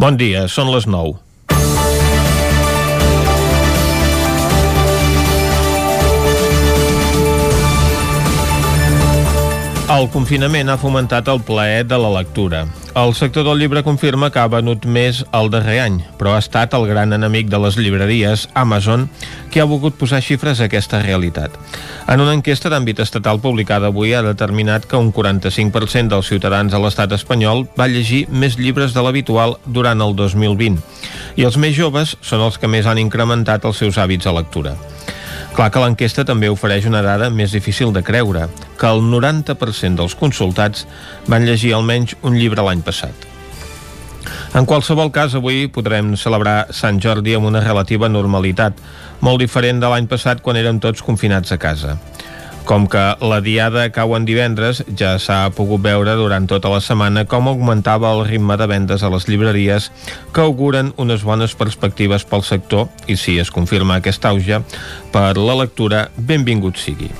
Bon dia, són les 9. El confinament ha fomentat el plaer de la lectura. El sector del llibre confirma que ha venut més el darrer any, però ha estat el gran enemic de les llibreries, Amazon, que ha volgut posar xifres a aquesta realitat. En una enquesta d'àmbit estatal publicada avui ha determinat que un 45% dels ciutadans a l'estat espanyol va llegir més llibres de l'habitual durant el 2020, i els més joves són els que més han incrementat els seus hàbits de lectura. Clar que l'enquesta també ofereix una dada més difícil de creure, que el 90% dels consultats van llegir almenys un llibre l'any passat. En qualsevol cas, avui podrem celebrar Sant Jordi amb una relativa normalitat, molt diferent de l'any passat quan érem tots confinats a casa. Com que la diada cau en divendres, ja s'ha pogut veure durant tota la setmana com augmentava el ritme de vendes a les llibreries que auguren unes bones perspectives pel sector i si es confirma aquest auge, per la lectura, benvingut sigui.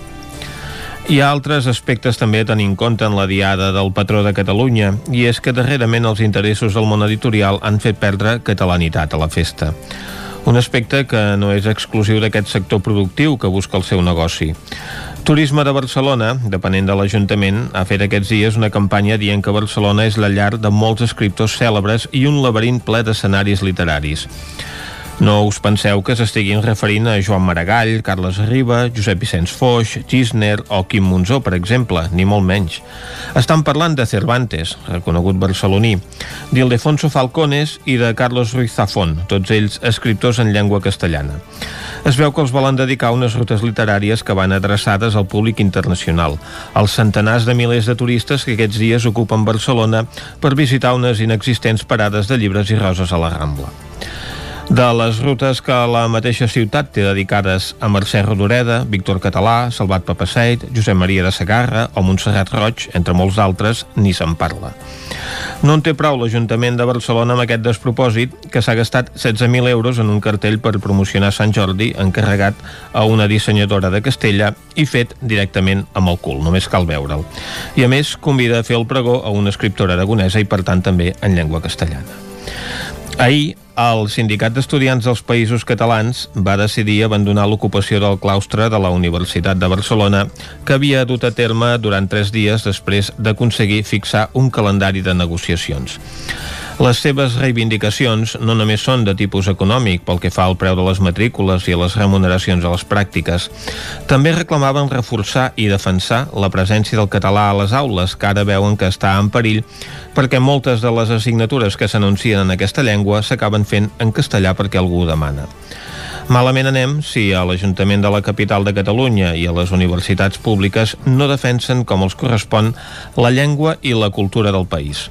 Hi ha altres aspectes també a tenir en compte en la diada del patró de Catalunya i és que darrerament els interessos del món editorial han fet perdre catalanitat a la festa. Un aspecte que no és exclusiu d'aquest sector productiu que busca el seu negoci. Turisme de Barcelona, depenent de l'Ajuntament, ha fet aquests dies una campanya dient que Barcelona és la llar de molts escriptors cèlebres i un laberint ple d'escenaris literaris. No us penseu que s'estiguin referint a Joan Maragall, Carles Riba, Josep Vicenç Foix, Gisner o Quim Monzó, per exemple, ni molt menys. Estan parlant de Cervantes, reconegut barceloní, d'Ildefonso Falcones i de Carlos Ruiz Zafón, tots ells escriptors en llengua castellana. Es veu que els volen dedicar unes rutes literàries que van adreçades al públic internacional, als centenars de milers de turistes que aquests dies ocupen Barcelona per visitar unes inexistents parades de llibres i roses a la Rambla. De les rutes que la mateixa ciutat té dedicades a Mercè Rodoreda, Víctor Català, Salvat Papaseit, Josep Maria de Sagarra o Montserrat Roig, entre molts altres, ni se'n parla. No en té prou l'Ajuntament de Barcelona amb aquest despropòsit que s'ha gastat 16.000 euros en un cartell per promocionar Sant Jordi encarregat a una dissenyadora de Castella i fet directament amb el cul, només cal veure'l. I a més convida a fer el pregó a una escriptora aragonesa i per tant també en llengua castellana. Ahir, el Sindicat d'Estudiants dels Països Catalans va decidir abandonar l'ocupació del claustre de la Universitat de Barcelona que havia dut a terme durant tres dies després d'aconseguir fixar un calendari de negociacions. Les seves reivindicacions no només són de tipus econòmic pel que fa al preu de les matrícules i a les remuneracions a les pràctiques. També reclamaven reforçar i defensar la presència del català a les aules, que ara veuen que està en perill perquè moltes de les assignatures que s'anuncien en aquesta llengua s'acaben fent en castellà perquè algú ho demana. Malament anem si a l'Ajuntament de la capital de Catalunya i a les universitats públiques no defensen com els correspon la llengua i la cultura del país.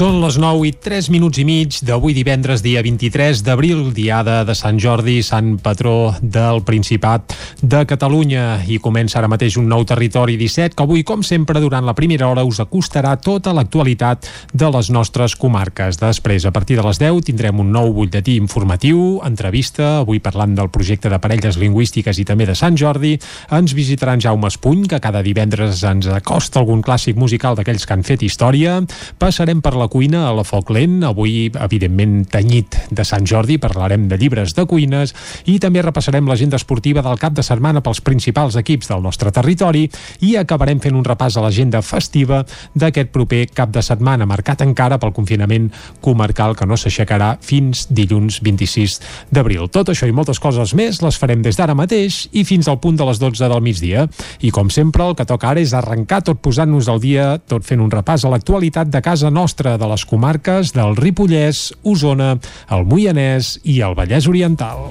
Són les 9 i 3 minuts i mig d'avui divendres, dia 23 d'abril, diada de Sant Jordi, Sant Patró del Principat de Catalunya. I comença ara mateix un nou territori 17 que avui, com sempre, durant la primera hora us acostarà tota l'actualitat de les nostres comarques. Després, a partir de les 10, tindrem un nou butlletí informatiu, entrevista, avui parlant del projecte de parelles lingüístiques i també de Sant Jordi. Ens visitarà Jaume Espuny, que cada divendres ens acosta algun clàssic musical d'aquells que han fet història. Passarem per la cuina a la Foc Lent, avui evidentment tenyit de Sant Jordi, parlarem de llibres de cuines i també repassarem l'agenda esportiva del cap de setmana pels principals equips del nostre territori i acabarem fent un repàs a l'agenda festiva d'aquest proper cap de setmana, marcat encara pel confinament comarcal que no s'aixecarà fins dilluns 26 d'abril. Tot això i moltes coses més les farem des d'ara mateix i fins al punt de les 12 del migdia. I com sempre, el que toca ara és arrencar tot posant-nos al dia, tot fent un repàs a l'actualitat de casa nostra, de les comarques del Ripollès, Osona, el Moianès i el Vallès Oriental.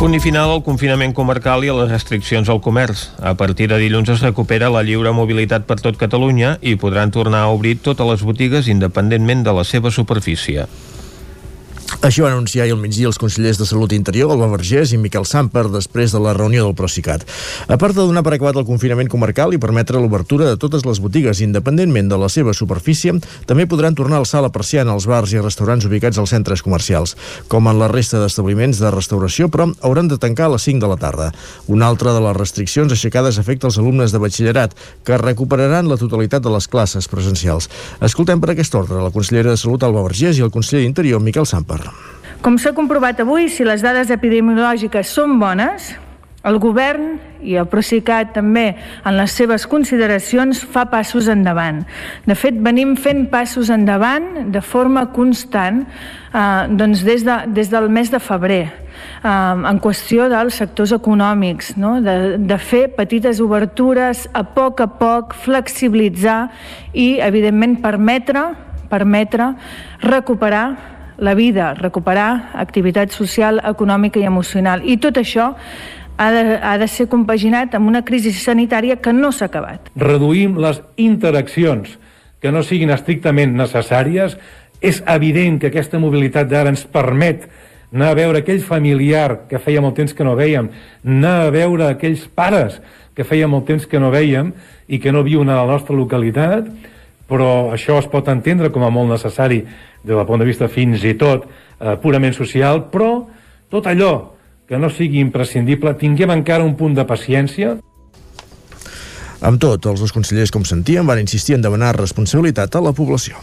Punt i final al confinament comarcal i a les restriccions al comerç. A partir de dilluns es recupera la lliure mobilitat per tot Catalunya i podran tornar a obrir totes les botigues independentment de la seva superfície. Això van anunciar ahir al migdia els consellers de Salut Interior, Alba Vergés i Miquel Samper, després de la reunió del Procicat. A part de donar per acabat el confinament comarcal i permetre l'obertura de totes les botigues independentment de la seva superfície, també podran tornar a alçar la persiana als bars i restaurants ubicats als centres comercials. Com en la resta d'establiments de restauració, però hauran de tancar a les 5 de la tarda. Una altra de les restriccions aixecades afecta els alumnes de batxillerat, que recuperaran la totalitat de les classes presencials. Escoltem per aquest ordre la consellera de Salut, Alba Vergés, i el conseller d'Interior, Miquel Samper. Com s'ha comprovat avui, si les dades epidemiològiques són bones, el govern i el Procicat també en les seves consideracions fa passos endavant. De fet, venim fent passos endavant de forma constant eh, doncs des, de, des del mes de febrer eh, en qüestió dels sectors econòmics, no? de, de fer petites obertures a poc a poc, flexibilitzar i, evidentment, permetre, permetre recuperar la vida, recuperar activitat social, econòmica i emocional. I tot això ha de, ha de ser compaginat amb una crisi sanitària que no s'ha acabat. Reduïm les interaccions que no siguin estrictament necessàries. És evident que aquesta mobilitat d'ara ens permet anar a veure aquell familiar que feia molt temps que no veiem, anar a veure aquells pares que feia molt temps que no veiem i que no viuen a la nostra localitat, però això es pot entendre com a molt necessari des del punt de vista fins i tot eh, purament social, però tot allò que no sigui imprescindible, tinguem encara un punt de paciència amb tot, els dos consellers, com sentíem, van insistir en demanar responsabilitat a la població.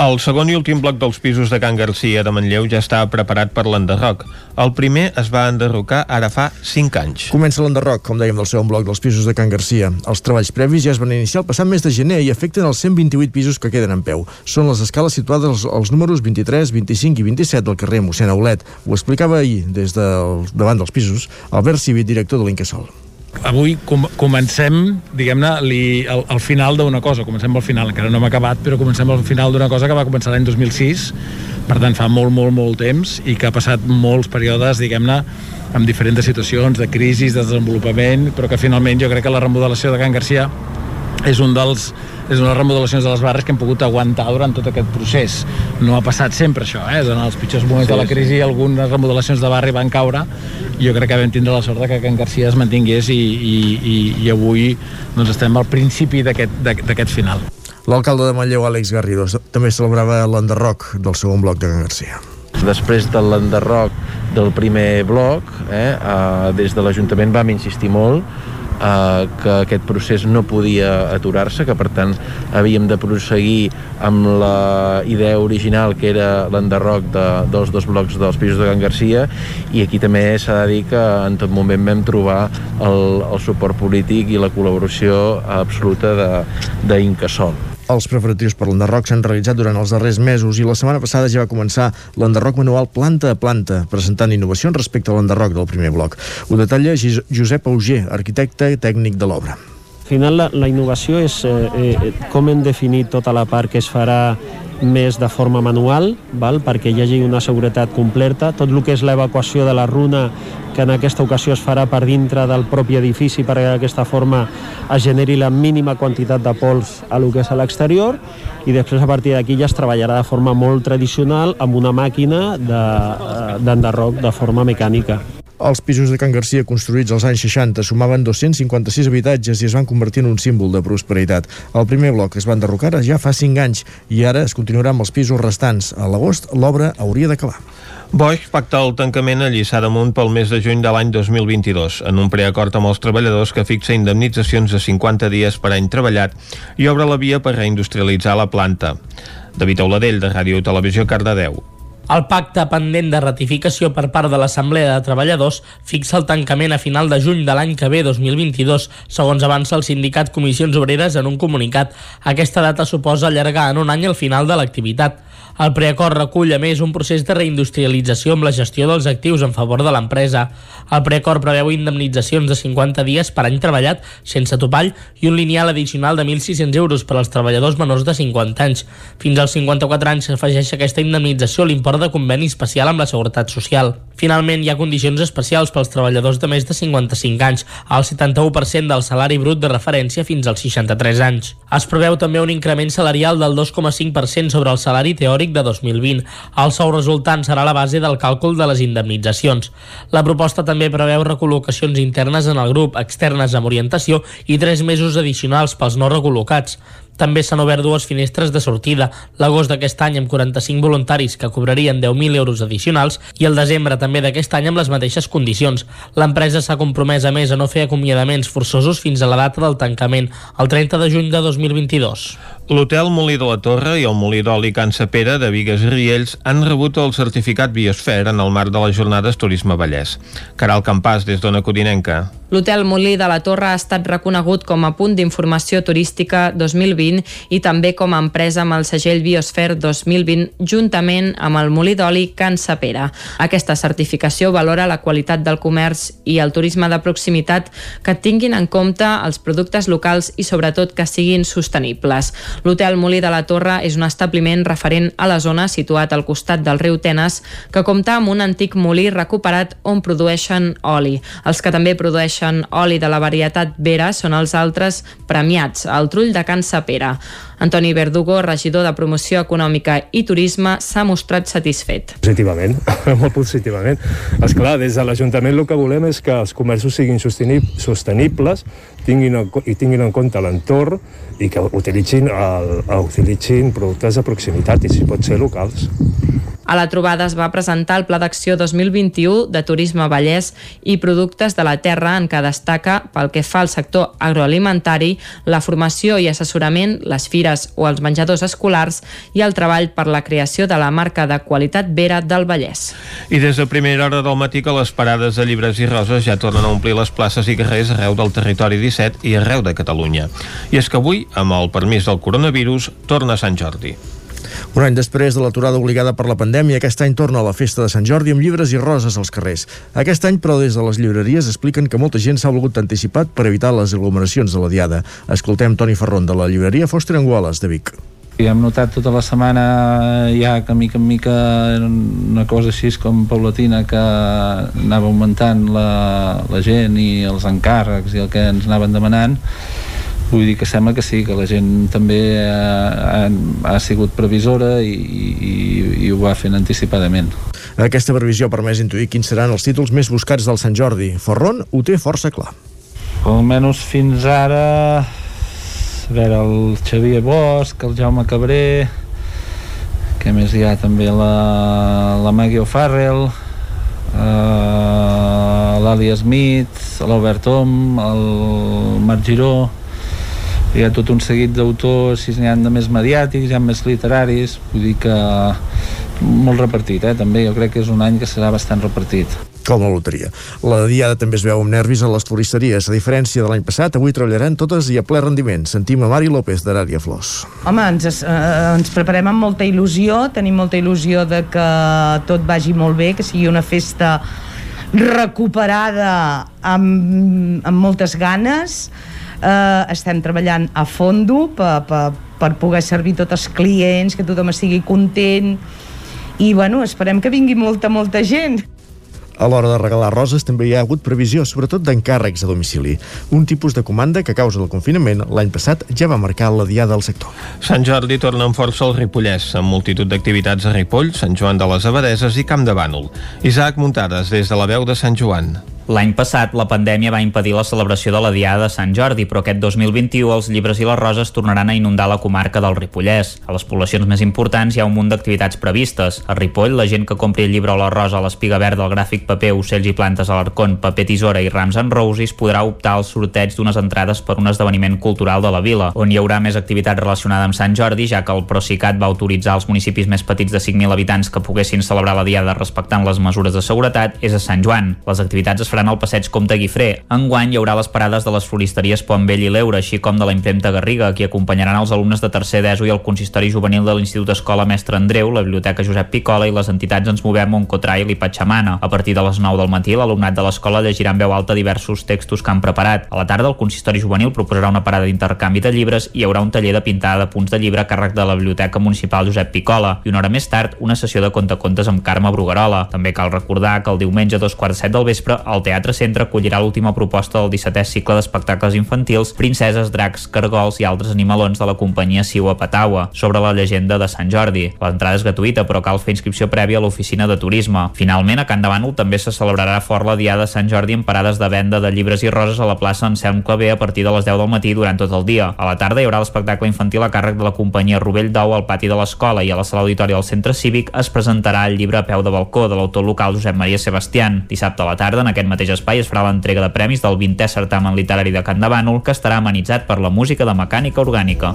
El segon i últim bloc dels pisos de Can Garcia de Manlleu ja està preparat per l'enderroc. El primer es va enderrocar ara fa 5 anys. Comença l'enderroc, com dèiem, del segon bloc dels pisos de Can Garcia. Els treballs previs ja es van iniciar el passat mes de gener i afecten els 128 pisos que queden en peu. Són les escales situades als, als números 23, 25 i 27 del carrer Mossèn Aulet. Ho explicava ahir, des del, davant dels pisos, Albert Civit, director de l'Incasol avui com comencem, diguem-ne, el, el final d'una cosa. Comencem al final, encara no hem acabat, però comencem al final d'una cosa que va començar l'any 2006, per tant fa molt, molt, molt temps, i que ha passat molts períodes, diguem-ne, amb diferents situacions de crisi, de desenvolupament, però que finalment jo crec que la remodelació de Can Garcia és un dels és una remodelacions de les barres que hem pogut aguantar durant tot aquest procés. No ha passat sempre això, eh? En els pitjors moments sí, de la crisi algunes remodelacions de barri van caure i jo crec que vam tindre la sort de que Can Garcia es mantingués i, i, i, i avui doncs estem al principi d'aquest final. L'alcalde de Manlleu, Àlex Garrido, també celebrava l'enderroc del segon bloc de Can Garcia. Després de l'enderroc del primer bloc, eh, eh, des de l'Ajuntament vam insistir molt eh, que aquest procés no podia aturar-se, que per tant havíem de proseguir amb la idea original que era l'enderroc de, dels dos blocs dels pisos de Can Garcia i aquí també s'ha de dir que en tot moment vam trobar el, el suport polític i la col·laboració absoluta d'Incasol. Els preparatius per l'enderroc s'han realitzat durant els darrers mesos i la setmana passada ja va començar l'enderroc manual planta a planta, presentant innovacions respecte a l'enderroc del primer bloc. Ho detalla Josep Auger, arquitecte tècnic de l'obra. Al final la, la innovació és eh, eh, com hem definit tota la part que es farà més de forma manual, val? perquè hi hagi una seguretat completa. Tot el que és l'evacuació de la runa que en aquesta ocasió es farà per dintre del propi edifici perquè d'aquesta forma es generi la mínima quantitat de pols a lo que és a l'exterior i després a partir d'aquí ja es treballarà de forma molt tradicional amb una màquina d'enderroc de, de forma mecànica. Els pisos de Can Garcia construïts als anys 60 sumaven 256 habitatges i es van convertir en un símbol de prosperitat. El primer bloc es va enderrocar ja fa 5 anys i ara es continuarà amb els pisos restants. A l'agost l'obra hauria d'acabar. Boix pacta el tancament a Lliçà d'Amunt pel mes de juny de l'any 2022, en un preacord amb els treballadors que fixa indemnitzacions de 50 dies per any treballat i obre la via per reindustrialitzar la planta. David Auladell, de Ràdio Televisió, Cardedeu. El pacte pendent de ratificació per part de l'Assemblea de Treballadors fixa el tancament a final de juny de l'any que ve 2022, segons avança el sindicat Comissions Obreres en un comunicat. Aquesta data suposa allargar en un any el final de l'activitat. El preacord recull, a més, un procés de reindustrialització amb la gestió dels actius en favor de l'empresa. El preacord preveu indemnitzacions de 50 dies per any treballat sense topall i un lineal addicional de 1.600 euros per als treballadors menors de 50 anys. Fins als 54 anys s'afegeix aquesta indemnització l'import de conveni especial amb la Seguretat Social. Finalment, hi ha condicions especials pels treballadors de més de 55 anys, al 71% del salari brut de referència fins als 63 anys. Es preveu també un increment salarial del 2,5% sobre el salari teòric de 2020. El sou resultant serà la base del càlcul de les indemnitzacions. La proposta també preveu recol·locacions internes en el grup, externes amb orientació i 3 mesos addicionals pels no recol·locats. També s'han obert dues finestres de sortida, l'agost d'aquest any amb 45 voluntaris que cobrarien 10.000 euros addicionals i el desembre també d'aquest any amb les mateixes condicions. L'empresa s'ha compromès a més a no fer acomiadaments forçosos fins a la data del tancament, el 30 de juny de 2022. L'hotel Molí de la Torre i el Molí d'Oli Can Sapera de Vigues i Riells han rebut el certificat Biosfer en el marc de les jornades Turisme Vallès. Caral Campàs, des d'Ona Codinenca. L'Hotel Molí de la Torre ha estat reconegut com a punt d'informació turística 2020 i també com a empresa amb el segell Biosfer 2020 juntament amb el Molí d'Oli Can Sapera. Aquesta certificació valora la qualitat del comerç i el turisme de proximitat que tinguin en compte els productes locals i sobretot que siguin sostenibles. L'Hotel Molí de la Torre és un establiment referent a la zona situat al costat del riu Tenes que compta amb un antic molí recuperat on produeixen oli. Els que també produeixen produeixen oli de la varietat Vera són els altres premiats, el trull de Can Sapera. Antoni Verdugo, regidor de Promoció Econòmica i Turisme, s'ha mostrat satisfet. Positivament, molt positivament. És clar, des de l'Ajuntament el que volem és que els comerços siguin sostenibles tinguin i tinguin en compte l'entorn i que utilitzin, el, utilitzin productes de proximitat i si pot ser locals. A la trobada es va presentar el Pla d'Acció 2021 de Turisme Vallès i Productes de la Terra en què destaca, pel que fa al sector agroalimentari, la formació i assessorament, les fires o els menjadors escolars i el treball per la creació de la marca de qualitat Vera del Vallès. I des de primera hora del matí que les parades de llibres i roses ja tornen a omplir les places i carrers arreu del territori 17 i arreu de Catalunya. I és que avui, amb el permís del coronavirus, torna Sant Jordi. Un any després de l'aturada obligada per la pandèmia, aquest any torna a la festa de Sant Jordi amb llibres i roses als carrers. Aquest any, però, des de les llibreries expliquen que molta gent s'ha volgut anticipat per evitar les aglomeracions de la Diada. Escoltem Toni Ferron de la llibreria Foster Anguales de Vic. I hem notat tota la setmana ja que mica en mica una cosa així com paulatina que anava augmentant la, la gent i els encàrrecs i el que ens anaven demanant vull dir que sembla que sí, que la gent també ha, ha sigut previsora i, i, i ho va fent anticipadament. Aquesta previsió ha permès intuir quins seran els títols més buscats del Sant Jordi. Ferron ho té força clar. Almenys fins ara a veure, el Xavier Bosch, el Jaume Cabré que més hi ha també la, la Maggie O'Farrell uh, l'Ali Smith l'Albert Tom el Marc Giró hi ha tot un seguit d'autors, si n'hi ha de més mediàtics, hi ha més literaris, vull dir que molt repartit, eh? també jo crec que és un any que serà bastant repartit com la loteria. La diada també es veu amb nervis a les floristeries. A diferència de l'any passat, avui treballaran totes i a ple rendiment. Sentim a Mari López d'Arària Flors. Home, ens, eh, ens preparem amb molta il·lusió, tenim molta il·lusió de que tot vagi molt bé, que sigui una festa recuperada amb, amb moltes ganes, eh, estem treballant a fondo per, per, per poder servir tots els clients, que tothom estigui content i bueno, esperem que vingui molta, molta gent. A l'hora de regalar roses també hi ha hagut previsió, sobretot d'encàrrecs a domicili. Un tipus de comanda que a causa del confinament l'any passat ja va marcar la diada del sector. Sant Jordi torna amb força al Ripollès, amb multitud d'activitats a Ripoll, Sant Joan de les Abadeses i Camp de Bànol. Isaac Muntades, des de la veu de Sant Joan. L'any passat, la pandèmia va impedir la celebració de la Diada de Sant Jordi, però aquest 2021 els llibres i les roses tornaran a inundar la comarca del Ripollès. A les poblacions més importants hi ha un munt d'activitats previstes. A Ripoll, la gent que compri el llibre o la rosa a l'espiga verda, el gràfic paper, ocells i plantes a l'arcon, paper tisora i rams en roses podrà optar al sorteig d'unes entrades per un esdeveniment cultural de la vila, on hi haurà més activitat relacionada amb Sant Jordi, ja que el Procicat va autoritzar als municipis més petits de 5.000 habitants que poguessin celebrar la Diada respectant les mesures de seguretat, és a Sant Joan. Les activitats es faran seran al passeig Comte Guifré. Enguany hi haurà les parades de les floristeries Vell i l'Eure, així com de la impremta Garriga, qui acompanyaran els alumnes de tercer d'ESO i el consistori juvenil de l'Institut Escola Mestre Andreu, la Biblioteca Josep Picola i les entitats Ens Movem, Oncotrail i Patxamana. A partir de les 9 del matí, l'alumnat de l'escola llegirà en veu alta diversos textos que han preparat. A la tarda, el consistori juvenil proposarà una parada d'intercanvi de llibres i hi haurà un taller de pintada de punts de llibre a càrrec de la Biblioteca Municipal Josep Picola i una hora més tard una sessió de contacontes amb Carme Bruguerola. També cal recordar que el diumenge a dos quarts set del vespre el Teatre Centre acollirà l'última proposta del 17è cicle d'espectacles infantils Princeses, dracs, cargols i altres animalons de la companyia Siua Patawa sobre la llegenda de Sant Jordi. L'entrada és gratuïta però cal fer inscripció prèvia a l'oficina de turisme. Finalment, a Can de Bànol també se celebrarà fort la Diada de Sant Jordi amb parades de venda de llibres i roses a la plaça Anselm Clavé a partir de les 10 del matí durant tot el dia. A la tarda hi haurà l'espectacle infantil a càrrec de la companyia Rovell d'Ou al pati de l'escola i a la sala auditori del centre cívic es presentarà el llibre a peu de balcó de l'autor local Josep Maria Sebastián. Dissabte a la tarda, en aquest mateix espai, es farà l'entrega de premis del 20è certamen literari de Can de Bànol, que estarà amenitzat per la música de mecànica orgànica.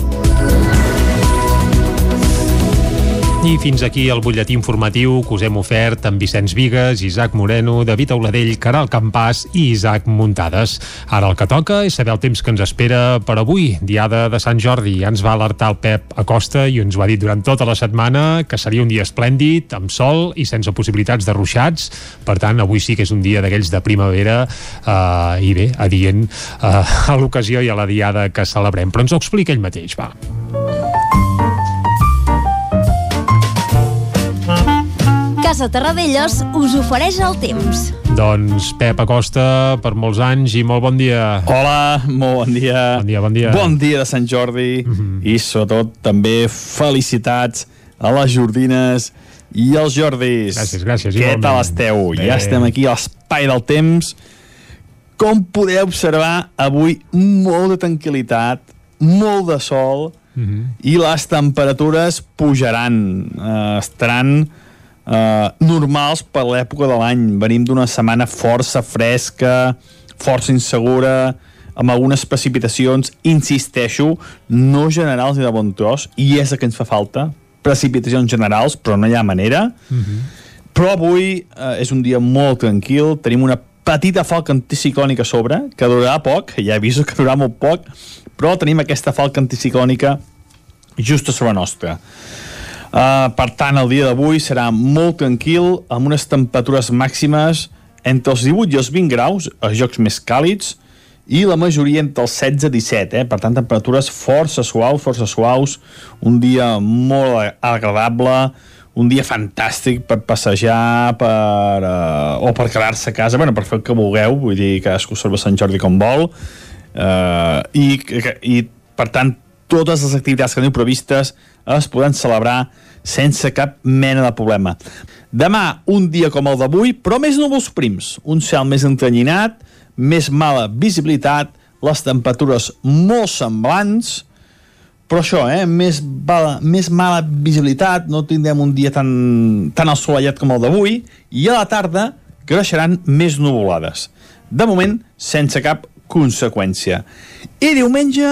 I fins aquí el butlletí informatiu que us hem ofert amb Vicenç Vigues, Isaac Moreno, David Auladell, Caral Campàs i Isaac Muntades. Ara el que toca és saber el temps que ens espera per avui, diada de Sant Jordi. Ja ens va alertar el Pep Acosta i ens ho ha dit durant tota la setmana que seria un dia esplèndid, amb sol i sense possibilitats de ruixats. Per tant, avui sí que és un dia d'aquells de primavera eh, i bé, adient eh, a l'ocasió i a la diada que celebrem. Però ens ho explica ell mateix, va. Casa Terradellos us ofereix el temps. Doncs Pep Acosta, per molts anys i molt bon dia. Hola, molt bon dia. Bon dia, bon dia. Bon dia de Sant Jordi mm -hmm. i sobretot també felicitats a les Jordines i els Jordis. Gràcies, gràcies. Què igualment. tal esteu? Bé. Ja estem aquí a l'espai del temps. Com podeu observar, avui molt de tranquil·litat, molt de sol Mm -hmm. i les temperatures pujaran, eh, estaran eh, normals per l'època de l'any. Venim d'una setmana força fresca, força insegura, amb algunes precipitacions, insisteixo, no generals ni de bon tros, i és el que ens fa falta, precipitacions generals, però no hi ha manera. Mm -hmm. Però avui eh, és un dia molt tranquil, tenim una petita falca anticiclònica a sobre, que durarà poc, ja aviso que durarà molt poc, però tenim aquesta falca anticiclònica just a sobre nostra. Uh, per tant, el dia d'avui serà molt tranquil, amb unes temperatures màximes entre els 18 i els 20 graus, els jocs més càlids, i la majoria entre els 16 i 17, eh? per tant, temperatures força suaus, força suaus, un dia molt agradable, un dia fantàstic per passejar per, uh, o per quedar-se a casa, bueno, per fer el que vulgueu, vull dir, cadascú observa Sant Jordi com vol, uh, i, i per tant, totes les activitats que teniu previstes es poden celebrar sense cap mena de problema. Demà, un dia com el d'avui, però més núvols prims, un cel més entrenyinat, més mala visibilitat, les temperatures molt semblants, però això, eh, més, mala, més mala visibilitat, no tindrem un dia tan, tan assolellat com el d'avui, i a la tarda creixeran més nuvolades. De moment, sense cap conseqüència. I diumenge,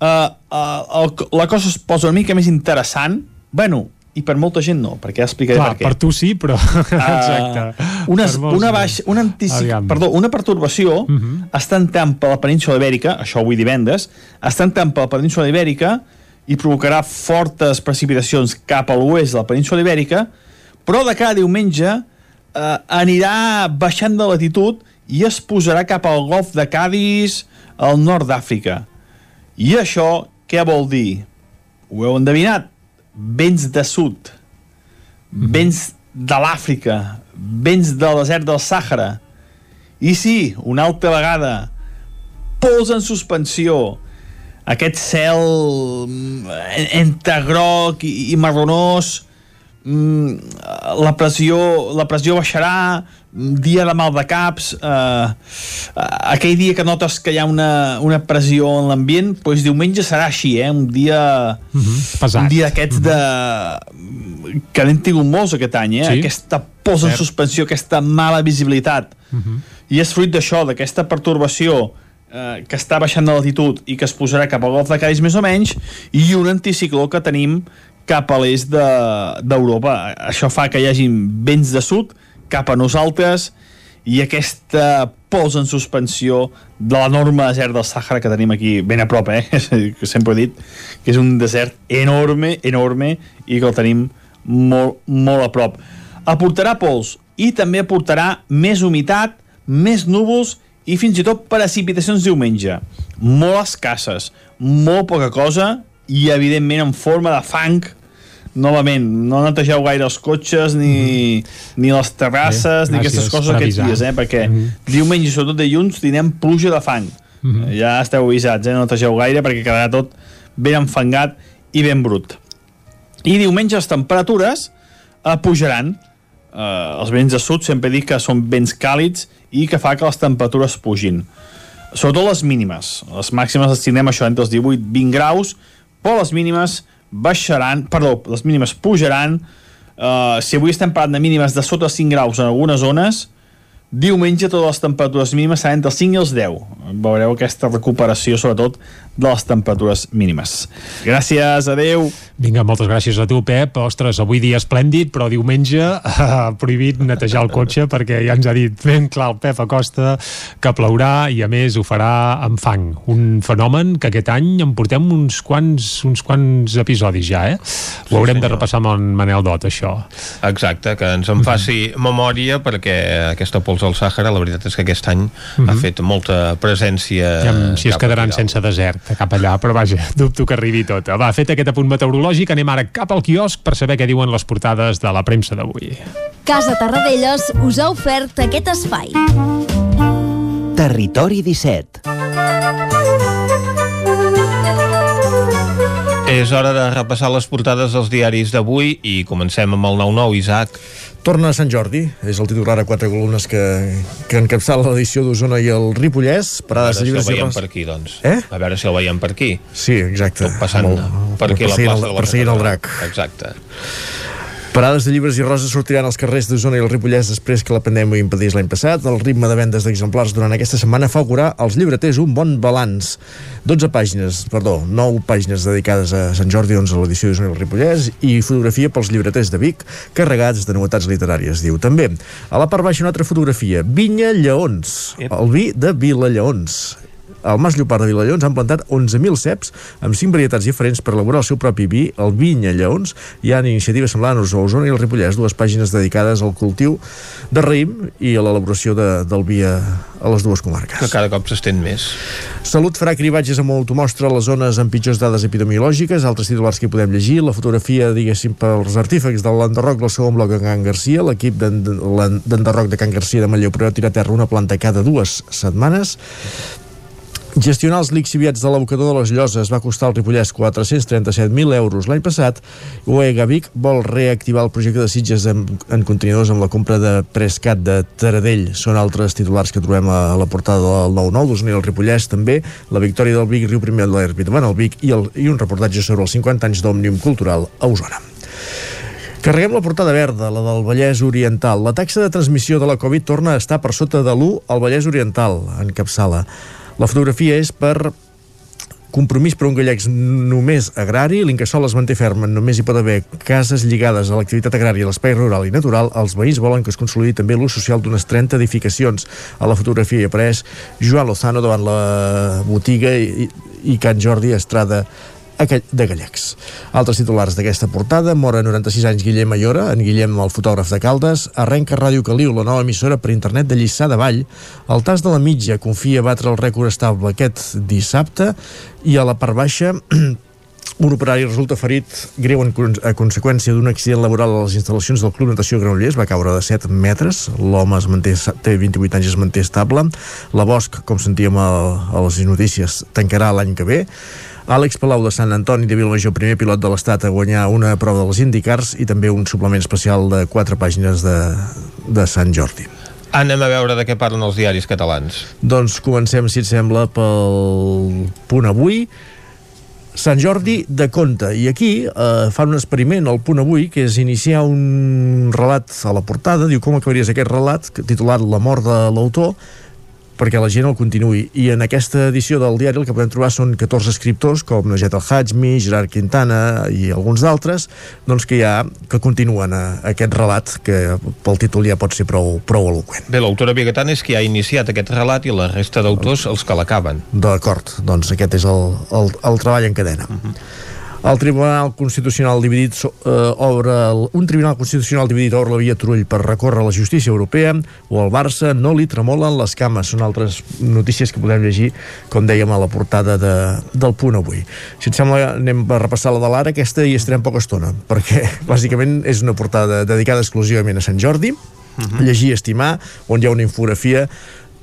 uh, uh, el, la cosa es posa una mica més interessant, bueno, i per molta gent no, perquè ja explicaré Clar, per què. per tu sí, però... Exacte. Uh, una, molts una, no. baix, una, antici... Perdó, una pertorbació uh Mhm. -huh. està entrant per la península ibèrica, això avui divendres, està entrant per la península ibèrica i provocarà fortes precipitacions cap a l'oest de la península ibèrica, però de cada diumenge eh, anirà baixant de latitud i es posarà cap al golf de Cádiz, al nord d'Àfrica. I això què vol dir? Ho heu endevinat? Vents de sud, vents de l'Àfrica, vents del desert del Sàhara. I sí, una altra vegada, pols en suspensió, aquest cel mm, entre groc i, i marronós, la pressió, la pressió baixarà, mm, dia de mal de caps, eh, aquell dia que notes que hi ha una, una pressió en l'ambient, doncs diumenge serà així, eh? un dia, Mhm, pesat. un dia d'aquests de... que n'hem tingut molts aquest any, eh? Sí. aquesta posa en suspensió, aquesta mala visibilitat. Mhm. I és fruit d'això, d'aquesta pertorbació eh, que està baixant de latitud i que es posarà cap al golf de Cádiz més o menys, i un anticicló que tenim cap a l'est de- d'Europa. De, Això fa que hi hagin vents de sud cap a nosaltres i aquesta pols en suspensió de l'enorme desert del Sàhara que tenim aquí ben a prop, eh? que sempre he dit que és un desert enorme, enorme i que el tenim molt, molt a prop. Aportarà pols i també aportarà més humitat, més núvols i fins i tot precipitacions diumenge. Molt escasses, molt poca cosa i evidentment en forma de fang novament, no netegeu gaire els cotxes ni, mm. ni les terrasses Bé, ni aquestes coses aquests dies, eh? perquè mm. diumenge, sobretot dilluns, tindrem pluja de fang mm -hmm. ja esteu avisats, eh? no netegeu gaire perquè quedarà tot ben enfangat i ben brut i diumenge les temperatures eh, pujaran eh, els vents de sud sempre dic que són vents càlids i que fa que les temperatures pugin sobretot les mínimes les màximes les tindrem això entre els 18 i 20 graus però les mínimes baixaran, perdó, les mínimes pujaran, uh, si avui estem parlant de mínimes de sota 5 graus en algunes zones, diumenge totes les temperatures mínimes seran entre els 5 i els 10. Veureu aquesta recuperació, sobretot, de les temperatures mínimes. Gràcies, adeu. Vinga, moltes gràcies a tu, Pep. Ostres, avui dia esplèndid, però diumenge ha prohibit netejar el cotxe perquè ja ens ha dit ben clar el Pep Acosta que plourà i a més ho farà amb fang. Un fenomen que aquest any en portem uns quants, uns quants episodis ja, eh? Ho haurem sí, de repassar amb en Manel Dot, això. Exacte, que ens en faci memòria perquè aquesta pols al Sàhara, la veritat és que aquest any mm -hmm. ha fet molta presència... Ja, si es quedaran sense desert cap allà, però vaja, dubto que arribi tot. Va, fet aquest apunt meteorològic, anem ara cap al quiosc per saber què diuen les portades de la premsa d'avui. Casa Tarradellas us ha ofert aquest espai. Territori 17 És hora de repassar les portades dels diaris d'avui i comencem amb el 9-9, Isaac. Torna a Sant Jordi, és el titular a quatre columnes que, que encapçala l'edició d'Osona i el Ripollès. Parades a veure si el veiem per aquí, doncs. Eh? A veure si el veiem per aquí. Sí, exacte. Tot passant el, per aquí la plaça el, de la Perseguint el drac. Exacte. Parades de llibres i roses sortiran als carrers d'Osona i el Ripollès després que la pandèmia impedís l'any passat. El ritme de vendes d'exemplars durant aquesta setmana fa augurar als llibreters un bon balanç. 12 pàgines, perdó, 9 pàgines dedicades a Sant Jordi, 11 a l'edició d'Osona i el Ripollès i fotografia pels llibreters de Vic carregats de novetats literàries, diu. També, a la part baixa una altra fotografia, Vinya Lleons, el vi de Vila Lleons al Mas Llopart de Vilallons han plantat 11.000 ceps amb 5 varietats diferents per elaborar el seu propi vi, el Vinya Lleons. Hi ha iniciatives semblants a Osona i el Ripollès, dues pàgines dedicades al cultiu de raïm i a l'elaboració de, del vi a, a les dues comarques. Que cada cop s'estén més. Salut farà cribatges amb automostra a les zones amb pitjors dades epidemiològiques, altres titulars que podem llegir, la fotografia, diguéssim, pels artífecs de l'enderroc del segon bloc de Can Garcia, l'equip d'enderroc de Can Garcia de Manlleu però tira a terra una planta cada dues setmanes. Gestionar els lixiviats de l'abocador de les Lloses va costar al Ripollès 437.000 euros l'any passat. UEGA Vic vol reactivar el projecte de Sitges en, en contenidors amb la compra de Prescat de Taradell. Són altres titulars que trobem a, la portada del 9-9 d'Osona i el Ripollès també. La victòria del Vic, Riu Primer de l'Herbit van al Vic i, el, i un reportatge sobre els 50 anys d'Òmnium Cultural a Osona. Carreguem la portada verda, la del Vallès Oriental. La taxa de transmissió de la Covid torna a estar per sota de l'1 al Vallès Oriental, en capçala. La fotografia és per compromís per un gallecs només agrari, l'Incasol es manté ferm, només hi pot haver cases lligades a l'activitat agrària, l'espai rural i natural, els veïns volen que es consolidi també l'ús social d'unes 30 edificacions. A la fotografia hi apareix Joan Lozano davant la botiga i, i Can Jordi Estrada de Gallecs. Altres titulars d'aquesta portada, mora 96 anys Guillem Ayora, en Guillem el fotògraf de Caldes, arrenca Ràdio Caliu, la nova emissora per internet de Lliçà de Vall, el tas de la mitja confia batre el rècord estable aquest dissabte, i a la part baixa un operari resulta ferit greu en, a conseqüència d'un accident laboral a les instal·lacions del Club Natació Granollers, va caure de 7 metres, l'home es manté, té 28 anys i es manté estable, la Bosch, com sentíem a, a les notícies, tancarà l'any que ve, Àlex Palau de Sant Antoni de Vilamajor, primer pilot de l'Estat a guanyar una prova dels IndyCars i també un suplement especial de quatre pàgines de, de Sant Jordi. Anem a veure de què parlen els diaris catalans. Doncs comencem, si et sembla, pel punt avui. Sant Jordi de Conte. I aquí eh, fan un experiment al punt avui, que és iniciar un relat a la portada, diu com acabaries aquest relat, titulat La mort de l'autor, perquè la gent el continuï. I en aquesta edició del diari el que podem trobar són 14 escriptors, com Najet El-Hajmi, Gerard Quintana i alguns d'altres, doncs que ja que continuen a, a aquest relat que pel títol ja pot ser prou, prou eloquent. Bé, l'autora Bigatana és qui ha iniciat aquest relat i la resta d'autors els que l'acaben. D'acord, doncs aquest és el, el, el treball en cadena. Uh -huh. El Tribunal Constitucional dividit eh, obre el, un Tribunal Constitucional dividit obre la via Turull per recórrer a la justícia europea o al Barça no li tremolen les cames. Són altres notícies que podem llegir, com dèiem, a la portada de, del punt avui. Si et sembla, anem a repassar la de l'ara. Aquesta hi estarem poca estona, perquè bàsicament és una portada dedicada exclusivament a Sant Jordi, uh -huh. llegir i estimar, on hi ha una infografia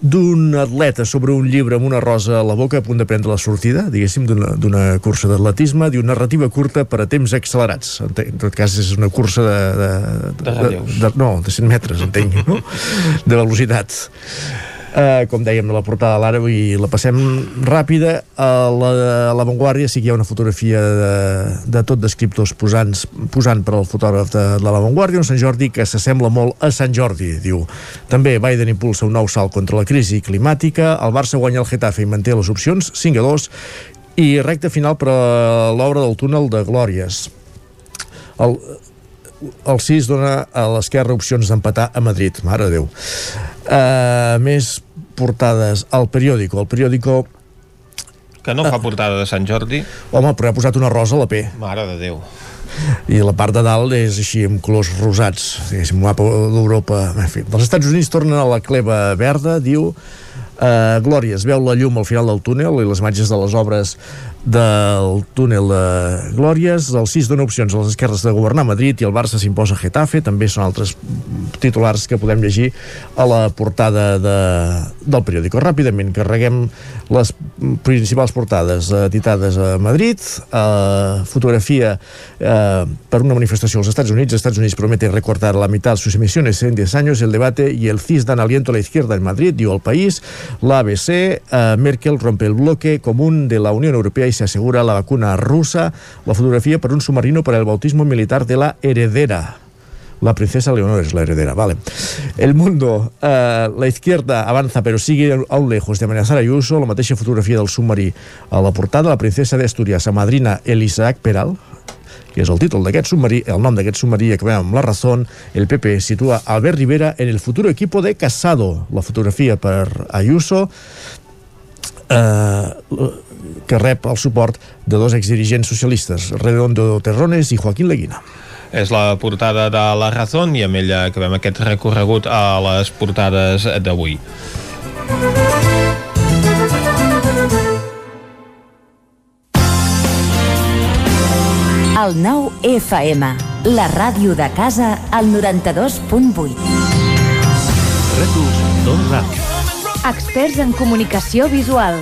d'un atleta sobre un llibre amb una rosa a la boca a punt de prendre la sortida, diguéssim, d'una cursa d'atletisme, diu narrativa curta per a temps accelerats. En tot cas, és una cursa de... De, de, de, de, de No, de 100 metres, entenc, no? De velocitat eh, com dèiem a la portada de l'ara i la passem ràpida. A l'avantguàrdia la, sí que hi ha una fotografia de, de tot d'escriptors posant, posant per al fotògraf de, de l'avantguàrdia un Sant Jordi que s'assembla molt a Sant Jordi diu, també Biden impulsa un nou salt contra la crisi climàtica el Barça guanya el Getafe i manté les opcions 5 a 2 i recta final per a l'obra del túnel de Glòries. El, el 6 dona a l'esquerra opcions d'empatar a Madrid, mare de Déu. Uh, més portades al periòdico. El periòdico que no fa portada de Sant Jordi. Home, però ha posat una rosa a la P. Mare de Déu. I la part de dalt és així amb colors rosats, diguéssim, mapa d'Europa. En fi, dels Estats Units tornen a la cleva verda, diu Uh, Glòria, es veu la llum al final del túnel i les imatges de les obres del túnel de Glòries. El 6 dona opcions a les esquerres de governar Madrid i el Barça s'imposa a Getafe. També són altres titulars que podem llegir a la portada de, del periòdico. Ràpidament, carreguem les principals portades editades a Madrid. Uh, fotografia uh, per una manifestació als Estats Units. Els Estats Units promete recortar la meitat sus emisiones en 10 años. El debate y el CIS dan aliento a la izquierda en Madrid, diu el país l'ABC, eh, Merkel rompe el bloque común de la Unión Europea y se asegura la vacuna rusa, la fotografía per un submarino para el bautismo militar de la heredera. La princesa Leonor es la heredera, vale. El Mundo, eh, la izquierda avanza pero sigue aún lejos de amenazar a Ayuso, la mateixa fotografia del submarí a la portada, la princesa de Asturias, a madrina Elisaac Peral, que és el títol d'aquest submarí, el nom d'aquest submarí, acabem amb la raó, el PP situa Albert Rivera en el futur equipo de Casado. La fotografia per Ayuso, eh, que rep el suport de dos exdirigents socialistes, Redondo Terrones i Joaquín Leguina. És la portada de La Razón i amb ella acabem aquest recorregut a les portades d'avui. El nou FM, la ràdio de casa, al 92.8. Rètols Don. Experts en comunicació visual.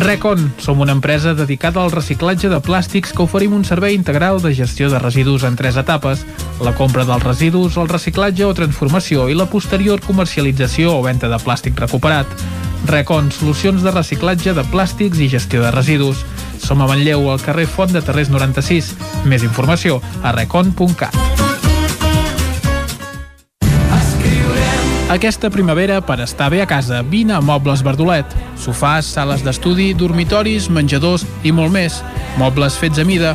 Recon. Som una empresa dedicada al reciclatge de plàstics que oferim un servei integral de gestió de residus en tres etapes. La compra dels residus, el reciclatge o transformació i la posterior comercialització o venda de plàstic recuperat. Recon, solucions de reciclatge de plàstics i gestió de residus. Som a Manlleu, al carrer Font de Terrés 96. Més informació a recon.cat. Aquesta primavera, per estar bé a casa, vine a Mobles Verdolet. Sofàs, sales d'estudi, dormitoris, menjadors i molt més. Mobles fets a mida.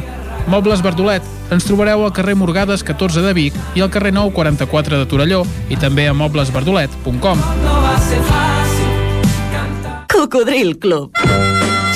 Mobles Verdolet. Ens trobareu al carrer Morgades 14 de Vic i al carrer 9 44 de Torelló i també a moblesverdolet.com. Cocodril Club.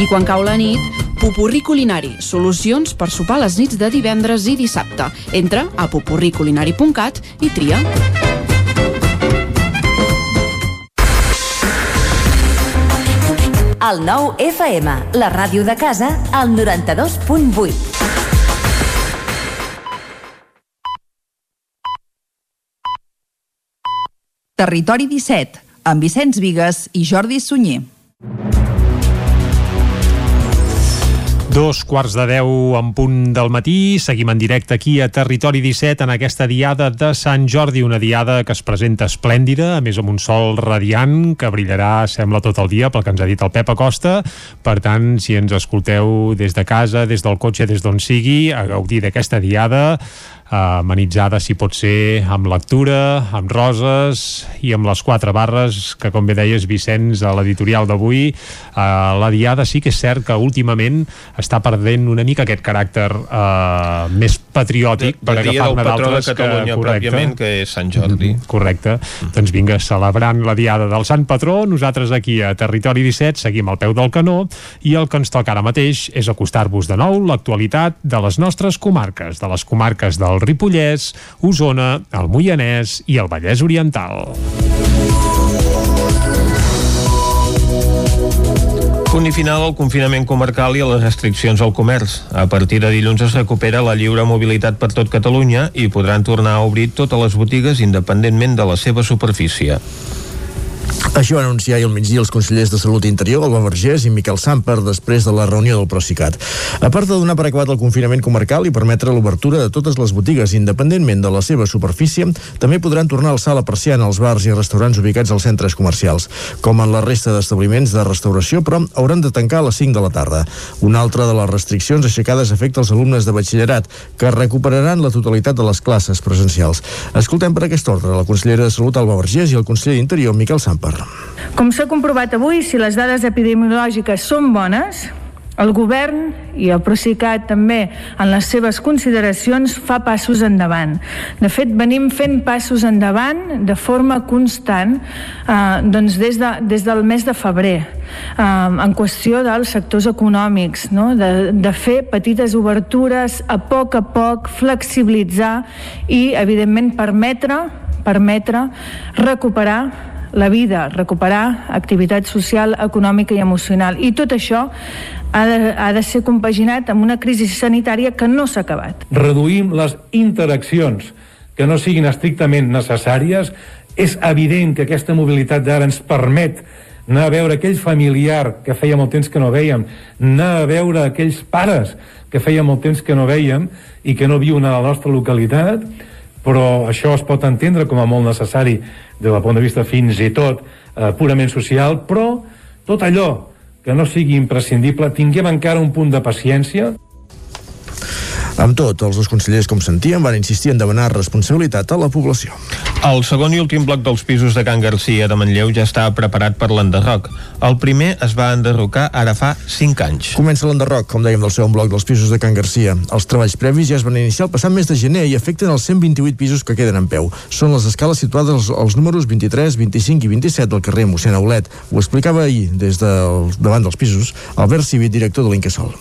I quan cau la nit, Pupurri Culinari, solucions per sopar les nits de divendres i dissabte. Entra a pupurriculinari.cat i tria. El nou FM, la ràdio de casa, al 92.8. Territori 17, amb Vicenç Vigues i Jordi Sunyer. Dos quarts de deu en punt del matí, seguim en directe aquí a Territori 17 en aquesta diada de Sant Jordi, una diada que es presenta esplèndida, a més amb un sol radiant que brillarà, sembla, tot el dia pel que ens ha dit el Pep Acosta, per tant, si ens escolteu des de casa, des del cotxe, des d'on sigui, a gaudir d'aquesta diada, amenitzada si pot ser amb lectura, amb roses i amb les quatre barres que com bé deies Vicenç a l'editorial d'avui eh, la Diada sí que és cert que últimament està perdent una mica aquest caràcter eh, més patriòtic de, per de dia del agafar-ne patró de d'altres Catalunya que, pròpiament, que és Sant Jordi. Mm, correcte. Doncs vinga, celebrant la Diada del Sant Patró, nosaltres aquí a Territori 17 seguim al peu del canó i el que ens toca ara mateix és acostar-vos de nou l'actualitat de les nostres comarques, de les comarques del Ripollès, Osona, el Moianès i el Vallès Oriental. Punt i final al confinament comarcal i a les restriccions al comerç. A partir de dilluns es recupera la lliure mobilitat per tot Catalunya i podran tornar a obrir totes les botigues independentment de la seva superfície. Això van anunciar ahir al migdia els consellers de Salut Interior, Alba Vergés i Miquel Samper, després de la reunió del Procicat. A part de donar per acabat el confinament comarcal i permetre l'obertura de totes les botigues independentment de la seva superfície, també podran tornar a alçar la persiana als bars i restaurants ubicats als centres comercials. Com en la resta d'establiments de restauració, però hauran de tancar a les 5 de la tarda. Una altra de les restriccions aixecades afecta els alumnes de batxillerat, que recuperaran la totalitat de les classes presencials. Escoltem per aquest ordre la consellera de Salut, Alba Vergés, i el conseller d'Interior, Miquel Samper. Com s'ha comprovat avui, si les dades epidemiològiques són bones, el govern i el Procicat també en les seves consideracions fa passos endavant. De fet, venim fent passos endavant de forma constant eh, doncs des, de, des del mes de febrer eh, en qüestió dels sectors econòmics, no? de, de fer petites obertures a poc a poc, flexibilitzar i, evidentment, permetre permetre recuperar la vida, recuperar activitat social, econòmica i emocional. I tot això ha de, ha de ser compaginat amb una crisi sanitària que no s'ha acabat. Reduïm les interaccions que no siguin estrictament necessàries. És evident que aquesta mobilitat d'ara ens permet anar a veure aquell familiar que feia molt temps que no veiem, anar a veure aquells pares que feia molt temps que no veiem i que no viuen a la nostra localitat, però això es pot entendre com a molt necessari des del punt de vista fins i tot eh, purament social, però tot allò que no sigui imprescindible, tinguem encara un punt de paciència. Amb tot, els dos consellers, com sentíem, van insistir en demanar responsabilitat a la població. El segon i últim bloc dels pisos de Can Garcia de Manlleu ja està preparat per l'enderroc. El primer es va enderrocar ara fa 5 anys. Comença l'enderroc, com dèiem, del segon bloc dels pisos de Can Garcia. Els treballs previs ja es van iniciar el passat mes de gener i afecten els 128 pisos que queden en peu. Són les escales situades als, als números 23, 25 i 27 del carrer mossèn Aulet. Ho explicava ahir, des del, davant dels pisos, Albert Civit, director de l'Incasol.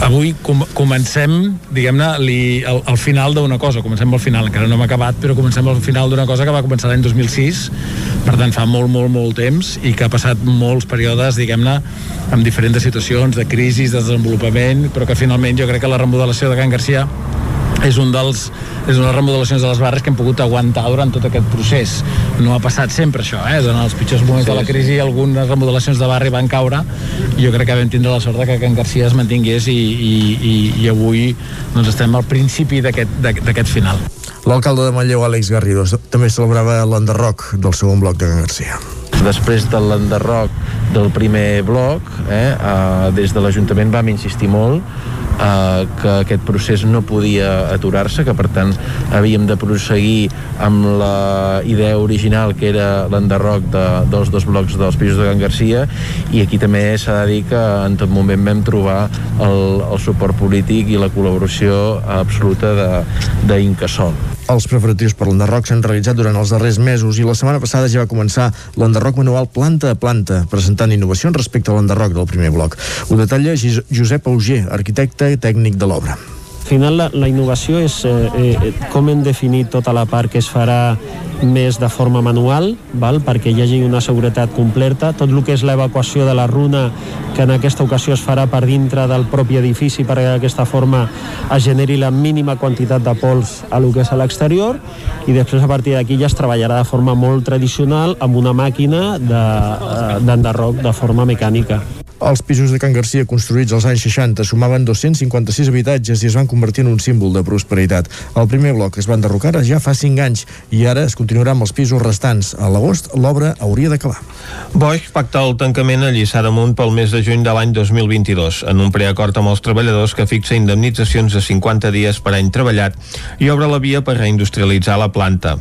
Avui com comencem, diguem-ne, el, el final d'una cosa, comencem al final, encara no hem acabat, però comencem al final d'una cosa que va començar l'any 2006, per tant fa molt, molt, molt temps, i que ha passat molts períodes, diguem-ne, amb diferents situacions de crisi, de desenvolupament, però que finalment jo crec que la remodelació de Can Garcia és un dels és una remodelacions de les barres que hem pogut aguantar durant tot aquest procés. No ha passat sempre això, eh? en els pitjors moments sí, de la crisi algunes remodelacions de barri van caure. I jo crec que vam tindre la sort de que Can Garcia es mantingués i, i, i, i avui doncs estem al principi d'aquest final. L'alcalde de Manlleu, Àlex Garrido, també celebrava l'enderroc del segon bloc de Can Garcia. Després de l'enderroc del primer bloc, eh, eh, des de l'Ajuntament vam insistir molt eh, que aquest procés no podia aturar-se, que per tant havíem de proseguir amb la idea original que era l'enderroc de, dels dos blocs dels pisos de Can Garcia i aquí també s'ha de dir que en tot moment vam trobar el, el suport polític i la col·laboració absoluta d'Incasol. Els preparatius per l'enderroc s'han realitzat durant els darrers mesos i la setmana passada ja va començar l'enderroc manual planta a planta, presentant innovacions respecte a l'enderroc del primer bloc. Ho detalla Josep Auger, arquitecte i tècnic de l'obra final la, la innovació és eh, eh, com hem definit tota la part que es farà més de forma manual, val? perquè hi hagi una seguretat completa. Tot el que és l'evacuació de la runa, que en aquesta ocasió es farà per dintre del propi edifici perquè d'aquesta forma es generi la mínima quantitat de pols a lo que és a l'exterior i després a partir d'aquí ja es treballarà de forma molt tradicional amb una màquina d'enderroc de, de forma mecànica. Els pisos de Can Garcia construïts als anys 60 sumaven 256 habitatges i es van convertir en un símbol de prosperitat. El primer bloc es va enderrocar ja fa 5 anys i ara es continuarà amb els pisos restants. A l'agost l'obra hauria d'acabar. Boix pacta el tancament a Lliçà d'Amunt pel mes de juny de l'any 2022 en un preacord amb els treballadors que fixa indemnitzacions de 50 dies per any treballat i obre la via per reindustrialitzar la planta.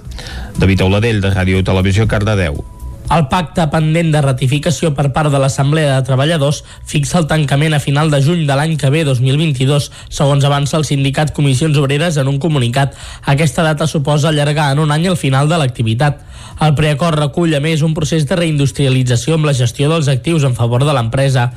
David Auladell, de Ràdio Televisió, Cardedeu. El pacte pendent de ratificació per part de l'Assemblea de Treballadors fixa el tancament a final de juny de l'any que ve 2022, segons avança el sindicat Comissions Obreres en un comunicat. Aquesta data suposa allargar en un any el final de l'activitat. El preacord recull, a més, un procés de reindustrialització amb la gestió dels actius en favor de l'empresa.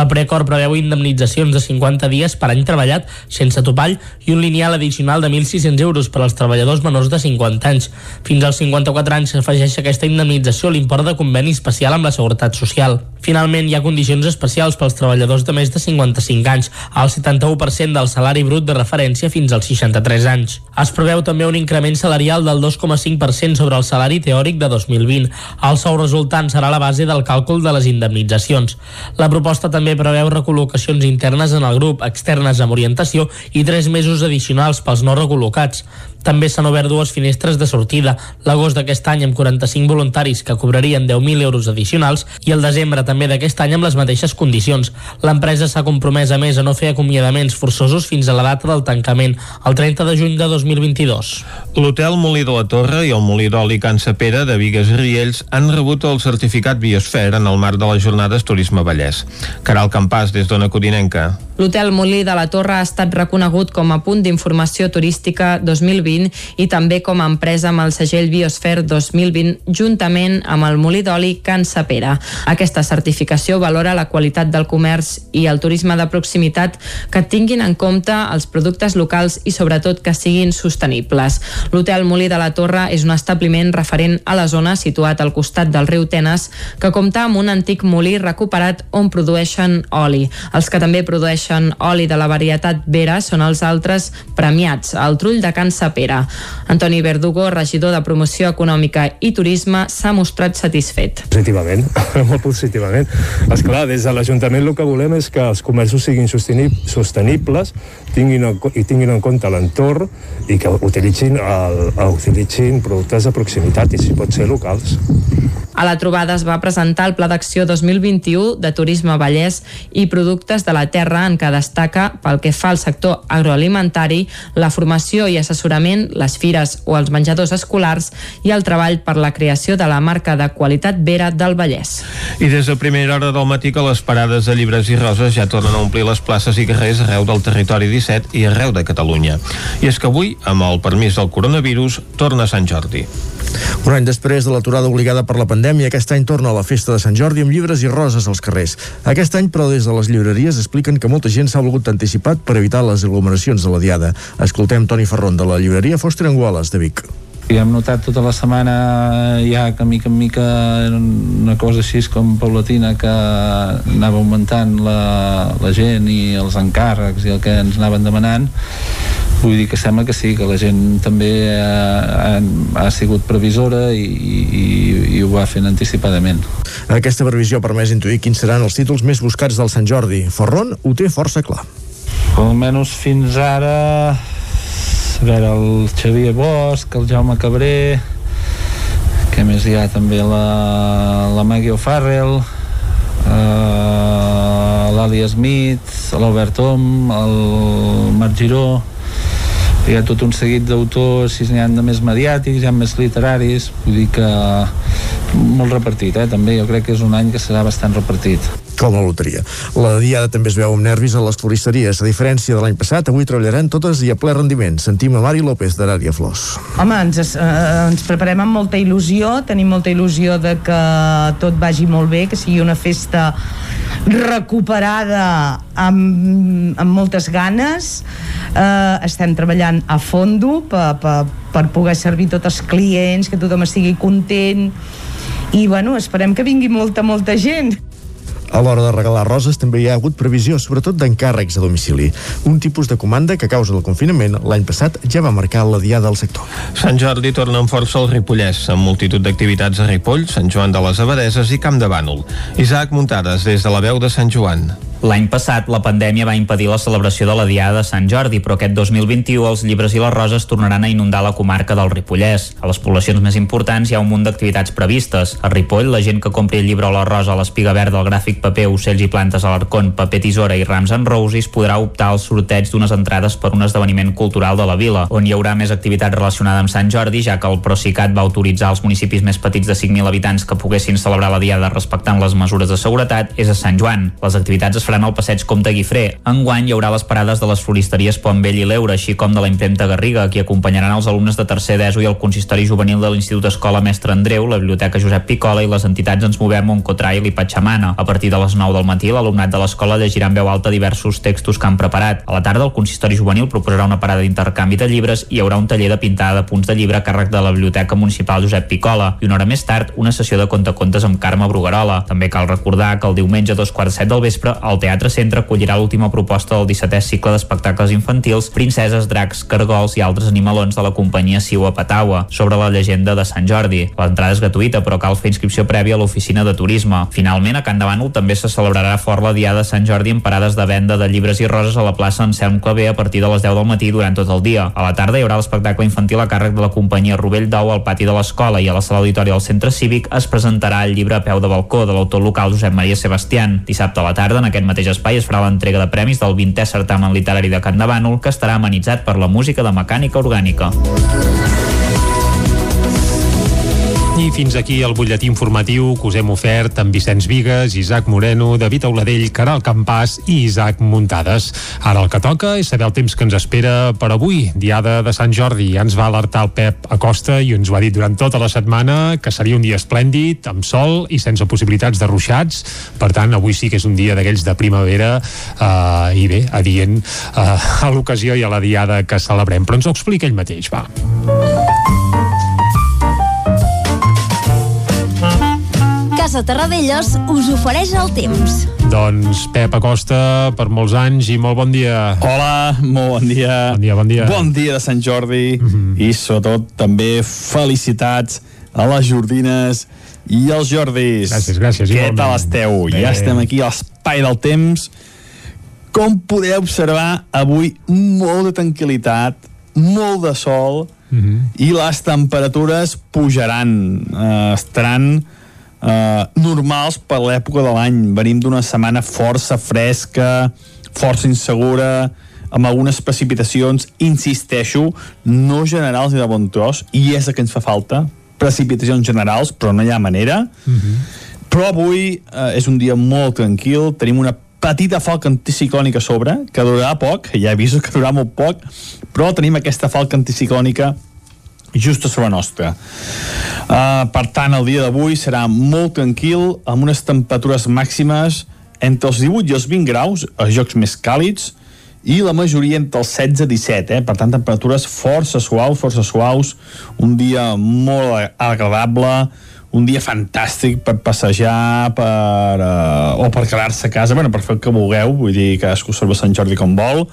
El preacord preveu indemnitzacions de 50 dies per any treballat sense topall i un lineal addicional de 1.600 euros per als treballadors menors de 50 anys. Fins als 54 anys s'afegeix aquesta indemnització a l'import de conveni especial amb la Seguretat Social. Finalment, hi ha condicions especials pels treballadors de més de 55 anys, al 71% del salari brut de referència fins als 63 anys. Es preveu també un increment salarial del 2,5% sobre el salari teòric de 2020. El sou resultant serà la base del càlcul de les indemnitzacions. La proposta també preveu recol·locacions internes en el grup, externes amb orientació i tres mesos addicionals pels no recol·locats. També s'han obert dues finestres de sortida, l'agost d'aquest any amb 45 voluntaris que cobrarien 10.000 euros addicionals i el desembre també d'aquest any amb les mateixes condicions. L'empresa s'ha compromès a més a no fer acomiadaments forçosos fins a la data del tancament, el 30 de juny de 2022. L'hotel Molí de la Torre i el Molí d'Oli Can Sapera de Vigues i Riells han rebut el certificat Biosfer en el marc de les jornades Turisme Vallès. Caral Campàs, des d'Ona Codinenca. L'hotel Molí de la Torre ha estat reconegut com a punt d'informació turística 2020 i també com a empresa amb el segell Biosfer 2020 juntament amb el Molí d'Oli Can Sapera. Aquesta certificació valora la qualitat del comerç i el turisme de proximitat que tinguin en compte els productes locals i sobretot que siguin sostenibles. L'hotel Molí de la Torre és un establiment referent a la zona situat al costat del riu Tenes que compta amb un antic molí recuperat on produeixen oli. Els que també produeixen oli de la varietat Vera són els altres premiats, el trull de Can Sapera. Antoni Verdugo, regidor de Promoció Econòmica i Turisme, s'ha mostrat satisfet. Positivament, molt positivament. Esclar, des de l'Ajuntament el que volem és que els comerços siguin sostenibles tinguin en, i tinguin en compte l'entorn i que utilitzin, el, utilitzin productes de proximitat i si pot ser locals. A la trobada es va presentar el Pla d'Acció 2021 de Turisme Vallès i Productes de la Terra en què destaca pel que fa al sector agroalimentari la formació i assessorament, les fires o els menjadors escolars i el treball per la creació de la marca de qualitat Vera del Vallès. I des de primera hora del matí que les parades de llibres i roses ja tornen a omplir les places i carrers arreu del territori 17 i arreu de Catalunya. I és que avui, amb el permís del coronavirus, torna Sant Jordi. Un any després de l'aturada obligada per la pandèmia, aquest any torna a la festa de Sant Jordi amb llibres i roses als carrers. Aquest any, però, des de les llibreries expliquen que molta gent s'ha volgut anticipat per evitar les aglomeracions de la Diada. Escoltem Toni Ferron de la llibreria Foster Anguales de Vic. I hem notat tota la setmana ja que mica en mica una cosa així com paulatina que anava augmentant la, la gent i els encàrrecs i el que ens anaven demanant vull dir que sembla que sí, que la gent també ha, ha, ha sigut previsora i, i, i ho va fent anticipadament. Aquesta previsió permès intuir quins seran els títols més buscats del Sant Jordi. Ferron ho té força clar. Almenys fins ara a veure, el Xavier Bosch, el Jaume Cabré, que més hi ha també? La, la Maggie O'Farrell, uh, l'Ali Smith, l'Albert Tom, el Marc Giró, hi ha tot un seguit d'autors, si n'hi ha de més mediàtics, hi ha més literaris, vull dir que molt repartit, eh? també. Jo crec que és un any que serà bastant repartit com la loteria. La diada també es veu amb nervis a les floristeries. A diferència de l'any passat, avui treballaran totes i a ple rendiment. Sentim a Mari López d'Arària Flors. Home, ens, eh, ens preparem amb molta il·lusió, tenim molta il·lusió de que tot vagi molt bé, que sigui una festa recuperada amb, amb moltes ganes. Eh, estem treballant a fondo per, per, per poder servir tots els clients, que tothom estigui content i bueno, esperem que vingui molta, molta gent. A l'hora de regalar roses també hi ha hagut previsió, sobretot d'encàrrecs a domicili. Un tipus de comanda que a causa del confinament l'any passat ja va marcar la diada del sector. Sant Jordi torna amb força al Ripollès, amb multitud d'activitats a Ripoll, Sant Joan de les Abadeses i Camp de Bànol. Isaac Muntades, des de la veu de Sant Joan. L'any passat, la pandèmia va impedir la celebració de la Diada de Sant Jordi, però aquest 2021 els llibres i les roses tornaran a inundar la comarca del Ripollès. A les poblacions més importants hi ha un munt d'activitats previstes. A Ripoll, la gent que compri el llibre o la rosa a l'espiga verda, el gràfic paper, ocells i plantes a l'arcon, paper tisora i rams en roses podrà optar al sorteig d'unes entrades per un esdeveniment cultural de la vila, on hi haurà més activitat relacionada amb Sant Jordi, ja que el Procicat va autoritzar als municipis més petits de 5.000 habitants que poguessin celebrar la Diada respectant les mesures de seguretat és a Sant Joan. Les activitats es faran al passeig Comte Guifré. Enguany hi haurà les parades de les floristeries Pont Vell i l'Eure, així com de la impremta Garriga, qui acompanyaran els alumnes de tercer d'ESO i el consistori juvenil de l'Institut Escola Mestre Andreu, la Biblioteca Josep Picola i les entitats Ens Movem, Montcotrail i Patxamana. A partir de les 9 del matí, l'alumnat de l'escola llegirà en veu alta diversos textos que han preparat. A la tarda, el consistori juvenil proposarà una parada d'intercanvi de llibres i hi haurà un taller de pintada de punts de llibre a càrrec de la Biblioteca Municipal Josep Picola i una hora més tard, una sessió de contacontes amb Carme Bruguerola. També cal recordar que el diumenge a dos quarts set del vespre, al Teatre Centre acollirà l'última proposta del 17è cicle d'espectacles infantils Princeses, dracs, cargols i altres animalons de la companyia Siua Patawa sobre la llegenda de Sant Jordi. L'entrada és gratuïta, però cal fer inscripció prèvia a l'oficina de turisme. Finalment, a Can Bànol també se celebrarà fort la Diada de Sant Jordi amb parades de venda de llibres i roses a la plaça Anselm Clavé a partir de les 10 del matí durant tot el dia. A la tarda hi haurà l'espectacle infantil a càrrec de la companyia Rovell d'Ou al pati de l'escola i a la sala auditori del centre cívic es presentarà el llibre a peu de balcó de l'autor local Josep Maria Sebastián. Dissabte a la tarda, en aquest mateix espai, es farà l'entrega de premis del 20è certamen literari de Can de Bànol, que estarà amenitzat per la música de mecànica orgànica. Fins aquí el butlletí informatiu que us hem ofert amb Vicenç Vigues, Isaac Moreno, David Auladell, Caral Campàs i Isaac Muntades. Ara el que toca és saber el temps que ens espera per avui, diada de Sant Jordi. Ja ens va alertar el Pep Acosta i ens ho ha dit durant tota la setmana que seria un dia esplèndid, amb sol i sense possibilitats de ruixats. Per tant, avui sí que és un dia d'aquells de primavera eh, i bé, adient eh, a l'ocasió i a la diada que celebrem. Però ens ho explica ell mateix, va. Casa Terradellos us ofereix el temps. Doncs Pep Acosta, per molts anys i molt bon dia. Hola, molt bon dia. Bon dia, bon dia. Bon dia de Sant Jordi mm -hmm. i sobretot també felicitats a les Jordines i als Jordis. Gràcies, gràcies. Què igualment. tal esteu? Bé. Ja estem aquí a l'espai del temps. Com podeu observar, avui molt de tranquil·litat, molt de sol Mm -hmm. i les temperatures pujaran, eh, estaran eh, normals per l'època de l'any. Venim d'una setmana força fresca, força insegura, amb algunes precipitacions, insisteixo, no generals ni de bon tros, i és el que ens fa falta, precipitacions generals, però no hi ha manera. Mm -hmm. Però avui eh, és un dia molt tranquil, tenim una petita falca anticiclònica a sobre, que durarà poc, ja he vist que durarà molt poc, però tenim aquesta falca anticiclònica just a sobre nostra. Uh, per tant, el dia d'avui serà molt tranquil, amb unes temperatures màximes entre els 18 i els 20 graus, a jocs més càlids, i la majoria entre els 16 i 17, eh? per tant temperatures força suaus, força suaus, un dia molt agradable, un dia fantàstic per passejar per, uh, o per quedar-se a casa, bueno, per fer el que vulgueu, vull dir, cadascú observa Sant Jordi com vol,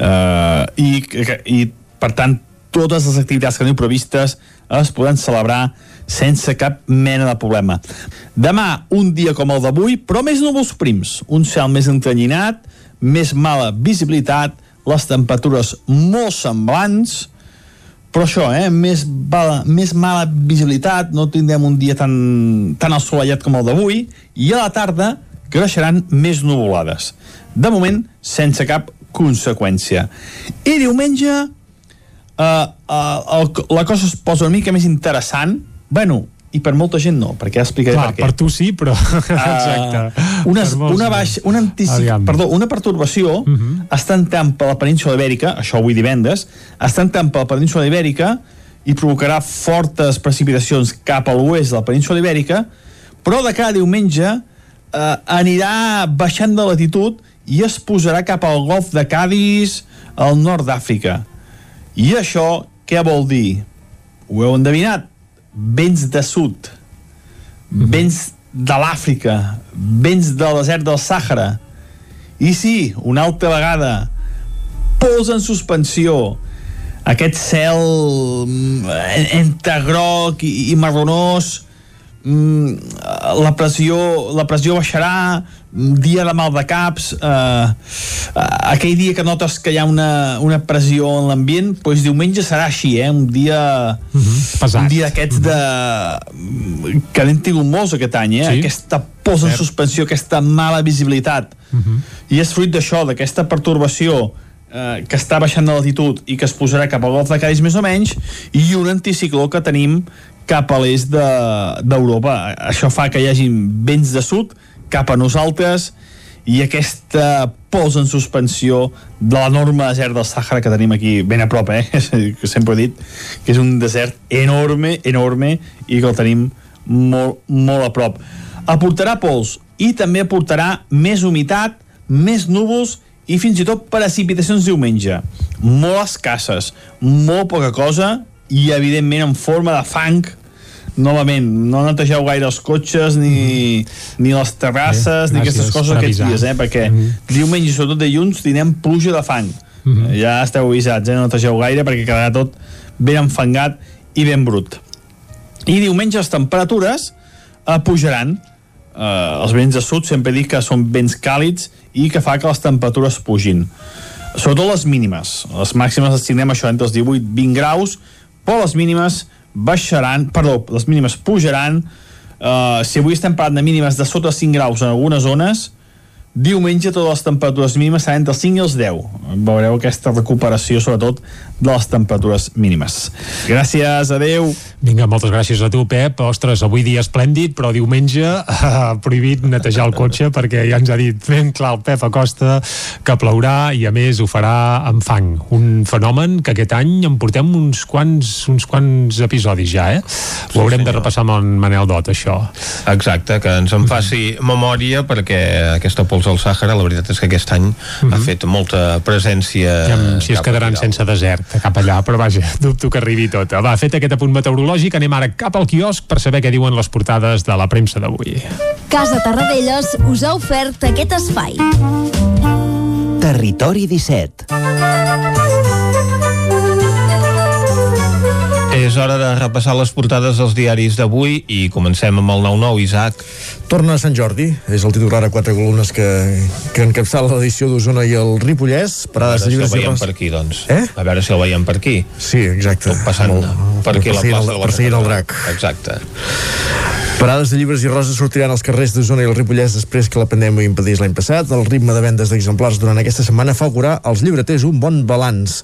eh, i, i per tant totes les activitats que teniu previstes es poden celebrar sense cap mena de problema. Demà, un dia com el d'avui, però més núvols prims, un cel més entrenyinat, més mala visibilitat, les temperatures molt semblants, però això, eh, més, mala, més mala visibilitat, no tindrem un dia tan, tan assolellat com el d'avui, i a la tarda creixeran més nuvolades. De moment, sense cap conseqüència. I diumenge, eh, eh, el, la cosa es posa una mica més interessant, bueno, i per molta gent no, perquè ja explicaré Clar, per què. per tu sí, però... Exacte. Uh, una, Per molts una, no. baixa, una, antici, Aviam. perdó, una perturbació uh -huh. està entrant per la península ibèrica, això avui divendres, està entrant per la península ibèrica i provocarà fortes precipitacions cap a l'oest de la península ibèrica, però de cada diumenge eh, anirà baixant de latitud i es posarà cap al golf de Cádiz, al nord d'Àfrica. I això què vol dir? Ho heu endevinat? Vents de sud, vents de l'Àfrica, vents del desert del Sàhara. I sí, una altra vegada, pols en suspensió, aquest cel mm, en- entre groc i, i marronós, la pressió, la pressió baixarà, mm, dia de mal de caps, eh, aquell dia que notes que hi ha una, una pressió en l'ambient, doncs diumenge serà així, eh? un dia, pesat. un dia d'aquests de... que n'hem tingut molts aquest any, eh? Sí. aquesta posa en suspensió, aquesta mala visibilitat. Mhm. I és fruit d'això, d'aquesta pertorbació eh, que està baixant de l'altitud i que es posarà cap al golf de Cádiz més o menys i un anticicló que tenim cap a l'est de- d'Europa. Això fa que hi hagin vents de sud cap a nosaltres i aquesta pols en suspensió de l'enorme desert del Sàhara que tenim aquí ben a prop, eh? Que sempre he dit que és un desert enorme, enorme i que el tenim molt, molt a prop. Aportarà pols i també aportarà més humitat, més núvols i fins i tot precipitacions diumenge. Molt escasses, molt poca cosa i evidentment en forma de fang novament, no netegeu gaire els cotxes ni, ni les terrasses Bé, ni aquestes coses aquests dies, eh? perquè diumenge i sobretot dilluns tindrem pluja de fang. Mhm. ja esteu avisats, eh? no netegeu gaire perquè quedarà tot ben enfangat i ben brut. I diumenge les temperatures eh, pujaran. Eh, els vents de sud sempre dic que són vents càlids i que fa que les temperatures pugin. Sobretot les mínimes. Les màximes les tindrem això entre els 18 i 20 graus però les mínimes baixaran, perdó, les mínimes pujaran uh, si avui estem parlant de mínimes de sota 5 graus en algunes zones diumenge totes les temperatures mínimes seran entre els 5 i els 10 veureu aquesta recuperació sobretot de les temperatures mínimes gràcies, adeu Vinga, moltes gràcies a tu, Pep. Ostres, avui dia esplèndid, però diumenge eh, prohibit netejar el cotxe perquè ja ens ha dit ben clar el Pep Acosta que plourà i a més ho farà amb fang. Un fenomen que aquest any en portem uns quants, uns quants episodis ja, eh? Ho haurem de repassar amb en Manel Dot, això. Exacte, que ens en faci memòria perquè aquesta pols al Sàhara, la veritat és que aquest any ha fet molta presència Ja, si es quedaran sense desert cap allà, però vaja, dubto que arribi tot. Va, fet aquest apunt meteorològic, anem ara cap al quiosc per saber què diuen les portades de la premsa d'avui. Casa Tarradellas us ha ofert aquest espai. Territori 17. És hora de repassar les portades dels diaris d'avui i comencem amb el 9-9, Isaac. Torna a Sant Jordi, és el titular a quatre columnes que, que encapçala l'edició d'Osona i el Ripollès. A Parades veure de si el veiem per aquí, doncs. Eh? A veure si el veiem per aquí. Sí, exacte. Tot passant Molt- per aquí a la plaça el- de la perseguint el drac. Exacte. Parades de llibres i roses sortiran als carrers d'Osona i el Ripollès després que la pandèmia impedís l'any passat. El ritme de vendes d'exemplars durant aquesta setmana fa augurar als llibreters un bon balanç.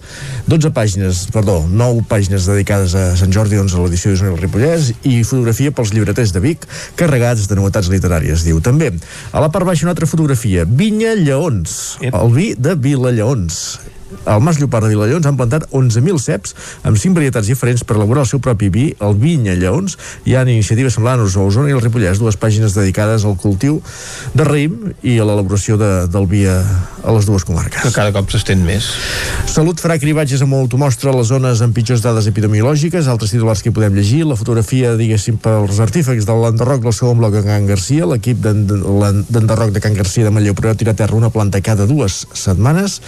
12 pàgines, perdó, 9 pàgines dedicades a Sant Jordi, 11 a l'edició d'Osona i el Ripollès i fotografia pels llibreters de Vic carregats de novetats literàries, diu. També, a la part baixa una altra fotografia. Vinya Lleons, el vi de Vila Lleons. Al Mas Llopart de Vilallons han plantat 11.000 ceps amb 5 varietats diferents per elaborar el seu propi vi, el Vinya Lleons. Hi ha iniciatives semblants a Osona i el Ripollès, dues pàgines dedicades al cultiu de raïm i a l'elaboració de, del vi a, a les dues comarques. Que cada cop s'estén més. Salut farà cribatges amb automostra a les zones amb pitjors dades epidemiològiques, altres titulars que podem llegir, la fotografia, diguéssim, pels artífecs de l'enderroc del segon bloc de Can Garcia, l'equip d'en- d'enderroc de Can Garcia de Manlleu però tira a terra una planta cada dues setmanes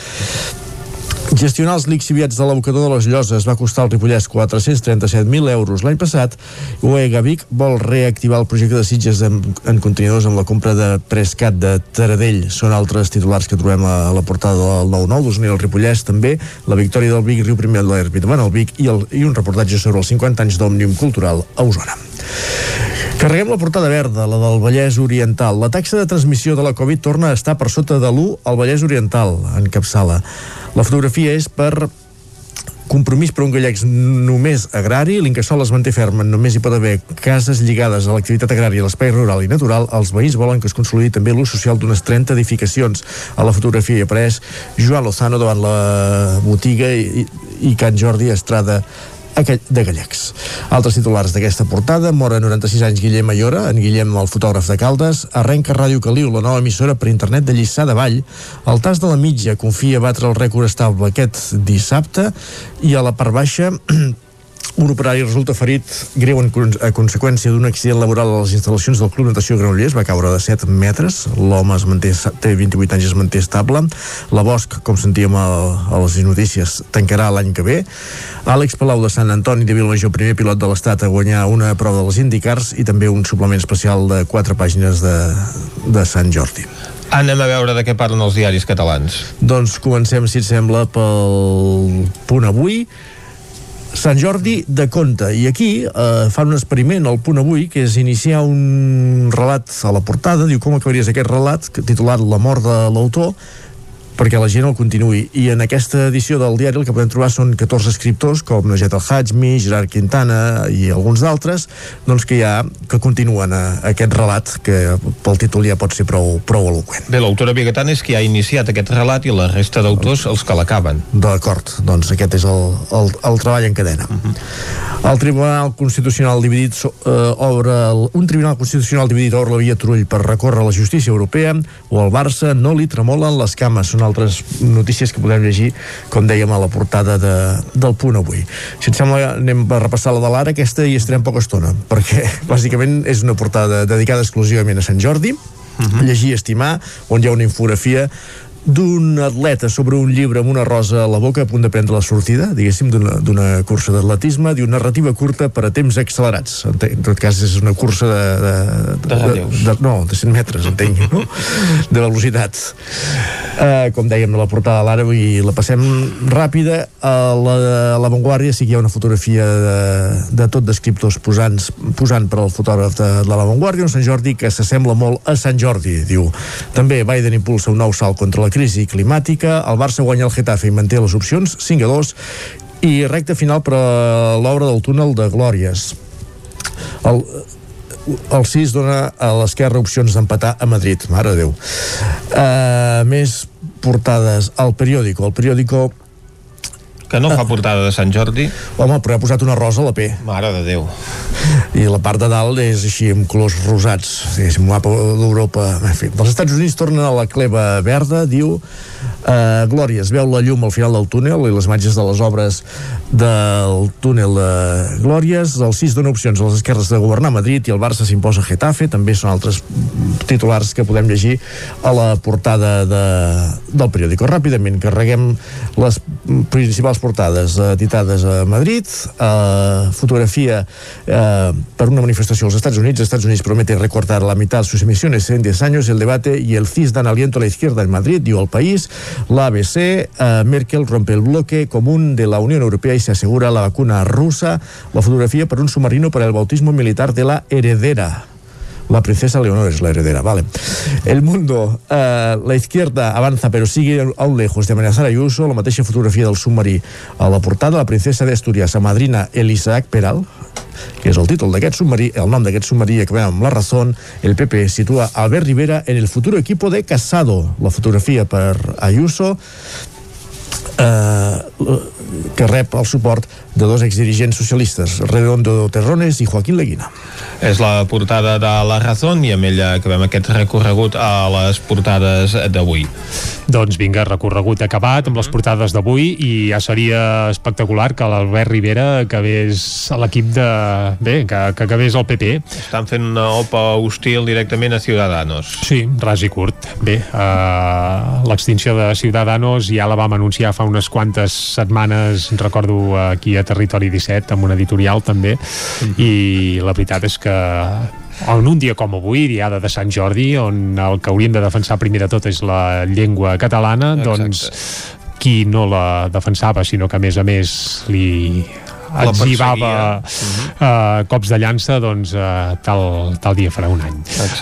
Gestionar els lixiviats de l'abocador de les Lloses va costar al Ripollès 437.000 euros l'any passat. UEGA Vic vol reactivar el projecte de Sitges en, en contenidors amb la compra de Prescat de Taradell. Són altres titulars que trobem a, la portada del 9-9 d'Osona i el Ripollès també. La victòria del Vic, Riu Primer de l'Herbit el Vic i, el, i un reportatge sobre els 50 anys d'Òmnium Cultural a Osona. Carreguem la portada verda, la del Vallès Oriental. La taxa de transmissió de la Covid torna a estar per sota de l'1 al Vallès Oriental, en capçala. La fotografia és per compromís per un gallecs només agrari, l'Incasol es manté ferm, només hi pot haver cases lligades a l'activitat agrària, l'espai rural i natural, els veïns volen que es consolidi també l'ús social d'unes 30 edificacions. A la fotografia hi apareix Joan Lozano davant la botiga i, i Can Jordi Estrada de Gallecs. Altres titulars d'aquesta portada, mora 96 anys Guillem Ayora, en Guillem el fotògraf de Caldes, arrenca Ràdio Caliu, la nova emissora per internet de Lliçà de Vall, el tas de la mitja confia batre el rècord estable aquest dissabte i a la part baixa un operari resulta ferit greu en, a conseqüència d'un accident laboral a les instal·lacions del Club Natació Granollers, va caure de 7 metres, l'home es manté, té 28 anys i es manté estable, la Bosch, com sentíem a, a les notícies, tancarà l'any que ve, Àlex Palau de Sant Antoni de Vilamajor, primer pilot de l'Estat a guanyar una prova dels Indicars i també un suplement especial de 4 pàgines de, de Sant Jordi. Anem a veure de què parlen els diaris catalans. Doncs comencem, si et sembla, pel punt avui. Sant Jordi de Conte. I aquí eh, fan un experiment al punt avui que és iniciar un relat a la portada. Diu com acabaries aquest relat titulat La mort de l'autor perquè la gent el continuï. I en aquesta edició del diari el que podem trobar són 14 escriptors com Najet El Hajmi, Gerard Quintana i alguns d'altres doncs que ja que continuen a, a aquest relat que pel títol ja pot ser prou, prou eloquent. Bé, l'autora Bigatana és qui ha iniciat aquest relat i la resta d'autors els que l'acaben. D'acord, doncs aquest és el, el, el treball en cadena. Uh -huh. El Tribunal Constitucional dividit eh, obre el, un Tribunal Constitucional dividit obre la via Trull per recórrer a la justícia europea o al Barça no li tremolen les cames. Són altres notícies que podem llegir, com dèiem a la portada de, del punt avui. Si et sembla, anem a repassar la de l'ara, aquesta hi estarem poca estona, perquè bàsicament és una portada dedicada exclusivament a Sant Jordi, uh -huh. llegir i estimar, on hi ha una infografia d'un atleta sobre un llibre amb una rosa a la boca a punt de prendre la sortida, diguéssim, d'una cursa d'atletisme, diu narrativa curta per a temps accelerats. En tot cas, és una cursa de... De, de, de, de, no, de 100 metres, entenc, no? De velocitat. Uh, com dèiem la portada de l'ara, i la passem ràpida. A la, a la Vanguardia sí que hi ha una fotografia de, de tot d'escriptors posant, posant per al fotògraf de, de la Vanguardia, un Sant Jordi que s'assembla molt a Sant Jordi, diu. També Biden impulsa un nou salt contra la crisi climàtica, el Barça guanya el Getafe i manté les opcions, 5 a 2, i recta final per a l'obra del túnel de Glòries. El, el 6 dona a l'esquerra opcions d'empatar a Madrid, mare de Déu. Uh, més portades al periòdico. El periòdico que no fa portada de Sant Jordi. Home, però ha posat una rosa a la P. Mare de Déu. I la part de dalt és així, amb colors rosats. És un mapa d'Europa. En fi, dels Estats Units tornen a la cleva verda, diu eh, Glòria, es veu la llum al final del túnel i les imatges de les obres del túnel de Glòries. El 6 dona opcions a les esquerres de governar Madrid i el Barça s'imposa a Getafe. També són altres titulars que podem llegir a la portada de, del periòdico. Ràpidament, carreguem les principals portades editades a Madrid, eh, fotografia eh, per una manifestació als Estats Units. Estats Units promete recortar la mitad sus emisiones en 10 años. El debate y el CIS dan aliento a la izquierda en Madrid, dio el país. La ABC, eh, Merkel rompe el bloque común de la Unión Europea y se asegura la vacuna rusa. La fotografía per un submarino para el bautismo militar de la heredera la princesa Leonor es la heredera, vale. El Mundo, eh, la izquierda avanza pero sigue aún lejos de amenazar a Ayuso, la mateixa fotografia del submarí a la portada, la princesa d'Astúries, a madrina Elisaac Peral, que és el títol d'aquest submarí, el nom d'aquest submarí, acabem amb la raó, el PP situa Albert Rivera en el futur equipo de Casado, la fotografia per Ayuso, eh, que rep el suport de dos exdirigents socialistes, Redondo Terrones i Joaquín Leguina. És la portada de La Razón i amb ella acabem aquest recorregut a les portades d'avui. Doncs vinga, recorregut acabat amb les portades d'avui i ja seria espectacular que l'Albert Rivera acabés a l'equip de... bé, que, que acabés el PP. Estan fent una OPA hostil directament a Ciudadanos. Sí, ras i curt. Bé, uh, l'extinció de Ciudadanos ja la vam anunciar fa unes quantes setmanes, recordo aquí a Territori 17, amb un editorial també, mm -hmm. i la veritat és que en un dia com avui, diada de Sant Jordi, on el que hauríem de defensar primer de tot és la llengua catalana, Exacte. doncs qui no la defensava, sinó que a més a més li exhibava uh, cops de llança doncs uh, tal, tal dia farà un any.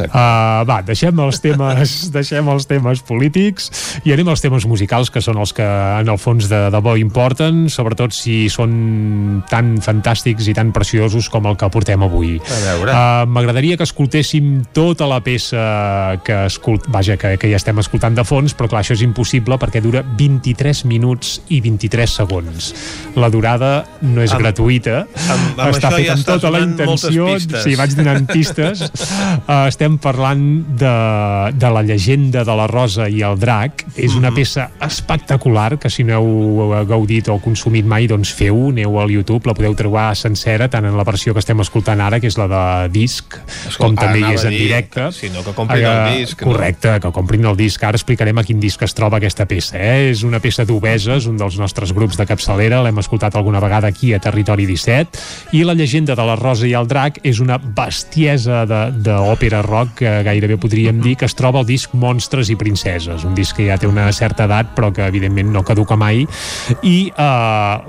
Uh, va, deixem els temes deixem els temes polítics i anem als temes musicals que són els que en el fons de, de bo importen sobretot si són tan fantàstics i tan preciosos com el que portem avui. Uh, m'agradaria que escoltéssim tota la peça que escolt... vaja, que, que ja estem escoltant de fons però clar, això és impossible perquè dura 23 minuts i 23 segons. La durada no és amb, gratuïta. amb, amb està fet ja amb tota la intenció. sí, vaig donant pistes. Uh, estem parlant de, de la llegenda de la Rosa i el Drac. És una Mhm. peça espectacular que si no heu gaudit o consumit mai doncs feu, aneu al YouTube la podeu trobar sencera, tant en la versió que estem escoltant ara, que és la de disc Escolta, com també hi és en dir, directe. sinó que comprin Eh, el disc, no? correcte, que comprin el disc. Ara explicarem a quin disc es troba aquesta peça eh? és una peça d'Obeses, un dels nostres grups de capçalera, l'hem escoltat alguna vegada aquí a Territori 17 i la llegenda de la Rosa i el Drac és una bestiesa de- d'òpera rock que gairebé podríem dir que es troba al disc Monstres i Princeses un disc que ja té una certa edat però que evidentment no caduca mai. I eh,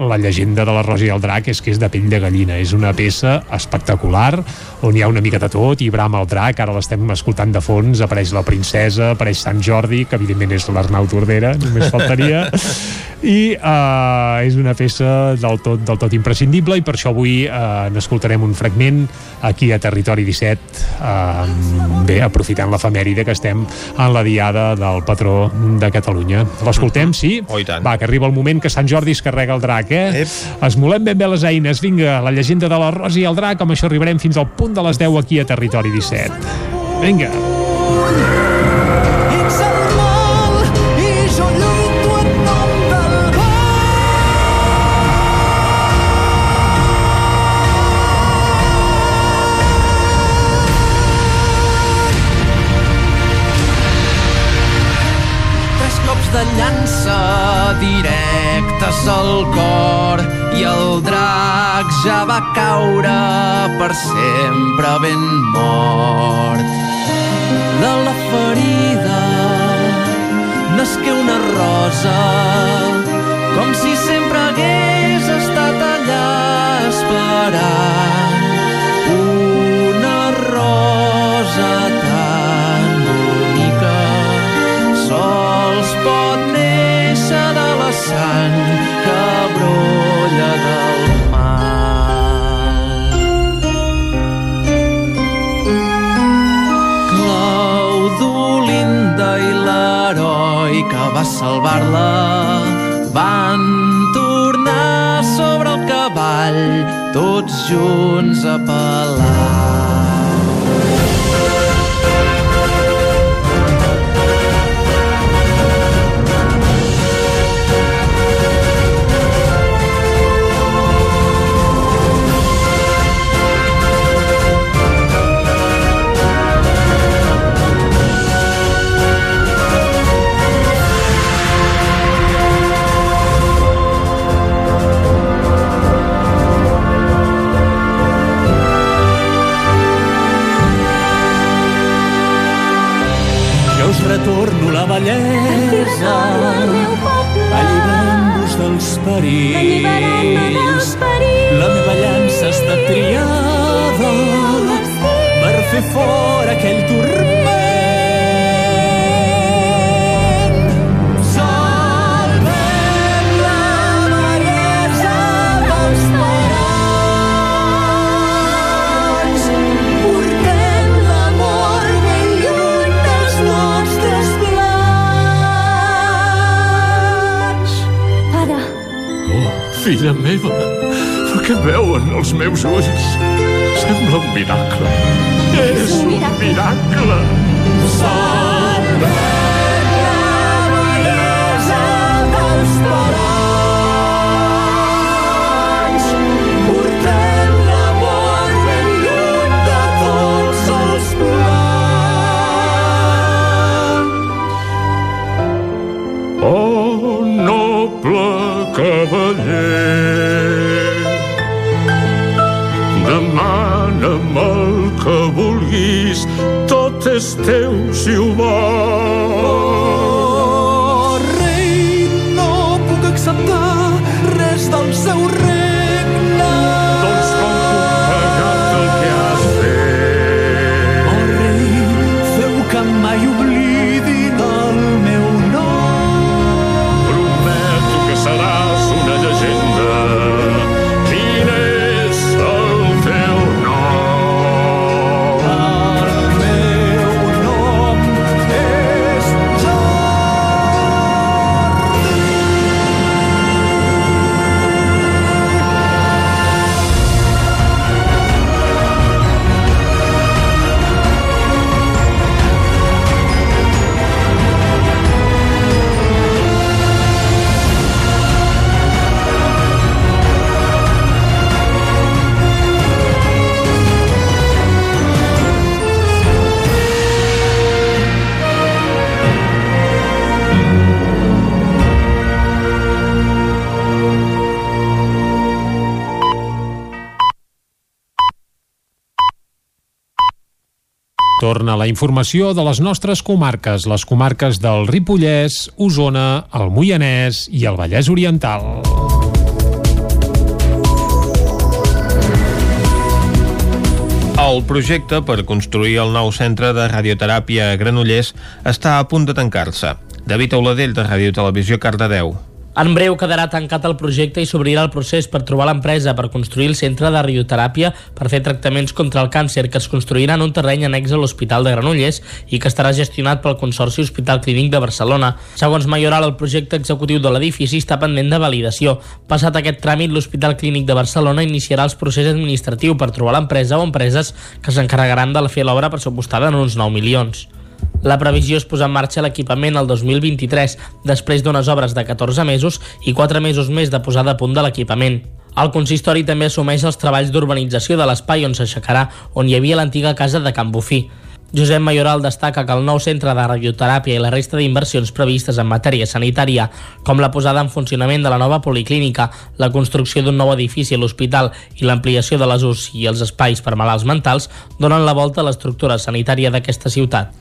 la llegenda de la Rosa i el Drac és que és de pell de gallina. És una peça espectacular on hi ha una mica de tot i brama el drac ara l'estem escoltant de fons, apareix la princesa apareix Sant Jordi, que evidentment és l'Arnau Tordera només faltaria. I uh, és una peça del tot, del tot imprescindible i per això avui uh, n'escoltarem un fragment aquí a Territori 17 uh, bé, aprofitant l'efemèride que estem en la diada del patró de Catalunya l'escoltem, sí? Oh. Va, que arriba el moment que Sant Jordi es carrega el drac, eh? Ep. Esmolem ben bé les eines, vinga, la llegenda de la Rosa i el drac, amb això arribarem fins al punt de les 10 aquí a Territori 17. Vinga. Ets al cor i el drac ja va caure per sempre ben mort. De la ferida nasqué una rosa com si sempre hagués estat allà esperant salvar-la van tornar sobre el cavall tots junts a pelar. Filla meva, Què veuen els meus ulls? Sembla un miracle. És un miracle. Teu si Torna la informació de les nostres comarques, les comarques del Ripollès, Osona, el Moianès i el Vallès Oriental. El projecte per construir el nou centre de radioteràpia a Granollers està a punt de tancar-se. David Auladell, de Ràdio Televisió, Cardedeu. En breu quedarà tancat el projecte i s'obrirà el procés per trobar l'empresa per construir el centre de radioteràpia per fer tractaments contra el càncer que es construirà en un terreny annex a l'Hospital de Granollers i que estarà gestionat pel Consorci Hospital Clínic de Barcelona. Segons Mayoral, el projecte executiu de l'edifici està pendent de validació. Passat aquest tràmit, l'Hospital Clínic de Barcelona iniciarà els procés administratiu per trobar l'empresa o empreses que s'encarregaran de fer l'obra pressupostada en uns 9 milions. La previsió és posar en marxa l'equipament el 2023, després d'unes obres de 14 mesos i 4 mesos més de posada a punt de l'equipament. El consistori també assumeix els treballs d'urbanització de l'espai on s'aixecarà, on hi havia l'antiga casa de Can Bufí. Josep Mayoral destaca que el nou centre de radioteràpia i la resta d'inversions previstes en matèria sanitària, com la posada en funcionament de la nova policlínica, la construcció d'un nou edifici a l'hospital i l'ampliació de les UCI i els espais per malalts mentals, donen la volta a l'estructura sanitària d'aquesta ciutat.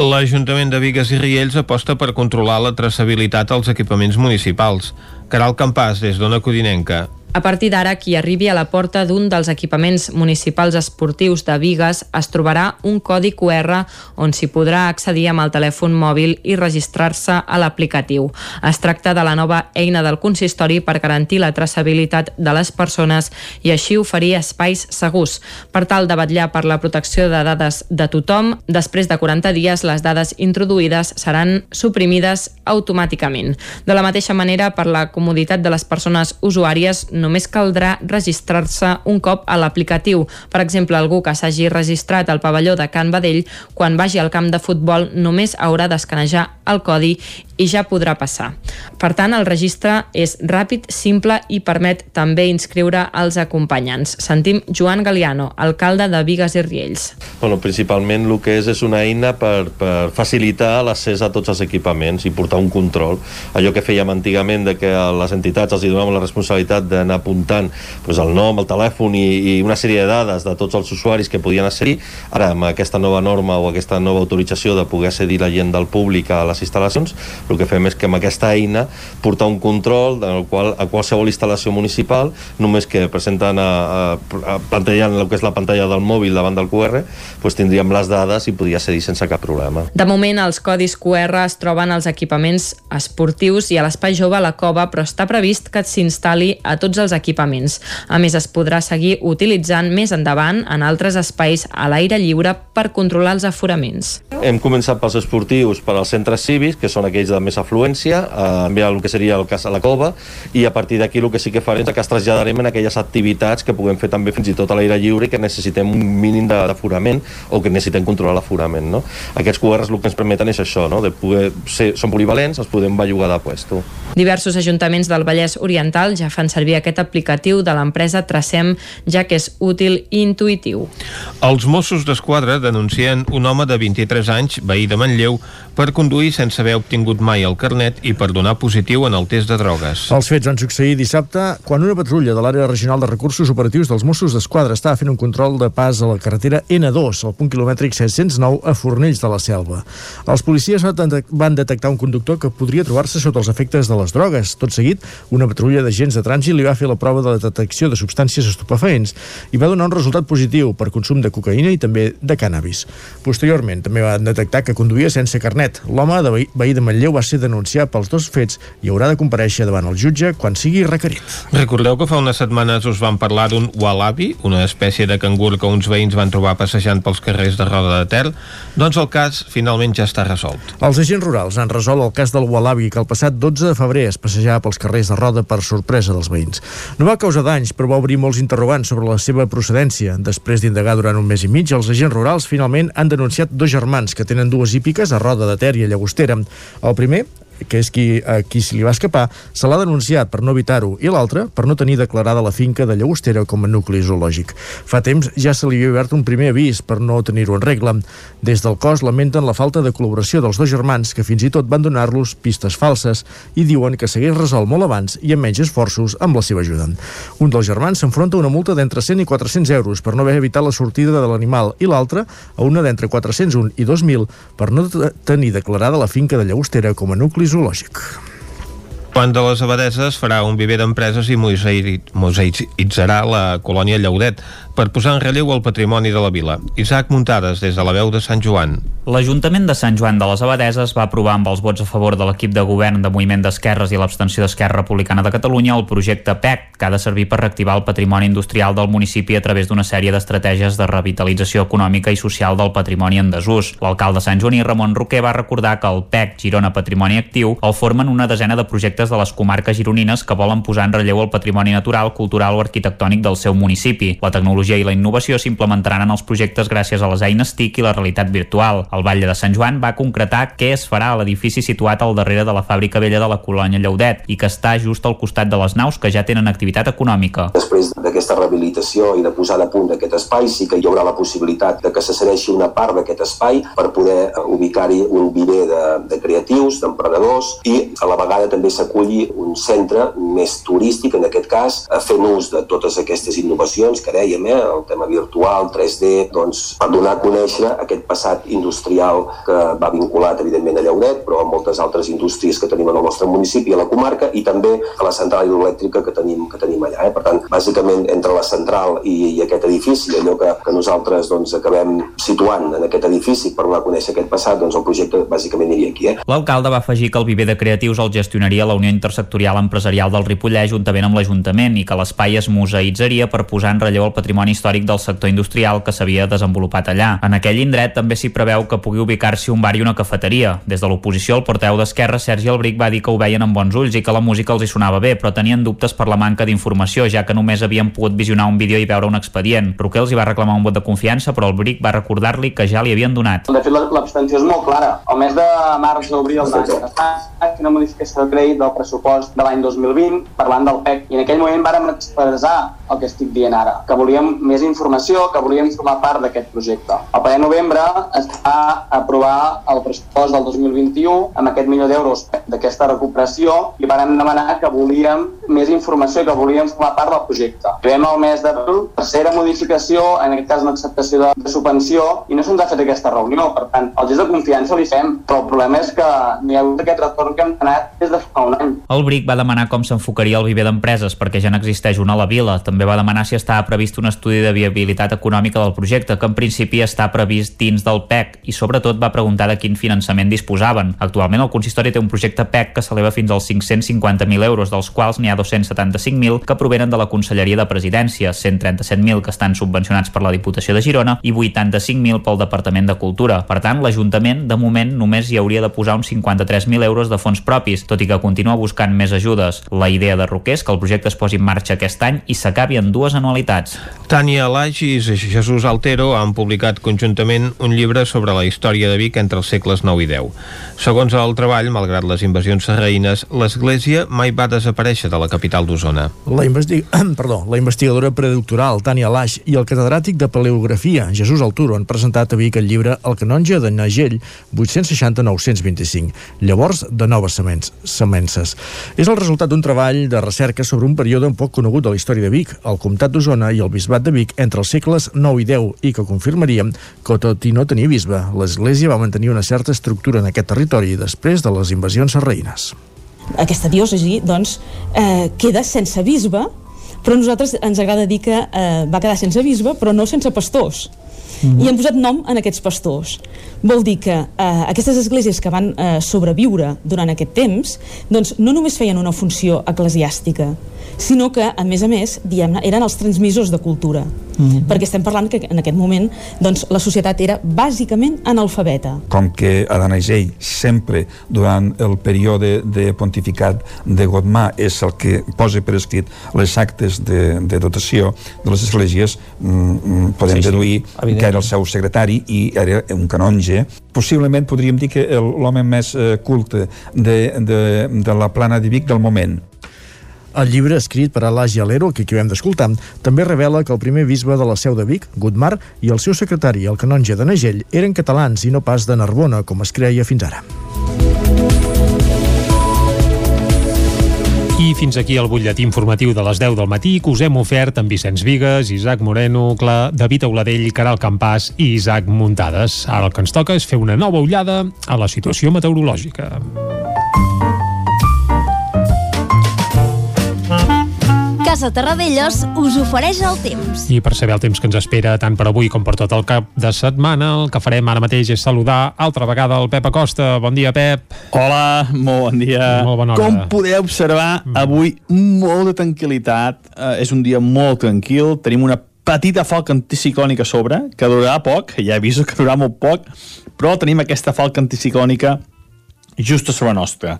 L'Ajuntament de Vigues i Riells aposta per controlar la traçabilitat als equipaments municipals. Caral Campàs, des d'Ona Codinenca. A partir d'ara, qui arribi a la porta d'un dels equipaments municipals esportius de Vigues es trobarà un codi QR on s'hi podrà accedir amb el telèfon mòbil i registrar-se a l'aplicatiu. Es tracta de la nova eina del consistori per garantir la traçabilitat de les persones i així oferir espais segurs. Per tal de vetllar per la protecció de dades de tothom, després de 40 dies les dades introduïdes seran suprimides automàticament. De la mateixa manera, per la comoditat de les persones usuàries, només caldrà registrar-se un cop a l'aplicatiu. Per exemple, algú que s'hagi registrat al pavelló de Can Badell, quan vagi al camp de futbol només haurà d'escanejar el codi i ja podrà passar. Per tant, el registre és ràpid, simple i permet també inscriure els acompanyants. Sentim Joan Galiano, alcalde de Vigues i Riells. Bueno, principalment el que és és una eina per, per facilitar l'accés a tots els equipaments i portar un control. Allò que fèiem antigament de que a les entitats els donàvem la responsabilitat d'anar apuntant pues, el nom, el telèfon i, i una sèrie de dades de tots els usuaris que podien accedir. Ara, amb aquesta nova norma o aquesta nova autorització de poder accedir la gent del públic a les instal·lacions, el que fem és que amb aquesta eina portar un control en el qual a qualsevol instal·lació municipal, només que presenten a, a, a plantellant el que és la pantalla del mòbil davant del QR, pues tindríem les dades i podria accedir sense cap problema. De moment, els codis QR es troben als equipaments equipaments esportius i a l'Espai Jove a la Cova, però està previst que s'instal·li a tots els equipaments. A més, es podrà seguir utilitzant més endavant en altres espais a l'aire lliure per controlar els aforaments. Hem començat pels esportius per als centres cívics, que són aquells de més afluència, enviar el que seria el cas a la cova, i a partir d'aquí el que sí que farem és que es traslladarem en aquelles activitats que puguem fer també fins i tot a l'aire lliure i que necessitem un mínim d'aforament o que necessitem controlar l'aforament. No? Aquests QRs el que ens permeten és això, no? de poder ser, són polivalents, els podem bellugar de puesto. Diversos ajuntaments del Vallès Oriental ja fan servir aquest aplicatiu de l'empresa Tracem, ja que és útil i intuïtiu. Els Mossos d'Esquadra denuncien un home de 23 anys, veí de Manlleu, per conduir sense haver obtingut mai el carnet i per donar positiu en el test de drogues. Els fets van succeir dissabte quan una patrulla de l'àrea regional de recursos operatius dels Mossos d'Esquadra estava fent un control de pas a la carretera N2, al punt quilomètric 709 a Fornells de la Selva. Els policies van detectar un conductor que podria trobar-se sota els efectes de les drogues. Tot seguit, una patrulla d'agents de trànsit li va fer la prova de la detecció de substàncies estupefaents i va donar un resultat positiu per consum de cocaïna i també de cannabis. Posteriorment, també van detectar que conduïa sense carnet. L'home de veí, de Manlleu va ser denunciat pels dos fets i haurà de compareixer davant el jutge quan sigui requerit. Recordeu que fa unes setmanes us vam parlar d'un wallabi, una espècie de cangur que uns veïns van trobar passejant pels carrers de Roda de Ter? Doncs el cas finalment ja està resolt. Els agents rurals han resolt el cas del Wallabi que el passat 12 de febrer es passejava pels carrers de Roda per sorpresa dels veïns. No va causar danys, però va obrir molts interrogants sobre la seva procedència. Després d'indagar durant un mes i mig, els agents rurals finalment han denunciat dos germans que tenen dues hípiques a Roda de Ter i a Llagostera. El primer que és qui, a qui se li va escapar, se l'ha denunciat per no evitar-ho i l'altre per no tenir declarada la finca de Llagostera com a nucli zoològic. Fa temps ja se li havia obert un primer avís per no tenir-ho en regla. Des del cos lamenten la falta de col·laboració dels dos germans que fins i tot van donar-los pistes falses i diuen que s'hagués resolt molt abans i amb menys esforços amb la seva ajuda. Un dels germans s'enfronta a una multa d'entre 100 i 400 euros per no haver evitat la sortida de l'animal i l'altre a una d'entre 401 i 2.000 per no tenir declarada la finca de Llagostera com a nucli zoològic. Quan de les abadeses farà un viver d'empreses i museïtzarà la colònia Llaudet per posar en relleu el patrimoni de la vila. Isaac Muntades, des de la veu de Sant Joan. L'Ajuntament de Sant Joan de les Abadeses va aprovar amb els vots a favor de l'equip de govern de Moviment d'Esquerres i l'abstenció d'Esquerra Republicana de Catalunya el projecte PEC, que ha de servir per reactivar el patrimoni industrial del municipi a través d'una sèrie d'estratègies de revitalització econòmica i social del patrimoni en desús. L'alcalde Sant Joaní Ramon Roquer va recordar que el PEC Girona Patrimoni Actiu el formen una desena de projectes de les comarques gironines que volen posar en relleu el patrimoni natural, cultural o arquitectònic del seu municipi. La tecnologia i la innovació s'implementaran en els projectes gràcies a les eines TIC i la realitat virtual. El Batlle de Sant Joan va concretar què es farà a l'edifici situat al darrere de la fàbrica vella de la colònia Lleudet i que està just al costat de les naus que ja tenen activitat econòmica. Després d'aquesta rehabilitació i de posar a punt d'aquest espai, sí que hi haurà la possibilitat de que se cedeixi una part d'aquest espai per poder ubicar-hi un viver de, de creatius, d'emprenedors i a la vegada també s'aculli un centre més turístic, en aquest cas, fent ús de totes aquestes innovacions que dèiem, eh, el tema virtual, 3D, doncs, per donar a conèixer aquest passat industrial que va vinculat, evidentment, a Llauret, però a moltes altres indústries que tenim en el nostre municipi, a la comarca, i també a la central hidroelèctrica que tenim, que tenim allà. Eh? Per tant, bàsicament, entre la central i, i aquest edifici, allò que, que nosaltres doncs, acabem situant en aquest edifici per donar a conèixer aquest passat, doncs el projecte bàsicament aniria aquí. Eh? L'alcalde va afegir que el viver de creatius el gestionaria la Unió Intersectorial Empresarial del Ripollès juntament amb l'Ajuntament i que l'espai es museïtzaria per posar en relleu el patrimoni històric del sector industrial que s'havia desenvolupat allà. En aquell indret també s'hi preveu que pugui ubicar-s'hi un bar i una cafeteria. Des de l'oposició, el porteu d'Esquerra, Sergi Albric, va dir que ho veien amb bons ulls i que la música els hi sonava bé, però tenien dubtes per la manca d'informació, ja que només havien pogut visionar un vídeo i veure un expedient. Roquer els hi va reclamar un vot de confiança, però Albric va recordar-li que ja li havien donat. De fet, l'abstenció és molt clara. El mes de març abril d'any passat, una modificació de crèdit del pressupost de l'any 2020 parlant del PEC i en aquell moment vàrem expressar el que estic dient ara, que volíem més informació, que volíem formar part d'aquest projecte. El ple novembre es va aprovar el pressupost del 2021 amb aquest milió d'euros d'aquesta recuperació i vàrem demanar que volíem més informació, que volíem formar part del projecte. Vam al mes d'abril, tercera modificació, en aquest cas una acceptació de, de subvenció i no se'ns ha fet aquesta reunió. Per tant, el gest de confiança li fem, però el problema és que ni ha hagut aquest retorn que hem anat des de fa un any. El BRIC va demanar com s'enfocaria el viver d'empreses perquè ja n'existeix una a la vila. També va demanar si estava previst un estudi de viabilitat econòmica del projecte, que en principi està previst dins del PEC, i sobretot va preguntar de quin finançament disposaven. Actualment el consistori té un projecte PEC que s'eleva fins als 550.000 euros, dels quals n'hi ha 275.000 que provenen de la Conselleria de Presidència, 137.000 que estan subvencionats per la Diputació de Girona i 85.000 pel Departament de Cultura. Per tant, l'Ajuntament, de moment, només hi hauria de posar uns 53.000 euros de fons propis, tot i que continua buscant més ajudes. La idea de Roquer és que el projecte es posi en marxa aquest any i s'acabi en dues anualitats. Tània Laix i Jesús Altero han publicat conjuntament un llibre sobre la història de Vic entre els segles IX i X. Segons el treball, malgrat les invasions serraïnes, l'església mai va desaparèixer de la capital d'Osona. La, investi... Perdó, la investigadora predoctoral Tània Laix i el catedràtic de Paleografia Jesús Alturo han presentat a Vic el llibre El canonge de Nagell 860-925, llavors de noves semens, semences. És el resultat d'un treball de recerca sobre un període un poc conegut de la història de Vic, el comtat d'Osona i el bisbat de Vic entre els segles 9 i 10 i que confirmaríem que tot i no tenir bisbe, l'església va mantenir una certa estructura en aquest territori després de les invasions sarraïnes. Aquesta diòcesi, doncs, eh, queda sense bisbe, però nosaltres ens agrada dir que eh, va quedar sense bisbe, però no sense pastors. Mm -hmm. i han posat nom en aquests pastors. Vol dir que eh, aquestes esglésies que van eh, sobreviure durant aquest temps, doncs no només feien una funció eclesiàstica, sinó que, a més a més, diguem eren els transmissors de cultura. Mm -hmm. Perquè estem parlant que en aquest moment doncs, la societat era bàsicament analfabeta. Com que a Danagell sempre durant el període de pontificat de Godmà és el que posa per escrit les actes de, de dotació de les esglésies, mm, podem sí, sí, deduir que era el seu secretari i era un canonge. Possiblement podríem dir que l'home més eh, culte de, de, de la plana de Vic del moment. El llibre, escrit per Alagi Alero, que aquí vam d'escoltar, també revela que el primer bisbe de la seu de Vic, Gutmar, i el seu secretari, el canonge de Nagell, eren catalans i no pas de Narbona, com es creia fins ara. I fins aquí el butlletí informatiu de les 10 del matí que us hem ofert amb Vicenç Vigues, Isaac Moreno, Cla, David Auladell, Caral Campàs i Isaac Muntades. Ara el que ens toca és fer una nova ullada a la situació meteorològica. Casa Terradellos us ofereix el temps. I per saber el temps que ens espera tant per avui com per tot el cap de setmana, el que farem ara mateix és saludar altra vegada el Pep Acosta. Bon dia, Pep. Hola, molt bon dia. Molt bona hora. Com podeu observar, avui molta tranquil·litat, eh, és un dia molt tranquil, tenim una petita falca anticiclònica a sobre, que durarà poc, ja aviso que durarà molt poc, però tenim aquesta falca anticiclònica just a sobre nostra.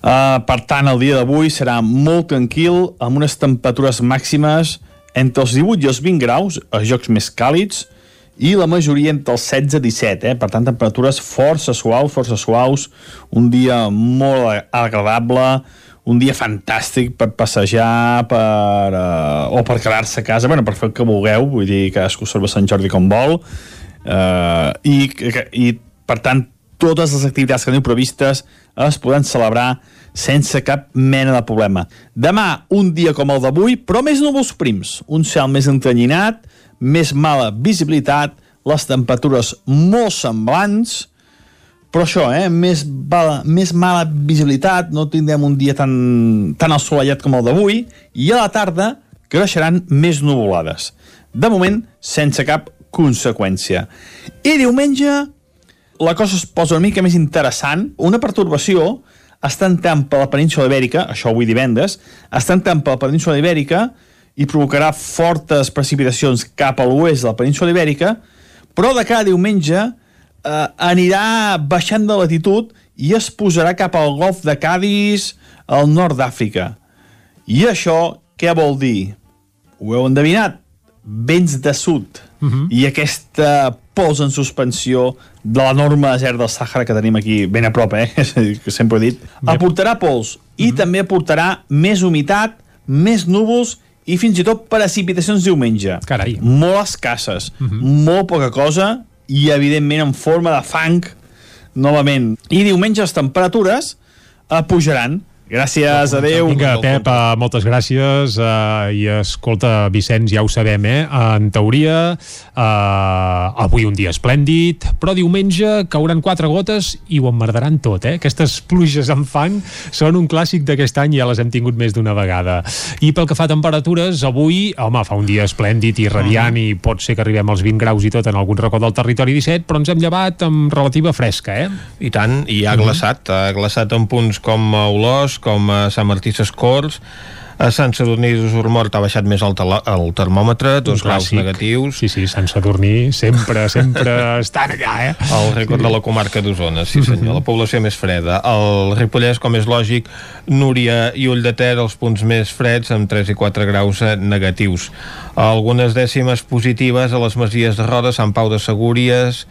Uh, per tant, el dia d'avui serà molt tranquil, amb unes temperatures màximes entre els 18 i els 20 graus, els jocs més càlids, i la majoria entre els 16 i 17, eh? per tant, temperatures força suaus, força suaus, un dia molt agradable, un dia fantàstic per passejar, per, uh, o per quedar-se a casa, bueno, per fer el que vulgueu, vull dir, cadascú observa Sant Jordi com vol, uh, i, i per tant, totes les activitats que teniu previstes es poden celebrar sense cap mena de problema. Demà, un dia com el d'avui, però més núvols prims, un cel més entrenyinat, més mala visibilitat, les temperatures molt semblants, però això, eh, més, mala, més mala visibilitat, no tindrem un dia tan, tan assolellat com el d'avui, i a la tarda creixeran més nuvolades. De moment, sense cap conseqüència. I diumenge, la cosa es posa una mica més interessant. Una pertorbació està entrant per la península ibèrica, això avui divendres, està entrant per la península ibèrica i provocarà fortes precipitacions cap a l'oest de la península ibèrica, però de cada diumenge eh, anirà baixant de latitud i es posarà cap al golf de Cádiz, al nord d'Àfrica. I això què vol dir? Ho heu endevinat? Vents de sud. Uh -huh. I aquesta pols en suspensió de l'enorme desert del Sàhara que tenim aquí ben a prop, eh? Que sempre he dit. Aportarà pols i uh -huh. també aportarà més humitat, més núvols i fins i tot precipitacions diumenge. Carai. Molt escasses, uh -huh. molt poca cosa i evidentment en forma de fang novament. I diumenge les temperatures eh, pujaran Gràcies, adeu. Vinga, Pep, uh, moltes gràcies. Uh, I escolta, Vicenç, ja ho sabem, eh? En teoria, uh, avui un dia esplèndid, però diumenge cauran quatre gotes i ho emmerdaran tot, eh? Aquestes pluges amb fang són un clàssic d'aquest any i ja les hem tingut més d'una vegada. I pel que fa a temperatures, avui, home, fa un dia esplèndid i radiant uh -huh. i pot ser que arribem als 20 graus i tot en algun racó del territori 17, però ens hem llevat amb relativa fresca, eh? I tant, i ha glaçat, ha glaçat en punts com a Olors, com a Sant Martí Sescorts, a Sant Sadurní d'Usormort ha baixat més el, el termòmetre, dos graus negatius. Sí, sí, Sant Sadurní sempre, sempre estan allà, eh? El rècord de la comarca d'Osona, sí senyor, la població més freda. El Ripollès, com és lògic, Núria i Ull de Ter, els punts més freds, amb 3 i 4 graus eh, negatius. Algunes dècimes positives a les masies de Roda, Sant Pau de Segúries,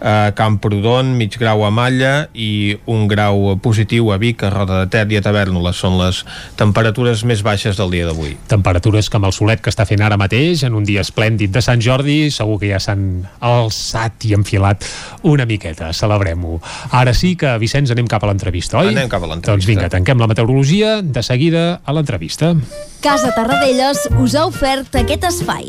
a Camprodon, mig grau a Malla i un grau positiu a Vic, a Roda de Ter i a Tavernoles. Són les temperatures més baixes del dia d'avui. Temperatures que amb el solet que està fent ara mateix, en un dia esplèndid de Sant Jordi, segur que ja s'han alçat i enfilat una miqueta. Celebrem-ho. Ara sí que, Vicenç, anem cap a l'entrevista, oi? Anem cap a l'entrevista. Doncs vinga, tanquem la meteorologia de seguida a l'entrevista. Casa Tarradellas us ha ofert aquest espai.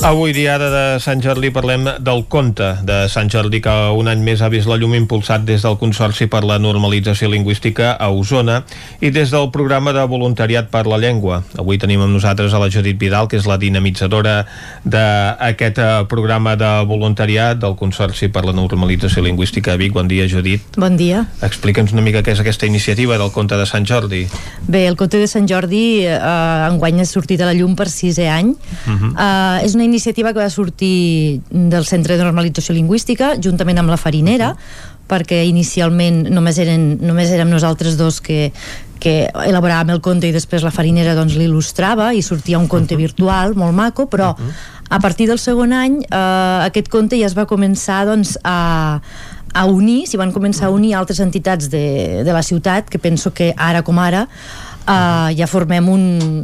Avui, diada de Sant Jordi, parlem del conte de Sant Jordi, que un any més ha vist la llum impulsat des del Consorci per la Normalització Lingüística a Osona i des del programa de voluntariat per la llengua. Avui tenim amb nosaltres a la Judit Vidal, que és la dinamitzadora d'aquest eh, programa de voluntariat del Consorci per la Normalització Lingüística a Vic. Bon dia, Judit. Bon dia. Explica'ns una mica què és aquesta iniciativa del conte de Sant Jordi. Bé, el Conte de Sant Jordi eh, enguany ha sortit a la llum per sisè any. Uh -huh. eh, és una iniciativa que va sortir del Centre de Normalització Lingüística juntament amb la Farinera perquè inicialment només, eren, només érem nosaltres dos que, que elaboràvem el conte i després la farinera doncs, l'il·lustrava i sortia un conte virtual molt maco, però a partir del segon any eh, aquest conte ja es va començar doncs, a, a unir, s'hi van començar a unir altres entitats de, de la ciutat que penso que ara com ara Uh, ja formem un,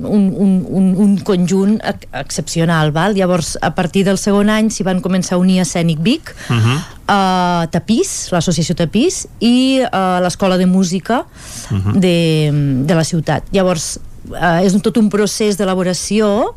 un, un, un, un conjunt ex excepcional val? llavors a partir del segon any s'hi van començar a unir Escènic Vic Uh -huh. uh, Tapís, l'associació Tapís i uh, l'escola de música Uh -huh. de, de la ciutat llavors uh, és un, tot un procés d'elaboració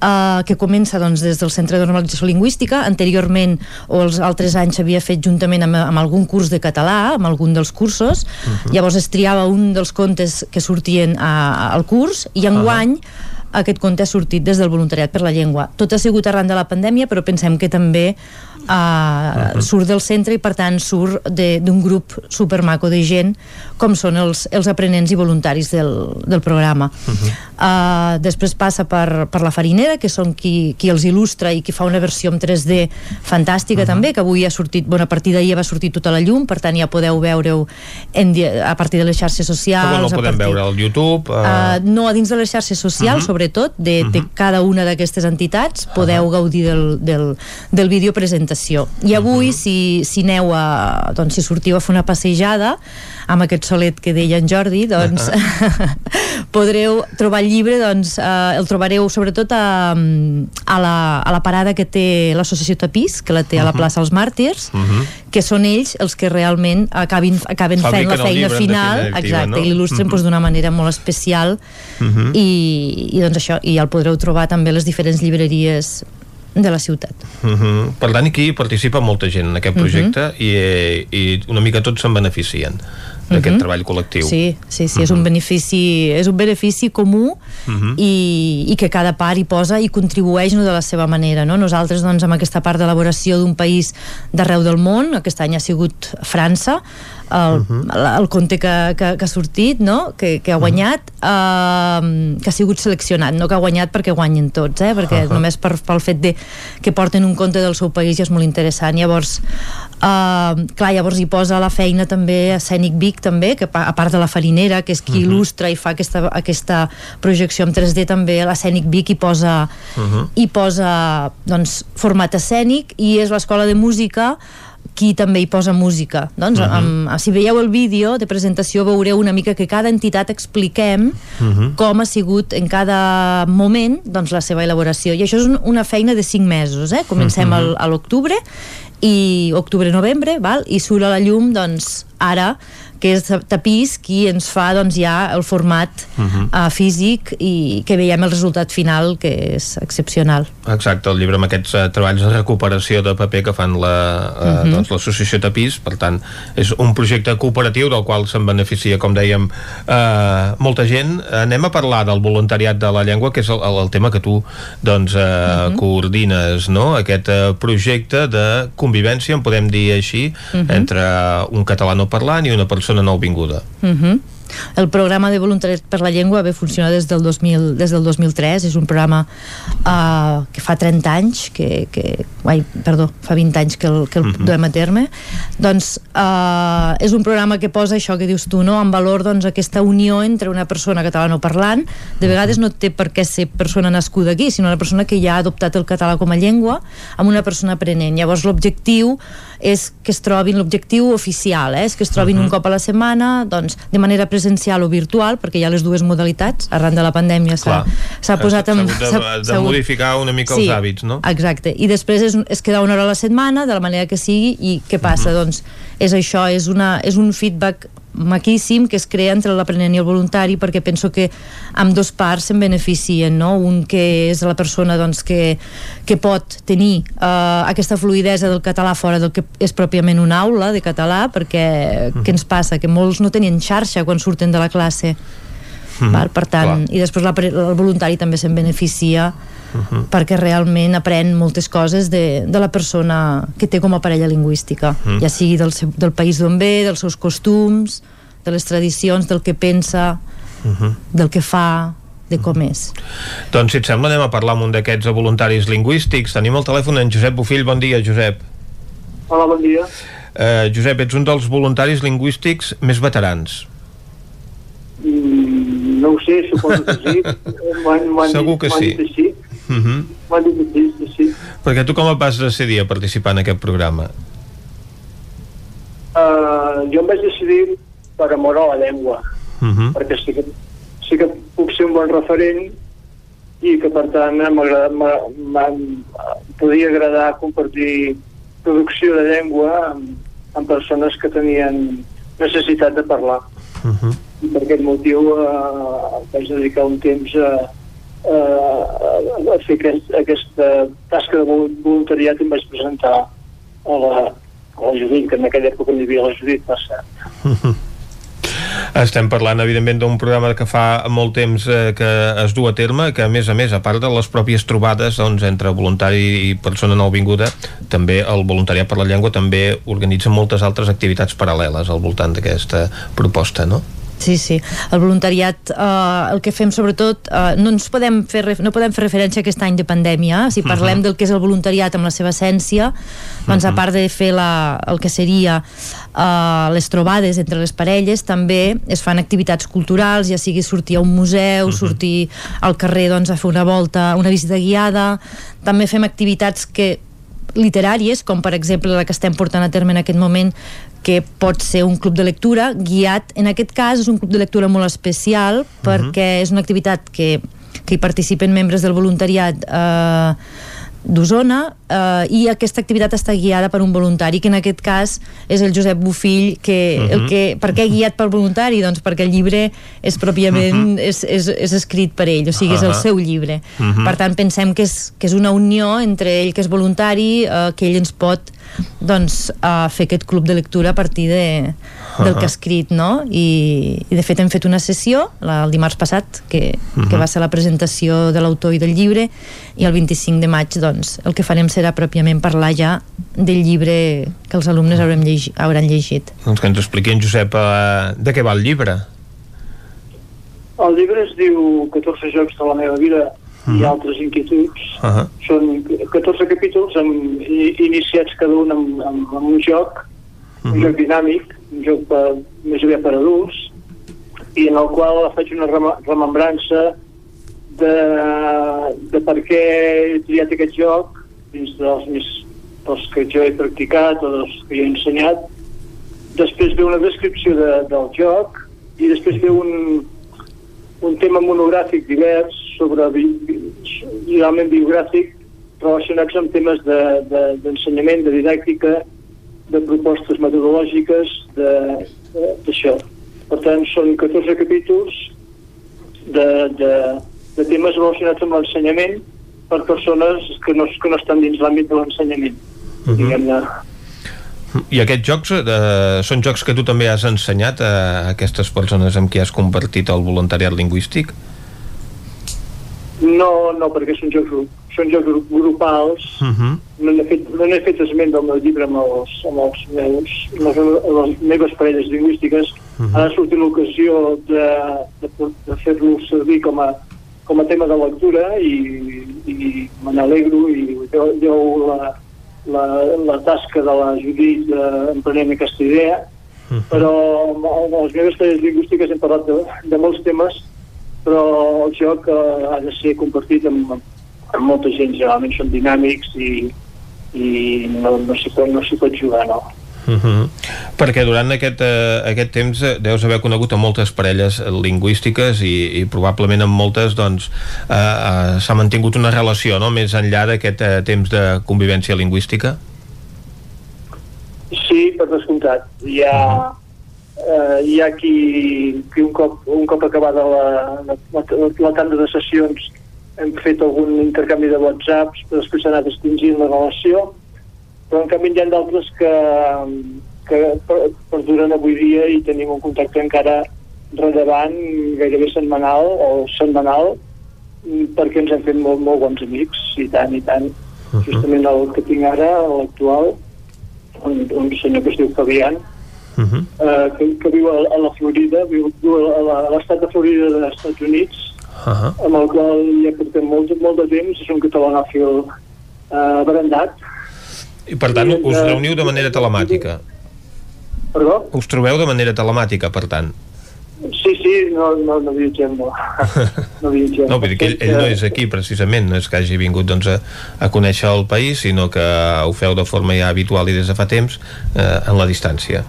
Uh, que comença doncs, des del Centre de Normalització Lingüística anteriorment o els altres anys s'havia fet juntament amb, amb algun curs de català amb algun dels cursos uh -huh. llavors es triava un dels contes que sortien a, al curs i enguany uh -huh. Aquest conte ha sortit des del voluntariat per la llengua tot ha sigut arran de la pandèmia però pensem que també uh, uh -huh. surt del centre i per tant surt d'un grup supermaco de gent com són els, els aprenents i voluntaris del, del programa uh -huh. uh, després passa per, per la farinera que són qui, qui els il·lustra i qui fa una versió en 3D fantàstica uh -huh. també que avui ha sortit, bueno, a partir d'ahir va sortir tota la llum per tant ja podeu veure-ho a partir de les xarxes socials Però no podem partir... veure al YouTube. Uh... Uh, no, a dins de les xarxes socials, uh -huh. Sobretot, de, de cada una d'aquestes entitats, podeu uh -huh. gaudir del, del, del vídeo presentació. I avui, uh -huh. si, si aneu a... Doncs, si sortiu a fer una passejada amb aquest solet que deia en Jordi, doncs uh -huh. podreu trobar el llibre, doncs uh, el trobareu sobretot a, a, la, a la parada que té l'associació Tapís, que la té a la plaça Els Màrtirs, Uh -huh. que són ells els que realment acabin, acaben fent Fabriquen la feina final, exacte, no? i l'il·lustren Mhm. doncs, d'una manera molt especial Uh -huh. i, i doncs això, i el podreu trobar també a les diferents llibreries de la ciutat. Uh -huh. Per tant, aquí participa molta gent en aquest Mhm. projecte uh -huh. i, i una mica tots se'n beneficien d'aquest Mhm. treball col·lectiu. Sí, sí, sí, és un benefici, és un benefici comú Mhm. i, i que cada part hi posa i contribueix no, de la seva manera. No? Nosaltres, doncs, amb aquesta part d'elaboració d'un país d'arreu del món, aquest any ha sigut França, el, el conte que, que, que ha sortit, no? que, que ha guanyat, eh, que ha sigut seleccionat, no que ha guanyat perquè guanyen tots, eh? perquè Ahà. només per, pel fet de que porten un conte del seu país ja és molt interessant. Llavors, eh, clar, llavors hi posa la feina també Escènic Vic també, que a part de la farinera, que és qui Mhm. il·lustra i fa aquesta, aquesta projecció en 3D també, l'Escènic Vic hi posa hi posa doncs, format escènic i és l'escola de música qui també hi posa música doncs, Mhm. amb, si veieu el vídeo de presentació veureu una mica que cada entitat expliquem com ha sigut en cada moment doncs, la seva elaboració i això és un- una feina de 5 mesos eh? comencem Mhm. al, a l'octubre i octubre-novembre val? i surt a la llum doncs, ara que és Tapís qui ens fa doncs, ja el format Mhm. uh, físic i que veiem el resultat final que és excepcional Exacte, el llibre amb aquests uh, treballs de recuperació de paper que fan la, uh, Mhm. doncs, l'associació Tapís, per tant és un projecte cooperatiu del qual se'n beneficia com dèiem uh, molta gent anem a parlar del voluntariat de la llengua que és el, el, tema que tu doncs, uh, coordines, no? aquest uh, projecte de convivència, en podem dir així Mhm. entre un català no parlant i una persona nouvinguda Uh El programa de voluntariat per la llengua ve funcionar des del, 2000, des del 2003, és un programa uh, que fa 30 anys, que, que, ai, perdó, fa 20 anys que el, que el Mhm. duem a terme, doncs uh, és un programa que posa això que dius tu, no? en valor doncs, aquesta unió entre una persona catalanoparlant, de vegades no té per què ser persona nascuda aquí, sinó una persona que ja ha adoptat el català com a llengua amb una persona aprenent. Llavors l'objectiu és que es trobin l'objectiu oficial, eh? és que es trobin Mhm. un cop a la setmana doncs, de manera presencial o virtual perquè hi ha les dues modalitats, arran de la pandèmia s'ha posat. S'ha hagut de, de modificar una mica Sí, els hàbits, no? Exacte, i després és, és quedar una hora a la setmana de la manera que sigui i què passa? Doncs és això, és, una, és un feedback maquíssim que es crea entre l'aprenent i el voluntari perquè penso que amb dos parts se'n beneficien no? un que és la persona doncs, que, que pot tenir uh, aquesta fluidesa del català fora del que és pròpiament una aula de català perquè què ens passa? Que molts no tenien xarxa quan surten de la classe Mhm, val? per tant, i després l'apre- el voluntari també se'n beneficia perquè realment aprèn moltes coses de, de la persona que té com a parella lingüística Mhm. ja sigui del, seu, del país d'on ve, dels seus costums de les tradicions, del que pensa Mhm. del que fa de com és Doncs si et sembla anem a parlar amb un d'aquests voluntaris lingüístics. Tenim el telèfon en Josep Bofill. Bon dia, Josep. Hola, bon dia. Uh, Josep, ets un dels voluntaris lingüístics més veterans. Mm, no ho sé, suposo que sí. Segur dit- que sí. dit que sí. Uh -huh. M'han dit sí, que sí. Perquè tu com et vas decidir a participar en aquest programa? Uh, jo em vaig decidir per amor a la llengua, Uh -huh. perquè sí que, sí que puc ser un bon referent i que per tant m'agrada- podia agradar compartir producció de llengua amb, amb persones que tenien necessitat de parlar. Uh -huh. i per aquest motiu eh, vaig dedicar un temps a, a, a fer aquest, aquesta tasca de vol- voluntariat i em vaig presentar a la, a la Judit, que en aquella època n'hi havia la Judit, per cert. Estem parlant, evidentment, d'un programa que fa molt temps eh, que es du a terme, que a més a més, a part de les pròpies trobades doncs, entre voluntari i persona nouvinguda, també el voluntariat per la llengua també organitza moltes altres activitats paral·leles al voltant d'aquesta proposta, no? Sí, sí. El voluntariat, eh, el que fem sobretot, eh, no ens podem fer, no podem fer referència a aquest any de pandèmia. Si parlem Mhm. del que és el voluntariat amb la seva essència, doncs a Mhm. part de fer la, el que seria eh, les trobades entre les parelles, també es fan activitats culturals, ja sigui sortir a un museu, sortir al carrer doncs, a fer una volta, una visita guiada. També fem activitats que literàries, com per exemple la que estem portant a terme en aquest moment, que pot ser un club de lectura guiat, en aquest cas és un club de lectura molt especial perquè és una activitat que, que hi participen membres del voluntariat eh, d'Osona eh, i aquesta activitat està guiada per un voluntari que en aquest cas és el Josep Bufill que, uh -huh. el Mhm. que, per què guiat pel voluntari? Doncs perquè el llibre és pròpiament uh -huh. és, és, és escrit per ell, o sigui, és el seu llibre Mhm. per tant pensem que és, que és una unió entre ell que és voluntari, eh, que ell ens pot doncs, a fer aquest club de lectura a partir de, del que ha escrit no? I, i de fet hem fet una sessió la, el dimarts passat que, uh -huh. que va ser la presentació de l'autor i del llibre i el 25 de maig doncs, el que farem serà pròpiament parlar ja del llibre que els alumnes haurem llegi, hauran llegit doncs que ens expliqui en Josep uh, de què va el llibre el llibre es diu 14 jocs de la meva vida uh -huh. i altres inquietuds. Uh -huh. Són 14 capítols amb, iniciats cada un amb, amb, amb un joc, uh -huh. un joc dinàmic, un joc per, més aviat per adults, i en el qual faig una rem remembrança de, de per què he triat aquest joc dins dels, més, dels que jo he practicat o dels que jo he ensenyat. Després ve una descripció de, del joc i després ve un, un tema monogràfic divers sobre realment biogràfic relacionats amb temes d'ensenyament, de, de, de didàctica, de propostes metodològiques, d'això. Per tant, són 14 capítols de, de, de temes relacionats amb l'ensenyament per persones que no, que no estan dins l'àmbit de l'ensenyament. Uh -huh. Diguem-ne, i aquests jocs eh, són jocs que tu també has ensenyat a aquestes persones amb qui has compartit el voluntariat lingüístic? No, no, perquè són jocs, són jocs grupals. Uh -huh. no n'he fet, no fet esment del meu llibre amb els, amb els meus, amb les, les meves parelles lingüístiques. Uh -huh. Ha sortit l'ocasió de, de, de fer-lo servir com a, com a tema de lectura i, i me n'alegro i jo, jo la, la, la tasca de la Judit d'emprenent aquesta idea, uh -huh. però amb les meves tarees lingüístiques hem parlat de, de molts temes, però el joc eh, ha de ser compartit amb, amb molta gent, generalment són dinàmics i, i no, no s'hi pot, no pot jugar, no. Uh -huh. Perquè durant aquest, uh, aquest temps uh, deus haver conegut a moltes parelles lingüístiques i, i probablement amb moltes doncs uh, uh, s'ha mantingut una relació no? més enllà d'aquest uh, temps de convivència lingüística Sí, per descomptat hi ha, uh -huh. Uh, hi ha qui, qui un, cop, un cop acabada la, la, la, la tanda de sessions hem fet algun intercanvi de whatsapps però després s'ha anat extingint la relació però en canvi hi ha d'altres que, que perduren avui dia i tenim un contacte encara rellevant, gairebé setmanal o setmanal, perquè ens hem fet molt, molt bons amics, i tant, i tant. Uh -huh. Justament el que tinc ara, l'actual, un, un senyor que es diu Fabián, uh -huh. eh, que, que viu a, a la Florida, viu, viu a l'estat de Florida dels Estats Units, uh -huh. amb el qual ja portem molt, molt de temps, és un catalanòfil eh, brandat, i per tant, us reuniu de manera telemàtica? Perdó? Us trobeu de manera telemàtica, per tant? Sí, sí, no, no, no viatgem, no. No viatgem. No, vull dir que ell, ell no és aquí, precisament, no és que hagi vingut doncs, a, a conèixer el país, sinó que ho feu de forma ja habitual i des de fa temps eh, en la distància.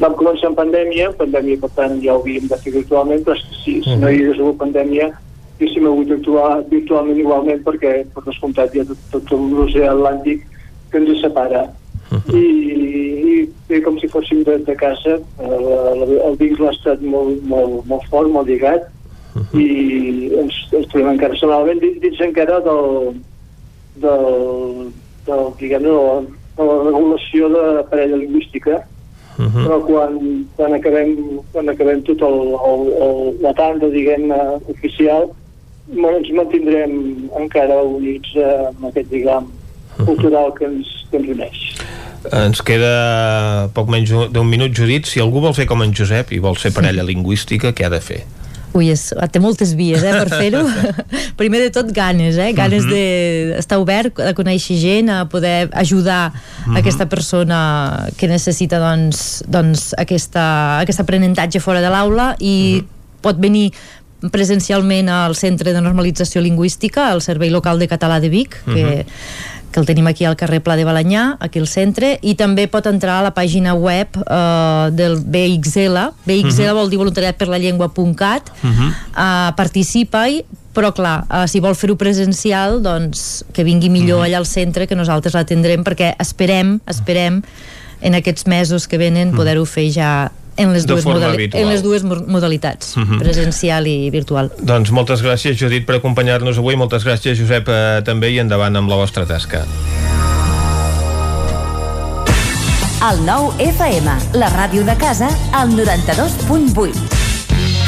Vam començar en pandèmia, pandèmia, per tant, ja ho havíem de fer virtualment, però si, si no hi hagués hagut pandèmia, haguéssim hagut d'actuar virtualment igualment, perquè, per descomptat, hi ha tot, tot l'oceà Atlàntic que ens separa. Uh -huh. I, i com si fóssim de, de casa el, el vincle ha estat molt, molt, molt fort, molt lligat uh -huh. i ens, ens trobem encara setmanalment dins, dins encara del, del, del diguem de la, de la regulació de parella lingüística uh -huh. però quan, quan, acabem, quan acabem tot el, el, el, la tanda diguem oficial ens mantindrem encara units eh, amb aquest diguem cultural que ens, que ens uneix. Ens queda poc menys d'un minut, Judit. Si algú vol fer com en Josep i vol ser parella lingüística, què ha de fer? Ui, és, té moltes vies eh, per fer-ho. Primer de tot, ganes, eh? ganes uh -huh. d'estar obert, a conèixer gent, a poder ajudar uh -huh. aquesta persona que necessita doncs, doncs aquesta, aquest aprenentatge fora de l'aula i uh -huh. pot venir presencialment al Centre de Normalització Lingüística, al Servei Local de Català de Vic, que uh -huh que el tenim aquí al carrer Pla de Balanyà, aquí al centre, i també pot entrar a la pàgina web eh, del BXL, BXL uh -huh. vol dir voluntariat per la llengua.cat, uh -huh. eh, participa-hi, però clar, eh, si vol fer-ho presencial, doncs que vingui millor uh -huh. allà al centre, que nosaltres l'atendrem, perquè esperem, esperem en aquests mesos que venen poder-ho fer ja en les, dues modali en les dues modalitats, uh mhm. -huh. presencial i virtual. Doncs moltes gràcies, Judit, per acompanyar-nos avui. Moltes gràcies, Josep, eh, també, i endavant amb la vostra tasca. El nou FM, la ràdio de casa, al 92.8.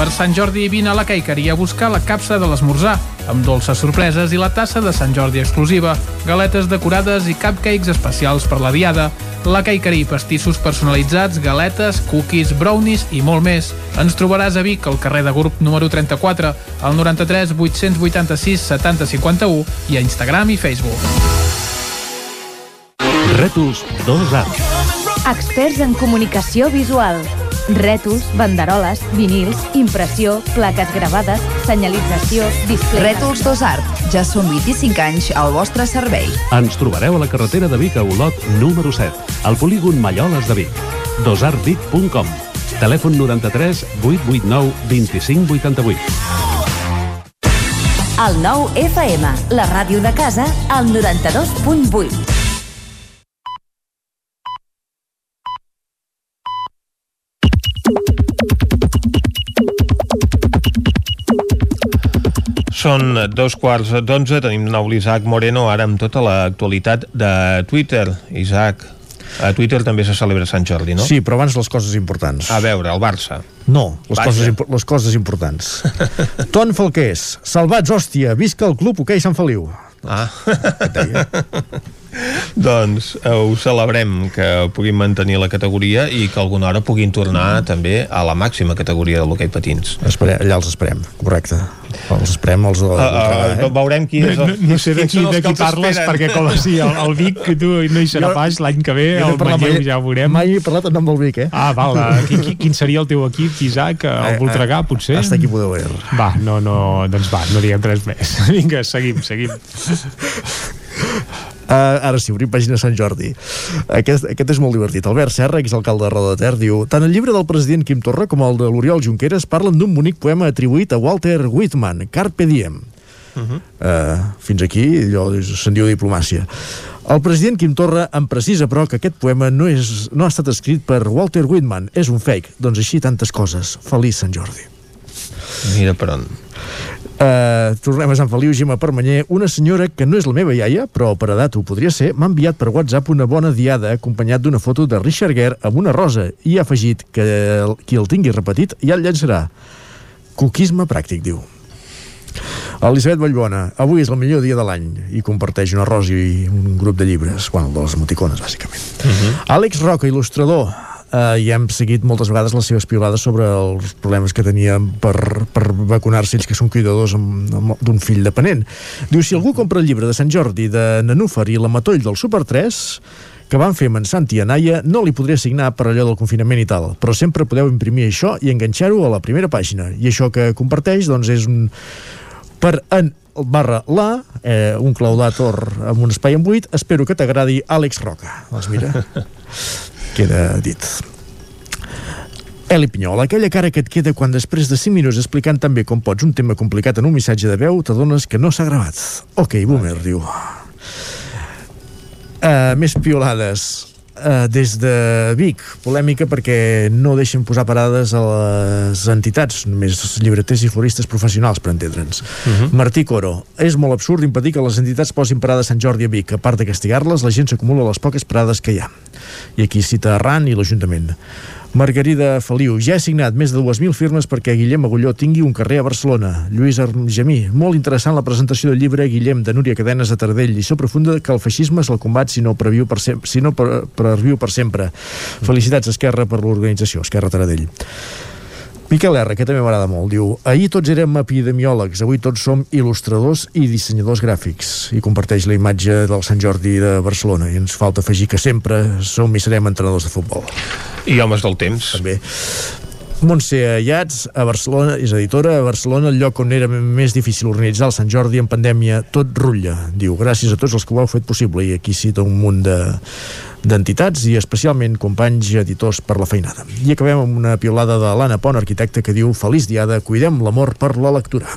Per Sant Jordi vine a la Caiqueria a buscar la capsa de l'esmorzar, amb dolces sorpreses i la tassa de Sant Jordi exclusiva, galetes decorades i cupcakes especials per la diada, la Caiqueria, pastissos personalitzats, galetes, cookies, brownies i molt més. Ens trobaràs a Vic, al carrer de Gurb número 34, al 93 886 70 51 i a Instagram i Facebook. Rètols 2A. Experts en comunicació visual. Rètols, banderoles, vinils, impressió, plaques gravades, senyalització, display... Rètols Dos Art. Ja són 25 anys al vostre servei. Ens trobareu a la carretera de Vic a Olot, número 7, al polígon Malloles de Vic. dosartvic.com Telèfon 93 889 25 88. El nou FM, la ràdio de casa, al 92.8. Són dos quarts d'onze, tenim nou l'Isaac Moreno, ara amb tota l'actualitat de Twitter. Isaac, a Twitter també se celebra Sant Jordi, no? Sí, però abans les coses importants. A veure, el Barça. No, les, Vaja. coses, les coses importants. Ton Falqués, salvats, hòstia, visca el club hoquei Sant Feliu. Ah. doncs eh, ho celebrem que puguin mantenir la categoria i que alguna hora puguin tornar també a la màxima categoria de l'hoquei patins. Espere, allà els esperem, correcte. Els esperem, els de Uh, uh, veurem qui és el, No, no sé de qui, de que qui parles, esperen. perquè com si el, el Vic, que tu no hi serà Jo- pas l'any que ve, el Manlleu mai- ja ho veurem. Mai he parlat en nom del Vic, eh? Ah, val, qui, qui, quin seria el teu equip, Isaac? El Voltregà, potser? Hasta aquí podeu ver. Va, no, no, doncs va, no diguem res més. Vinga, seguim, seguim. Uh, ara sí, obrim pàgina Sant Jordi. Aquest, aquest és molt divertit. Albert Serra, exalcalde de Roda de Ter, diu tant el llibre del president Quim Torra com el de l'Oriol Junqueras parlen d'un bonic poema atribuït a Walter Whitman, Carpe Diem. Uh -huh. Uh, fins aquí allò se'n diu diplomàcia. El president Quim Torra em precisa, però, que aquest poema no, és, no ha estat escrit per Walter Whitman, és un fake. Doncs així tantes coses. Feliç Sant Jordi. Mira per on. Uh, tornem a Sant Feliu, Gemma Permanyer. Una senyora que no és la meva iaia, però per edat ho podria ser, m'ha enviat per WhatsApp una bona diada acompanyat d'una foto de Richard Gere amb una rosa i ha afegit que el, qui el tingui repetit ja el llançarà. Coquisme pràctic, diu. Elisabet Vallbona, avui és el millor dia de l'any i comparteix una rosa i un grup de llibres, bueno, de les emoticones, bàsicament. Uh -huh. Àlex Roca, il·lustrador, eh, i hem seguit moltes vegades les seves piulades sobre els problemes que tenien per, per vacunar-se ells que són cuidadors d'un fill dependent. Diu, si algú compra el llibre de Sant Jordi de Nanúfar i la Matoll del Super 3, que van fer amb en Santi i Anaya no li podré signar per allò del confinament i tal, però sempre podeu imprimir això i enganxar-ho a la primera pàgina. I això que comparteix, doncs, és un... per en barra la, eh, un claudator amb un espai en buit, espero que t'agradi Àlex Roca. Doncs mira, queda dit. Eli Pinyol, aquella cara que et queda quan després de 5 minuts explicant també com pots un tema complicat en un missatge de veu, t'adones que no s'ha gravat. Ok, boomer, diu. Uh, més piolades uh, des de Vic, polèmica perquè no deixen posar parades a les entitats, només llibreters i floristes professionals, per entendre'ns. Uh -huh. Martí Coro, és molt absurd impedir que les entitats posin parades a Sant Jordi a Vic. A part de castigar-les, la gent s'acumula les poques parades que hi ha. I aquí cita Arran i l'Ajuntament. Margarida Feliu, ja he signat més de 2.000 firmes perquè Guillem Agulló tingui un carrer a Barcelona. Lluís Argemí, molt interessant la presentació del llibre Guillem de Núria Cadenes a Tardell, lliçó profunda que el feixisme és el combat si no previu per, sem si no per, previu per sempre. Felicitats, Esquerra, per l'organització, Esquerra Taradell. Miquel R, que també m'agrada molt, diu Ahir tots érem epidemiòlegs, avui tots som il·lustradors i dissenyadors gràfics i comparteix la imatge del Sant Jordi de Barcelona i ens falta afegir que sempre som i serem entrenadors de futbol. I homes del temps. També. Montse Ayats, a Barcelona, és editora, a Barcelona, el lloc on era més difícil organitzar el Sant Jordi en pandèmia, tot rutlla. Diu, gràcies a tots els que ho heu fet possible. I aquí cita un munt de d'entitats i especialment companys editors per la feinada. I acabem amb una piolada de l'Anna Pont, arquitecta, que diu Feliç diada, cuidem l'amor per la lectura.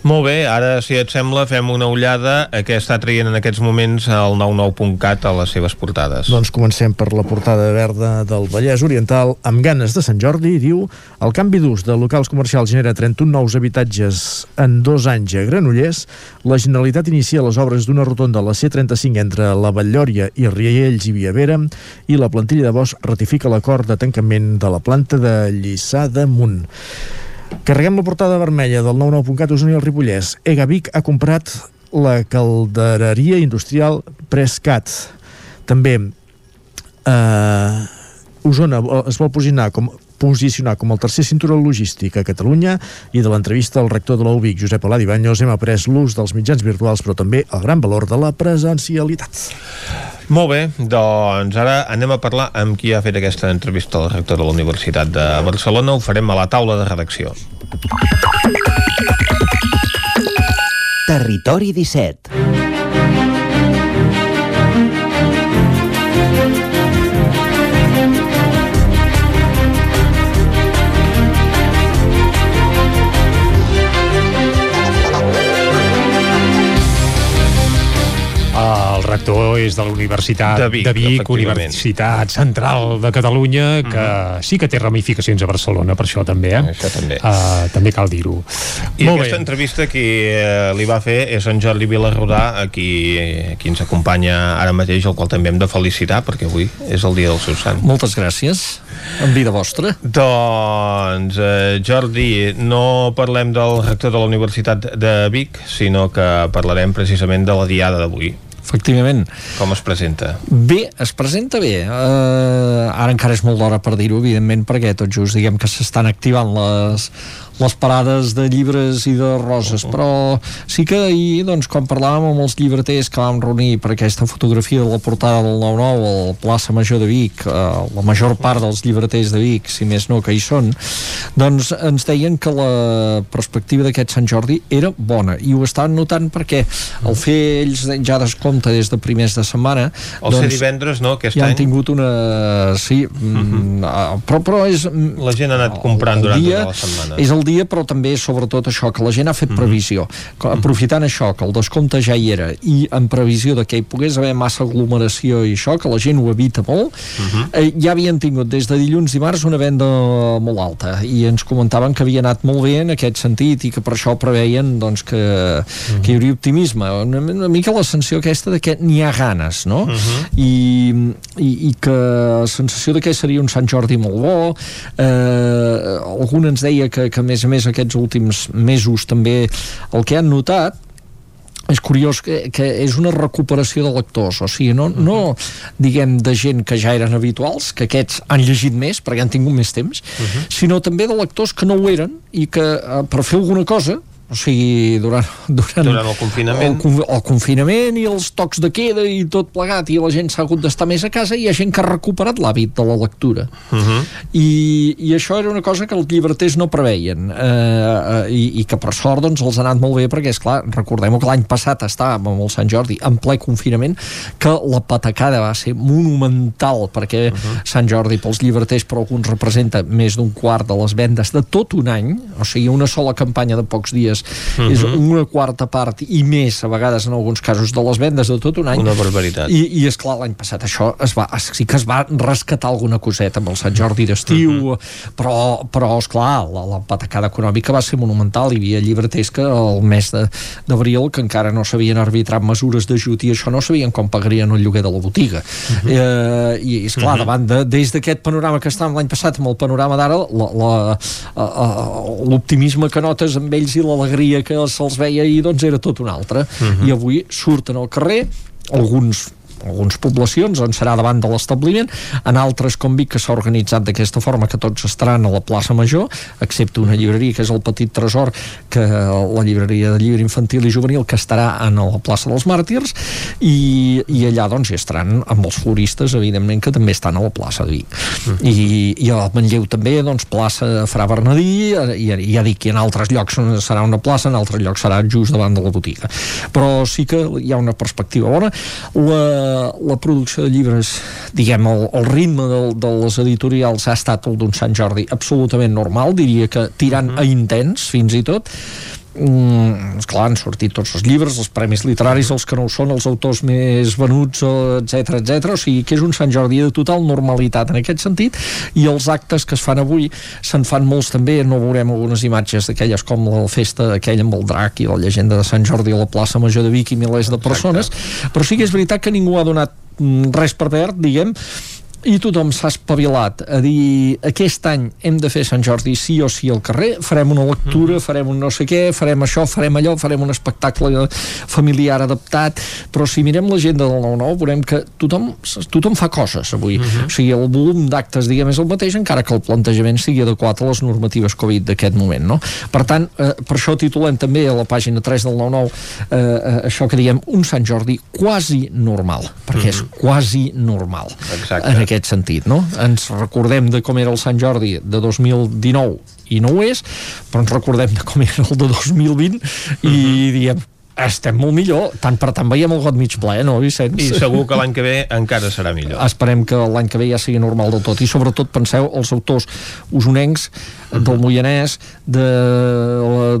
Molt bé, ara, si et sembla, fem una ullada a què està traient en aquests moments el 99.cat a les seves portades. Doncs comencem per la portada verda del Vallès Oriental, amb ganes de Sant Jordi, diu el canvi d'ús de locals comercials genera 31 nous habitatges en dos anys a Granollers. La Generalitat inicia les obres d'una rotonda a la C35 entre la Batllòria i Riells i Viavera i la plantilla de Bosch ratifica l'acord de tancament de la planta de Lliçà d'Amunt. Carreguem la portada vermella del 99.cat Osona i el Ripollès. Ega Vic ha comprat la caldereria industrial Prescat. També eh, Osona es vol posicionar com posicionar com el tercer cinturó logístic a Catalunya i de l'entrevista al rector de l'UBIC, Josep Oladi Banyos, hem après l'ús dels mitjans virtuals, però també el gran valor de la presencialitat. Molt bé, doncs ara anem a parlar amb qui ha fet aquesta entrevista al rector de la Universitat de Barcelona. Ho farem a la taula de redacció. Territori 17 rector és de la Universitat De Vic, de Vic. Universitat Central de Catalunya, que sí que té ramificacions a Barcelona, per això també, eh? Això també. Uh, també cal dir-ho. I Molt aquesta bé. entrevista qui eh, li va fer és en Jordi Vilarrodà, a qui, a qui ens acompanya ara mateix, el qual també hem de felicitar, perquè avui és el dia del seu sant. Moltes gràcies. En vida vostra. Doncs, eh, Jordi, no parlem del rector de la Universitat de Vic, sinó que parlarem precisament de la diada d'avui. Efectivament. Com es presenta? Bé, es presenta bé. Uh, ara encara és molt d'hora per dir-ho, evidentment, perquè tot just diguem que s'estan activant les, les parades de llibres i de roses, però sí que ahir, doncs, quan parlàvem amb els llibreters que vam reunir per aquesta fotografia de la portada del 9-9 a la plaça Major de Vic, eh, la major part dels llibreters de Vic, si més no que hi són, doncs ens deien que la perspectiva d'aquest Sant Jordi era bona, i ho estaven notant perquè al fer ells ja descompte des de primers de setmana El ser divendres, no, aquest ja any? han tingut una... sí, mm, ah, però, però és... La gent ha anat comprant durant dia, tota la setmana. és el dia, però també sobretot això, que la gent ha fet previsió. Que, Aprofitant això, que el descompte ja hi era, i en previsió de que hi pogués haver massa aglomeració i això, que la gent ho evita molt, eh, ja havien tingut des de dilluns dimarts una venda molt alta, i ens comentaven que havia anat molt bé en aquest sentit, i que per això preveien doncs, que, que hi hauria optimisme. Una, una mica la sensació aquesta de que n'hi ha ganes, no? I, i, i que la sensació de que seria un Sant Jordi molt bo. Eh, algun ens deia que, que a més a més aquests últims mesos també el que han notat és curiós que, que és una recuperació de lectors, o sigui, no, no diguem de gent que ja eren habituals, que aquests han llegit més perquè han tingut més temps, sinó també de lectors que no ho eren i que eh, per fer alguna cosa o sigui, durant, durant, durant el confinament. El, el confinament i els tocs de queda i tot plegat, i la gent s'ha hagut d'estar més a casa, i hi ha gent que ha recuperat l'hàbit de la lectura. Uh -huh. I, I això era una cosa que els llibreters no preveien, eh, eh, i, i que per sort doncs, els ha anat molt bé, perquè, és clar recordem que l'any passat estàvem amb el Sant Jordi en ple confinament, que la patacada va ser monumental, perquè uh -huh. Sant Jordi pels llibreters, però alguns representa més d'un quart de les vendes de tot un any, o sigui, una sola campanya de pocs dies uh -huh. és una quarta part i més, a vegades en alguns casos, de les vendes de tot un any. Una barbaritat. I, i és clar, l'any passat això es va, sí que es va rescatar alguna coseta amb el Sant Jordi d'estiu, uh -huh. però, però esclar, la, la patacada econòmica va ser monumental, hi havia llibreters que el mes d'abril que encara no s'havien arbitrat mesures d'ajut i això no sabien com pagarien el lloguer de la botiga. Uh -huh. eh, I és clar, uh -huh. davant de, des d'aquest panorama que estàvem l'any passat amb el panorama d'ara, l'optimisme que notes amb ells i l'alegria que se'ls veia ahir doncs era tot un altre. Uh -huh. I avui surten al carrer alguns algunes poblacions on serà davant de l'establiment, en altres com Vic que s'ha organitzat d'aquesta forma que tots estaran a la plaça Major, excepte una llibreria que és el Petit Tresor, que la llibreria de llibre infantil i juvenil que estarà en la plaça dels Màrtirs. I, i allà doncs hi estaran amb els floristes evidentment que també estan a la plaça de Vic. Mm. I, i a Manlleu també doncs plaça Fra Bernadí i, i ja dic que en altres llocs serà una plaça, en altres llocs serà just davant de la botiga. Però sí que hi ha una perspectiva bona. La la producció de llibres, diguem, el, el ritme de, de les editorials ha estat el d'un Sant Jordi absolutament normal, diria que tirant uh -huh. a intens, fins i tot, mm, esclar, han sortit tots els llibres, els premis literaris, els que no ho són, els autors més venuts, etc etc. O sigui que és un Sant Jordi de total normalitat en aquest sentit, i els actes que es fan avui se'n fan molts també, no veurem algunes imatges d'aquelles com la festa aquella amb el drac i la llegenda de Sant Jordi a la plaça Major de Vic i milers de persones, Exacte. però sí que és veritat que ningú ha donat mm, res per verd, diguem, i tothom s'ha espavilat a dir aquest any hem de fer Sant Jordi sí o sí al carrer, farem una lectura mm. farem un no sé què, farem això, farem allò farem un espectacle familiar adaptat però si mirem l'agenda del 9-9 veurem que tothom, tothom fa coses avui, mm -hmm. o sigui el volum d'actes diguem és el mateix encara que el plantejament sigui adequat a les normatives Covid d'aquest moment no? per tant, eh, per això titulem també a la pàgina 3 del 9-9 eh, eh, això que diem un Sant Jordi quasi normal perquè mm -hmm. és quasi normal Exacte. en aquest sentit, no? Ens recordem de com era el Sant Jordi de 2019 i no ho és, però ens recordem de com era el de 2020 i -huh. diem, estem molt millor, tant per tant veiem el got mig ple, no, Vicenç? I segur que l'any que ve encara serà millor. Esperem que l'any que ve ja sigui normal del tot, i sobretot penseu els autors usonencs -huh. del Moianès, de,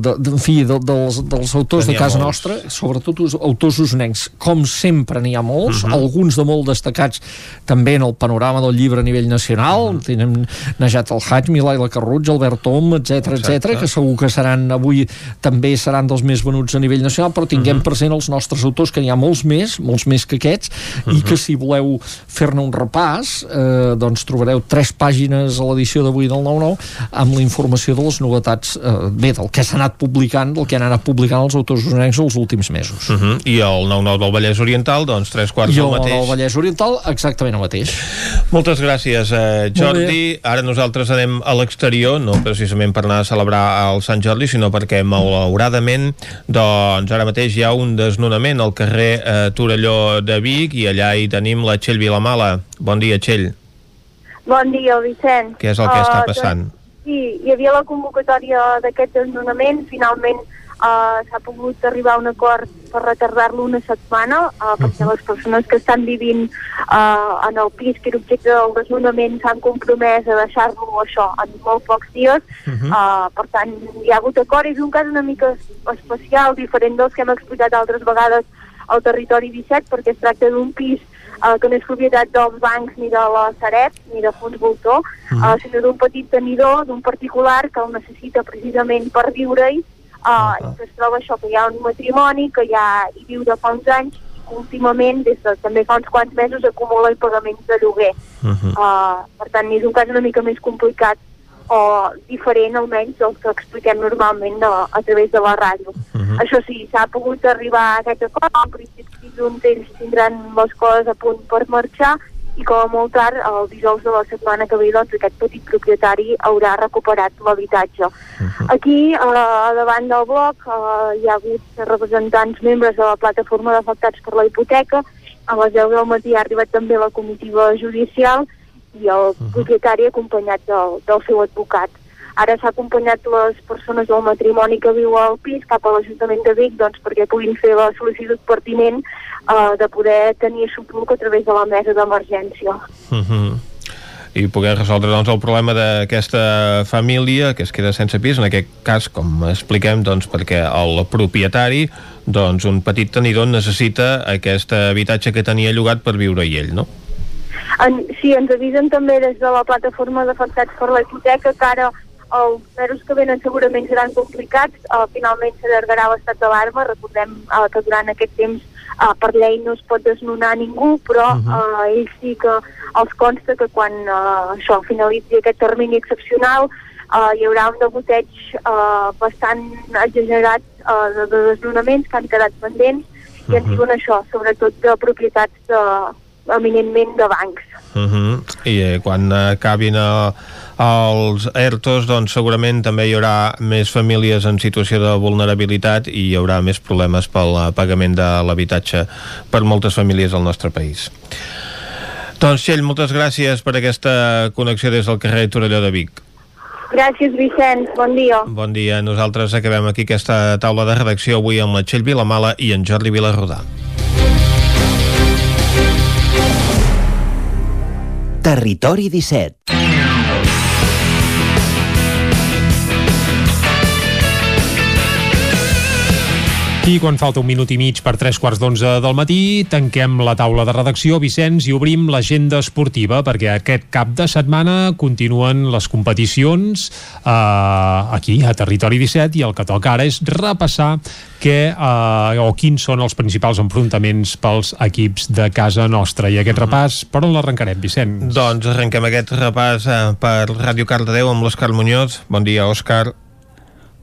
de, de, en fi, de, dels, dels autors de casa molts. nostra, sobretot us, autors usonencs. Com sempre n'hi ha molts, uh -huh. alguns de molt destacats també en el panorama del llibre a nivell nacional, uh -huh. tenim Najat El Haj, Milaila Carruig, Albert Tom, etc etc que segur que seran avui també seran dels més venuts a nivell nacional, però tinguem uh -huh. present els nostres autors, que n'hi ha molts més, molts més que aquests, uh -huh. i que si voleu fer-ne un repàs, eh, doncs trobareu tres pàgines a l'edició d'avui del 9-9 amb la informació de les novetats, eh, bé, del que s'ha anat publicant, del que han anat publicant els autors usonencs els últims mesos. Uh -huh. I el 9-9 del Vallès Oriental, doncs tres quarts del mateix. I el Vallès Oriental, exactament el mateix. Moltes gràcies, eh, Jordi. Ara nosaltres anem a l'exterior, no precisament per anar a celebrar el Sant Jordi, sinó perquè, malauradament, doncs ara mateix hi ha un desnonament al carrer eh, Torelló de Vic i allà hi tenim la Txell Vilamala. Bon dia, Txell. Bon dia, Vicent. Què és el que uh, està passant? Doncs, sí, hi havia la convocatòria d'aquest desnonament, finalment uh, s'ha pogut arribar a un acord per retardar-lo una setmana, uh, perquè les persones que estan vivint uh, en el pis que era objecte del desnonament s'han compromès a deixar-lo això en molt pocs dies, uh -huh. uh, per tant hi ha hagut acord, és un cas una mica especial, diferent dels que hem explicat altres vegades al territori 17, perquè es tracta d'un pis eh, que no és propietat dels bancs ni de la Sareb ni de fons voltor, -huh. eh, sinó d'un petit tenidor, d'un particular que el necessita precisament per viure-hi eh, uh -huh. que es troba això, que hi ha un matrimoni que ja hi viu de fa uns anys últimament, des de també fa uns quants mesos, acumula el pagament de lloguer. Uh -huh. uh, per tant, és un cas una mica més complicat o diferent almenys del que expliquem normalment a, a través de la ràdio. Uh -huh. Això sí, s'ha pogut arribar a aquest acord, en principi dilluns ells tindran les coses a punt per marxar i com a molt tard, el dijous de la setmana que ve, doncs aquest petit propietari haurà recuperat l'habitatge. Uh -huh. Aquí, uh, davant del bloc, uh, hi ha hagut representants membres de la plataforma d'afectats per la hipoteca, a les 10 del matí ha arribat també la comitiva judicial i el uh -huh. propietari acompanyat del, del seu advocat. Ara s'ha acompanyat les persones del matrimoni que viu al pis cap a l'Ajuntament de Vic doncs, perquè puguin fer la sol·licitud pertinent uh, de poder tenir subluc a través de la mesa d'emergència. Uh -huh i poder resoldre doncs, el problema d'aquesta família que es queda sense pis, en aquest cas, com expliquem, doncs, perquè el propietari, doncs, un petit tenidor necessita aquest habitatge que tenia llogat per viure-hi ell, no? En, sí, ens avisen també des de la plataforma d'afectats per la hipoteca que ara els mesos que venen segurament seran complicats, uh, finalment s'allargarà l'estat d'alarma, recordem uh, que durant aquest temps uh, per llei no es pot desnonar ningú, però uh -huh. uh, ells sí que els consta que quan uh, això finalitzi aquest termini excepcional uh, hi haurà un degoteig uh, bastant exagerat uh, de, de desnonaments que han quedat pendents uh i han sigut això, sobretot de propietats de, eminentment de bancs. Uh -huh. I eh, quan acabin a, als ERTOs doncs segurament també hi haurà més famílies en situació de vulnerabilitat i hi haurà més problemes pel pagament de l'habitatge per moltes famílies al nostre país. Doncs Txell, moltes gràcies per aquesta connexió des del carrer Torelló de Vic. Gràcies, Vicenç. Bon dia. Bon dia. Nosaltres acabem aquí aquesta taula de redacció avui amb la Txell Vilamala i en Jordi Vilarrodà. Territori 17 I quan falta un minut i mig per tres quarts d'onze del matí, tanquem la taula de redacció, Vicenç, i obrim l'agenda esportiva, perquè aquest cap de setmana continuen les competicions eh, aquí, a Territori 17, i el que toca ara és repassar què, eh, o quins són els principals enfrontaments pels equips de casa nostra. I aquest mm. repàs, per on l'arrencarem, Vicenç? Doncs arrenquem aquest repàs eh, per Ràdio Cardedeu amb l'Òscar Muñoz. Bon dia, Òscar.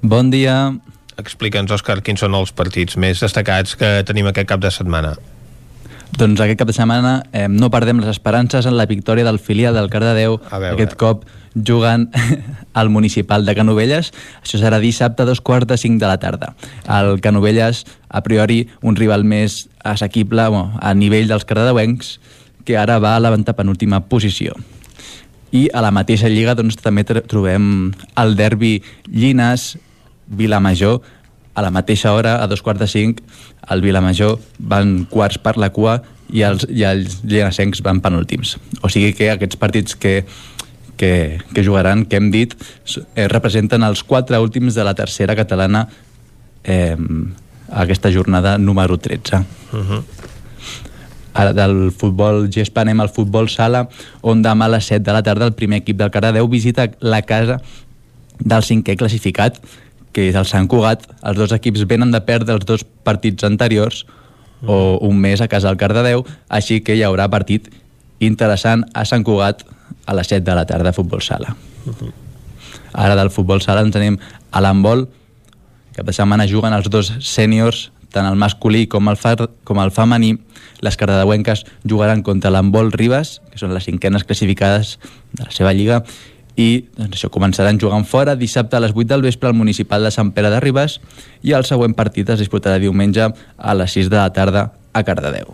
Bon dia. Explica'ns, Òscar, quins són els partits més destacats que tenim aquest cap de setmana. Doncs aquest cap de setmana eh, no perdem les esperances en la victòria del filial del Cardedeu. Aquest cop jugant al municipal de Canovelles. Això serà dissabte a dos quarts de cinc de la tarda. El Canovelles, a priori, un rival més assequible bueno, a nivell dels cardedeuencs, que ara va a la penúltima posició. I a la mateixa lliga doncs, també trobem el derbi Llines Vilamajor a la mateixa hora, a dos quarts de cinc, el Vilamajor van quarts per la cua i els, i els llenacencs van penúltims. O sigui que aquests partits que, que, que jugaran, que hem dit, eh, representen els quatre últims de la tercera catalana eh, aquesta jornada número 13. Uh -huh. Ara del futbol gespa anem al futbol sala, on demà a les 7 de la tarda el primer equip del Caradeu visita la casa del cinquè classificat, que és el Sant Cugat, els dos equips venen de perdre els dos partits anteriors o un mes a casa del Cardedeu, així que hi haurà partit interessant a Sant Cugat a les 7 de la tarda a futbol sala. Ara del futbol sala ens anem a l'handbol. Cap de setmana juguen els dos sèniors, tant el masculí com el, fa, com el femení. Les cardedeuenques jugaran contra l'handbol Ribes, que són les cinquenes classificades de la seva lliga, i doncs, això començaran jugant fora dissabte a les 8 del vespre al municipal de Sant Pere de Ribes i el següent partit es disputarà diumenge a les 6 de la tarda a Cardedeu.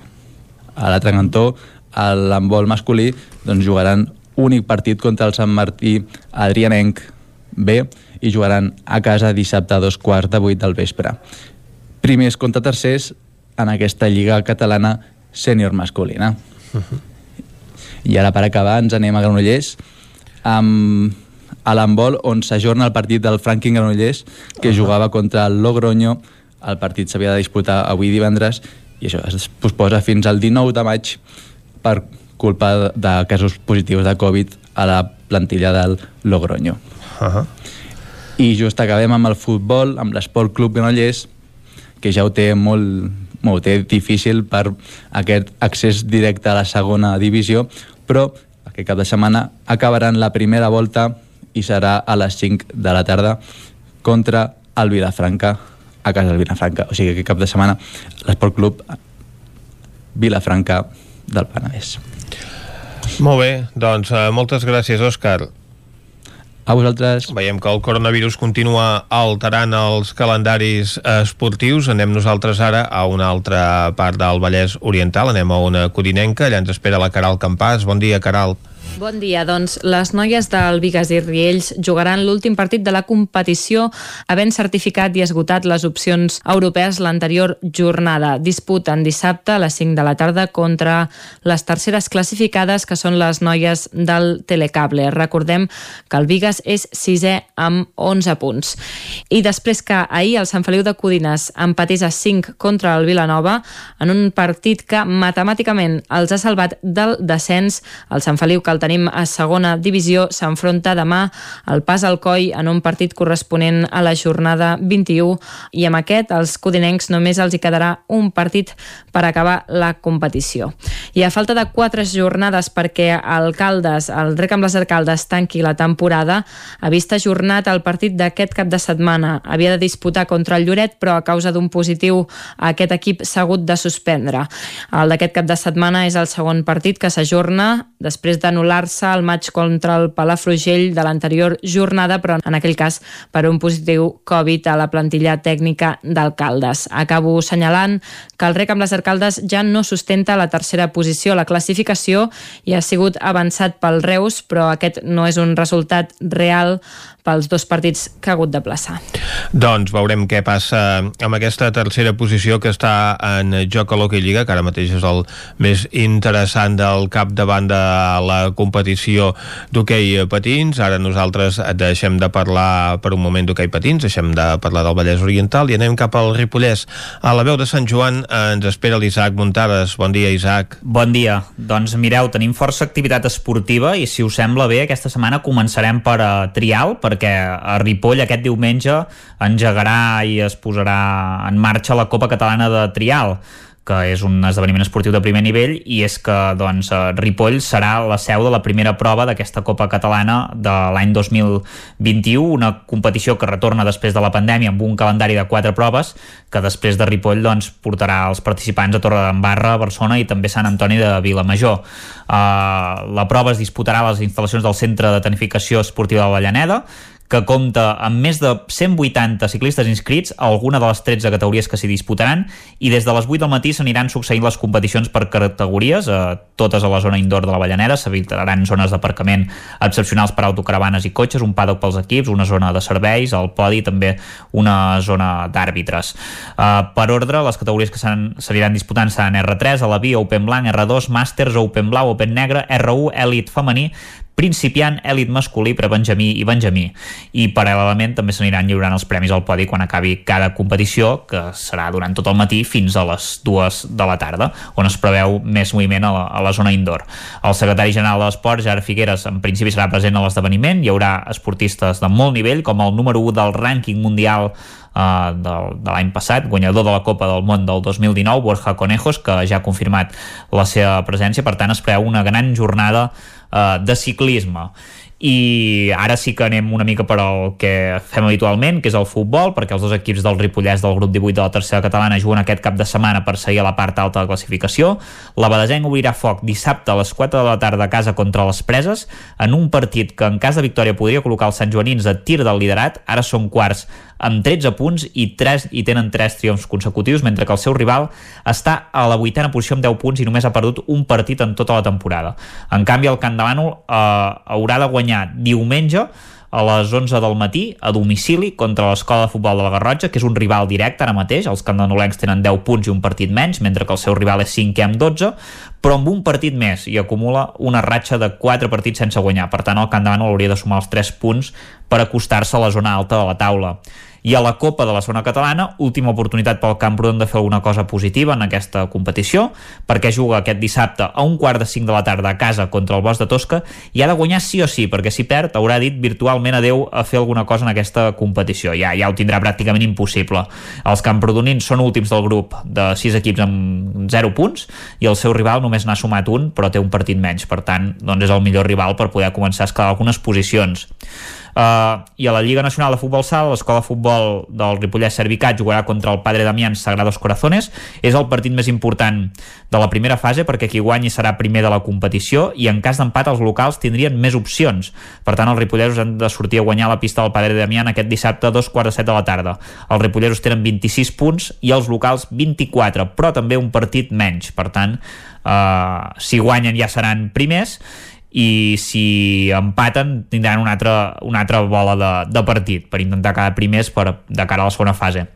A l'altre cantó, l'handbol masculí, doncs jugaran únic partit contra el Sant Martí Adrianenc B i jugaran a casa dissabte a dos quarts de 8 del vespre. Primers contra tercers en aquesta lliga catalana sènior masculina. Uh -huh. I ara per acabar ens anem a Granollers amb a l'handbol on s'ajorna el partit del Franklin Granollers que uh -huh. jugava contra el Logroño el partit s'havia de disputar avui divendres i això es posposa fins al 19 de maig per culpa de casos positius de Covid a la plantilla del Logroño. Uh -huh. I just acabem amb el futbol, amb l'Esport Club Granollers, que ja ho té molt, molt ho té difícil per aquest accés directe a la segona divisió, però aquest cap de setmana acabaran la primera volta i serà a les 5 de la tarda contra el Vilafranca a casa del Vilafranca. O sigui que cap de setmana l'Esport Club Vilafranca del Penedès. Molt bé, doncs uh, moltes gràcies, Òscar. A vosaltres. Veiem que el coronavirus continua alterant els calendaris esportius. Anem nosaltres ara a una altra part del Vallès Oriental. Anem a una codinenca. Allà ens espera la Caral Campàs. Bon dia, Caral. Bon dia, doncs les noies del Vigas i Riells jugaran l'últim partit de la competició havent certificat i esgotat les opcions europees l'anterior jornada. Disputen dissabte a les 5 de la tarda contra les terceres classificades que són les noies del Telecable. Recordem que el Vigas és sisè amb 11 punts. I després que ahir el Sant Feliu de Codines empatís a 5 contra el Vilanova en un partit que matemàticament els ha salvat del descens, el Sant Feliu que el tenim a segona divisió, s'enfronta demà al pas al coll en un partit corresponent a la jornada 21 i amb aquest els codinencs només els hi quedarà un partit per acabar la competició. I a falta de quatre jornades perquè Alcaldes, el Rec amb les Alcaldes tanqui la temporada, ha vist ajornat el partit d'aquest cap de setmana. Havia de disputar contra el Lloret, però a causa d'un positiu aquest equip s'ha hagut de suspendre. El d'aquest cap de setmana és el segon partit que s'ajorna després d'anul·lar anul·lar-se el maig contra el Palafrugell de l'anterior jornada, però en aquell cas per un positiu Covid a la plantilla tècnica d'alcaldes. Acabo assenyalant que el rec amb les alcaldes ja no sustenta la tercera posició a la classificació i ha sigut avançat pel Reus, però aquest no és un resultat real pels dos partits que ha hagut de plaçar. Doncs veurem què passa amb aquesta tercera posició que està en joc a l'Hockey Lliga, que ara mateix és el més interessant del cap de la competició d'hoquei patins. Ara nosaltres deixem de parlar per un moment d'hoquei patins, deixem de parlar del Vallès Oriental i anem cap al Ripollès. A la veu de Sant Joan ens espera l'Isaac Muntades. Bon dia, Isaac. Bon dia. Doncs mireu, tenim força activitat esportiva i si us sembla bé, aquesta setmana començarem per a Trial, per perquè a Ripoll aquest diumenge engegarà i es posarà en marxa la Copa Catalana de Trial que és un esdeveniment esportiu de primer nivell i és que doncs, Ripoll serà la seu de la primera prova d'aquesta Copa Catalana de l'any 2021, una competició que retorna després de la pandèmia amb un calendari de quatre proves que després de Ripoll doncs, portarà els participants a Torredembarra, Barcelona i també Sant Antoni de Vilamajor. Uh, la prova es disputarà a les instal·lacions del Centre de Tanificació Esportiva de Vallaneda que compta amb més de 180 ciclistes inscrits a alguna de les 13 categories que s'hi disputaran i des de les 8 del matí s'aniran succeint les competicions per categories, eh, totes a la zona indoor de la Vallanera, s'habilitaran zones d'aparcament excepcionals per autocaravanes i cotxes, un paddock pels equips, una zona de serveis, el podi també una zona d'àrbitres. Eh, per ordre, les categories que s'aniran disputant seran R3, a la via, Open Blanc, R2, Masters, Open Blau, Open Negre, R1, Elite femení, principiant, èlit masculí per a Benjamí i Benjamí. I paral·lelament també s'aniran lliurant els premis al podi quan acabi cada competició, que serà durant tot el matí fins a les dues de la tarda, on es preveu més moviment a la, a la zona indoor. El secretari general de l'Esport, Gerard Figueres, en principi serà present a l'esdeveniment. Hi haurà esportistes de molt nivell, com el número 1 del rànquing mundial uh, de, de l'any passat, guanyador de la Copa del Món del 2019, Borja Conejos, que ja ha confirmat la seva presència. Per tant, es preveu una gran jornada uh, de ciclisme i ara sí que anem una mica per al que fem habitualment, que és el futbol, perquè els dos equips del Ripollès del grup 18 de la tercera catalana juguen aquest cap de setmana per seguir a la part alta de la classificació. La Badesenc obrirà foc dissabte a les 4 de la tarda a casa contra les Preses, en un partit que en cas de victòria podria col·locar els Sant Joanins a tir del liderat, ara són quarts amb 13 punts i, 3, i tenen 3 triomfs consecutius, mentre que el seu rival està a la vuitena posició amb 10 punts i només ha perdut un partit en tota la temporada. En canvi, el Camp de eh, haurà de guanyar diumenge a les 11 del matí a domicili contra l'Escola de Futbol de la Garrotxa, que és un rival directe ara mateix. Els candanolencs tenen 10 punts i un partit menys, mentre que el seu rival és 5 amb 12, però amb un partit més i acumula una ratxa de 4 partits sense guanyar. Per tant, el Bànol hauria de sumar els 3 punts per acostar-se a la zona alta de la taula. I a la Copa de la zona catalana, última oportunitat pel Camprodon de fer alguna cosa positiva en aquesta competició, perquè juga aquest dissabte a un quart de cinc de la tarda a casa contra el Bosch de Tosca i ha de guanyar sí o sí, perquè si perd haurà dit virtualment adeu a fer alguna cosa en aquesta competició. Ja, ja ho tindrà pràcticament impossible. Els camprodonins són últims del grup de sis equips amb 0 punts i el seu rival només n'ha sumat un, però té un partit menys. Per tant, doncs és el millor rival per poder començar a escalar algunes posicions. Uh, I a la Lliga Nacional de Futbol Sala, l'escola de futbol del Ripollès Servicat jugarà contra el Padre Damián Sagrados Corazones. És el partit més important de la primera fase perquè qui guanyi serà primer de la competició i en cas d'empat els locals tindrien més opcions. Per tant, els ripollesos han de sortir a guanyar la pista del Padre Damián aquest dissabte a dos quarts de set de la tarda. Els ripollesos tenen 26 punts i els locals 24, però també un partit menys. Per tant, eh, si guanyen ja seran primers i si empaten tindran una altra, una altra bola de, de partit per intentar quedar primers per, de cara a la segona fase.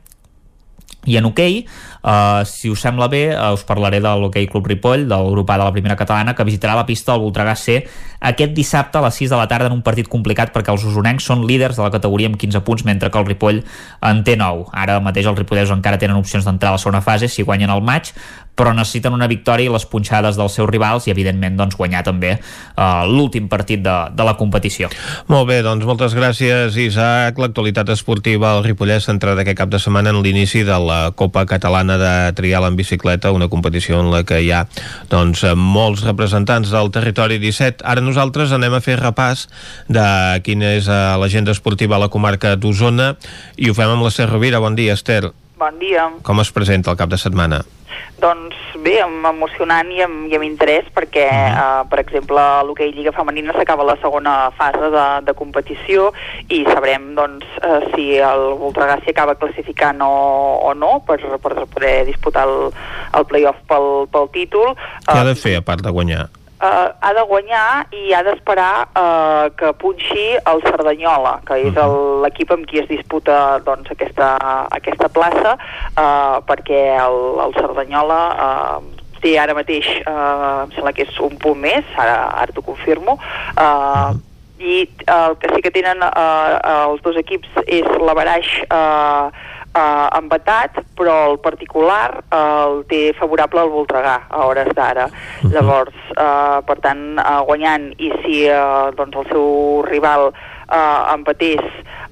I en hoquei, okay, uh, si us sembla bé, uh, us parlaré de okay Club Ripoll, del grup A de la primera catalana, que visitarà la pista del Voltregà C aquest dissabte a les 6 de la tarda en un partit complicat perquè els usonencs són líders de la categoria amb 15 punts, mentre que el Ripoll en té 9. Ara mateix els ripollesos encara tenen opcions d'entrar a la segona fase si guanyen el maig, però necessiten una victòria i les punxades dels seus rivals i evidentment doncs, guanyar també uh, l'últim partit de, de la competició. Molt bé, doncs moltes gràcies Isaac. L'actualitat esportiva al Ripollès centrada aquest cap de setmana en l'inici de la Copa Catalana de Trial en Bicicleta, una competició en la que hi ha doncs, molts representants del territori 17. Ara nosaltres anem a fer repàs de quina és eh, l'agenda esportiva a la comarca d'Osona i ho fem amb l'Ester Rovira. Bon dia, Esther. Bon dia. Com es presenta el cap de setmana? Doncs bé, emocionant i amb, i amb interès perquè, -huh. uh, per exemple, l'hoquei Lliga Femenina s'acaba la segona fase de, de competició i sabrem doncs, uh, si el Voltregà s'hi acaba classificant o, o no per, per poder disputar el, el playoff pel, pel títol. Què ha de fer, a part de guanyar? Uh, ha de guanyar i ha d'esperar uh, que punxi el Cerdanyola, que és l'equip amb qui es disputa doncs, aquesta, aquesta plaça, uh, perquè el, el Cerdanyola uh, té ara mateix, uh, em sembla que és un punt més, ara, ara t'ho confirmo, uh, i el que sí que tenen uh, els dos equips és l'averaix uh, eh, empatat, però el particular eh, el té favorable al Voltregà a hores d'ara. Uh -huh. Llavors, eh, per tant, eh, guanyant, i si eh, doncs el seu rival eh, empatés,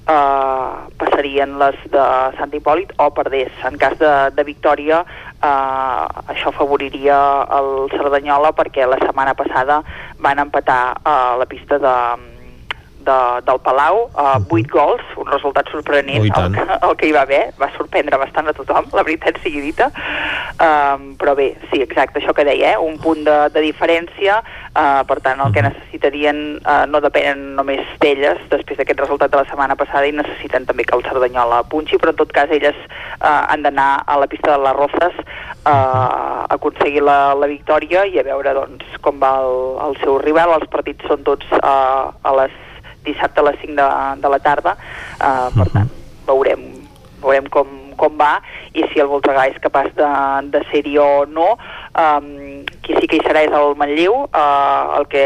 eh, passarien les de Sant Hipòlit o perdés. En cas de, de victòria, eh, això favoriria el Cerdanyola perquè la setmana passada van empatar a la pista de, de, del Palau, uh, 8 gols, un resultat sorprenent, oh, el, que, el que hi va haver, va sorprendre bastant a tothom, la veritat sigui dita, um, però bé, sí, exacte, això que deia, eh? un punt de, de diferència, uh, per tant, el que necessitarien uh, no depenen només d'elles, després d'aquest resultat de la setmana passada, i necessiten també que el Cerdanyola punxi, però en tot cas elles uh, han d'anar a la pista de les Rozes uh, a aconseguir la, la victòria i a veure doncs, com va el, el seu rival, els partits són tots uh, a les dissabte a les 5 de, de la tarda, uh, per tant, veurem, veurem com, com va i si el Voltregà és capaç de, de ser-hi o no. Um, qui sí que hi serà és el Manlleu, uh, el que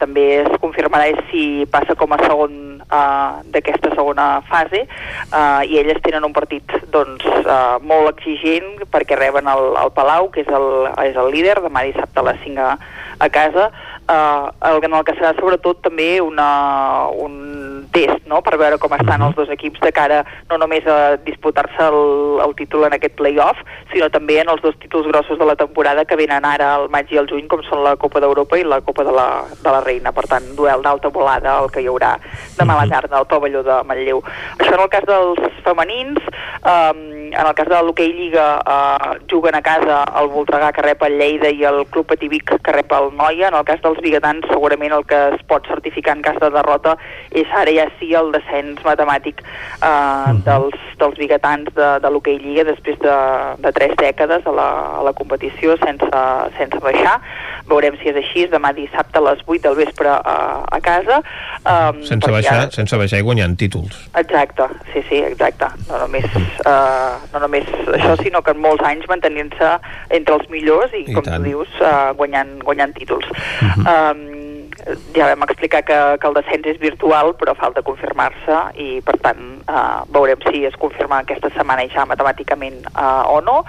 també es confirmarà és si passa com a segon uh, d'aquesta segona fase. Uh, i elles tenen un partit doncs, uh, molt exigent perquè reben el, el Palau, que és el, és el líder, demà dissabte a les 5 a, a casa, uh, el, en el que serà sobretot també una, un test no? per veure com estan els dos equips de cara no només a disputar-se el, el títol en aquest play-off, sinó també en els dos títols grossos de la temporada que venen ara al maig i al juny, com són la Copa d'Europa i la Copa de la, de la Reina. Per tant, duel d'alta volada el que hi haurà demà a la tarda al pavelló de Manlleu. Això en el cas dels femenins, um, en el cas de l'hoquei Lliga uh, juguen a casa el Voltregà que rep el Lleida i el Club Pativic que rep el Noia. En el cas dels biguetans segurament el que es pot certificar en cas de derrota és ara ja sí el descens matemàtic uh, uh -huh. dels, dels biguetans de, de l'hoquei Lliga després de, de tres dècades a la, a la competició sense, sense baixar. Veurem si és així, demà dissabte a les 8 del vespre a, a casa. Um, sense, baixar, ara... sense baixar i guanyant títols. Exacte, sí, sí, exacte. No només, uh, no només això, sinó que en molts anys mantenint-se entre els millors i, I com tant. tu dius, uh, guanyant, guanyant títols. Uh -huh. um, ja vam explicar que, que el descens és virtual, però falta confirmar-se i, per tant, eh, veurem si es confirma aquesta setmana ja matemàticament eh, o no.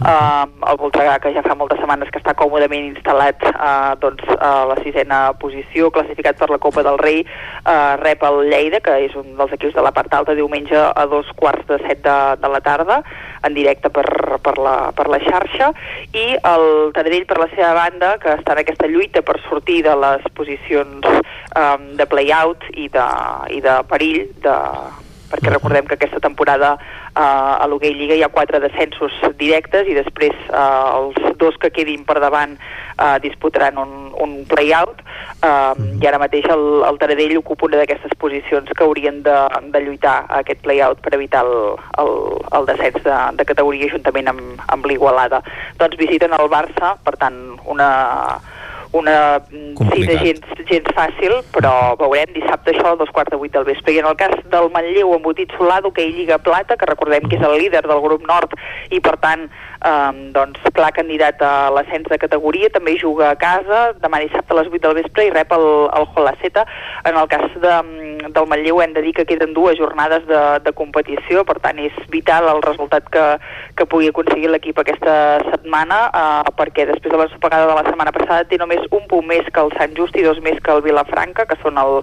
Eh, el Voltregà, que ja fa moltes setmanes que està còmodament instal·lat eh, doncs, a la sisena posició, classificat per la Copa del Rei, eh, rep el Lleida, que és un dels equips de la part alta, diumenge a dos quarts de set de, de la tarda, en directe per, per, la, per la xarxa, i el Taradell, per la seva banda, que està en aquesta lluita per sortir de les posicions um, de play-out i, de, i de perill de, perquè recordem que aquesta temporada uh, a l'Hockey Lliga hi ha quatre descensos directes i després uh, els dos que quedin per davant uh, disputaran un, un play-out uh, i ara mateix el, el Taradell ocupa una d'aquestes posicions que haurien de, de lluitar a aquest play-out per evitar el, el, el descens de, de categoria juntament amb, amb l'Igualada. Doncs visiten el Barça, per tant una una cita gens, gens fàcil, però veurem dissabte això a dos quarts de vuit del vespre. I en el cas del Manlleu, embotit Solado, que hi Lliga Plata, que recordem que és el líder del grup nord i per tant eh, doncs, clar candidat a l'ascens de categoria, també juga a casa, demà dissabte a les 8 del vespre i rep el, el Holaceta. En el cas de, del Manlleu hem de dir que queden dues jornades de, de competició, per tant és vital el resultat que, que pugui aconseguir l'equip aquesta setmana, eh, perquè després de l'ensopegada de la setmana passada té només un punt més que el Sant Just i dos més que el Vilafranca, que són el,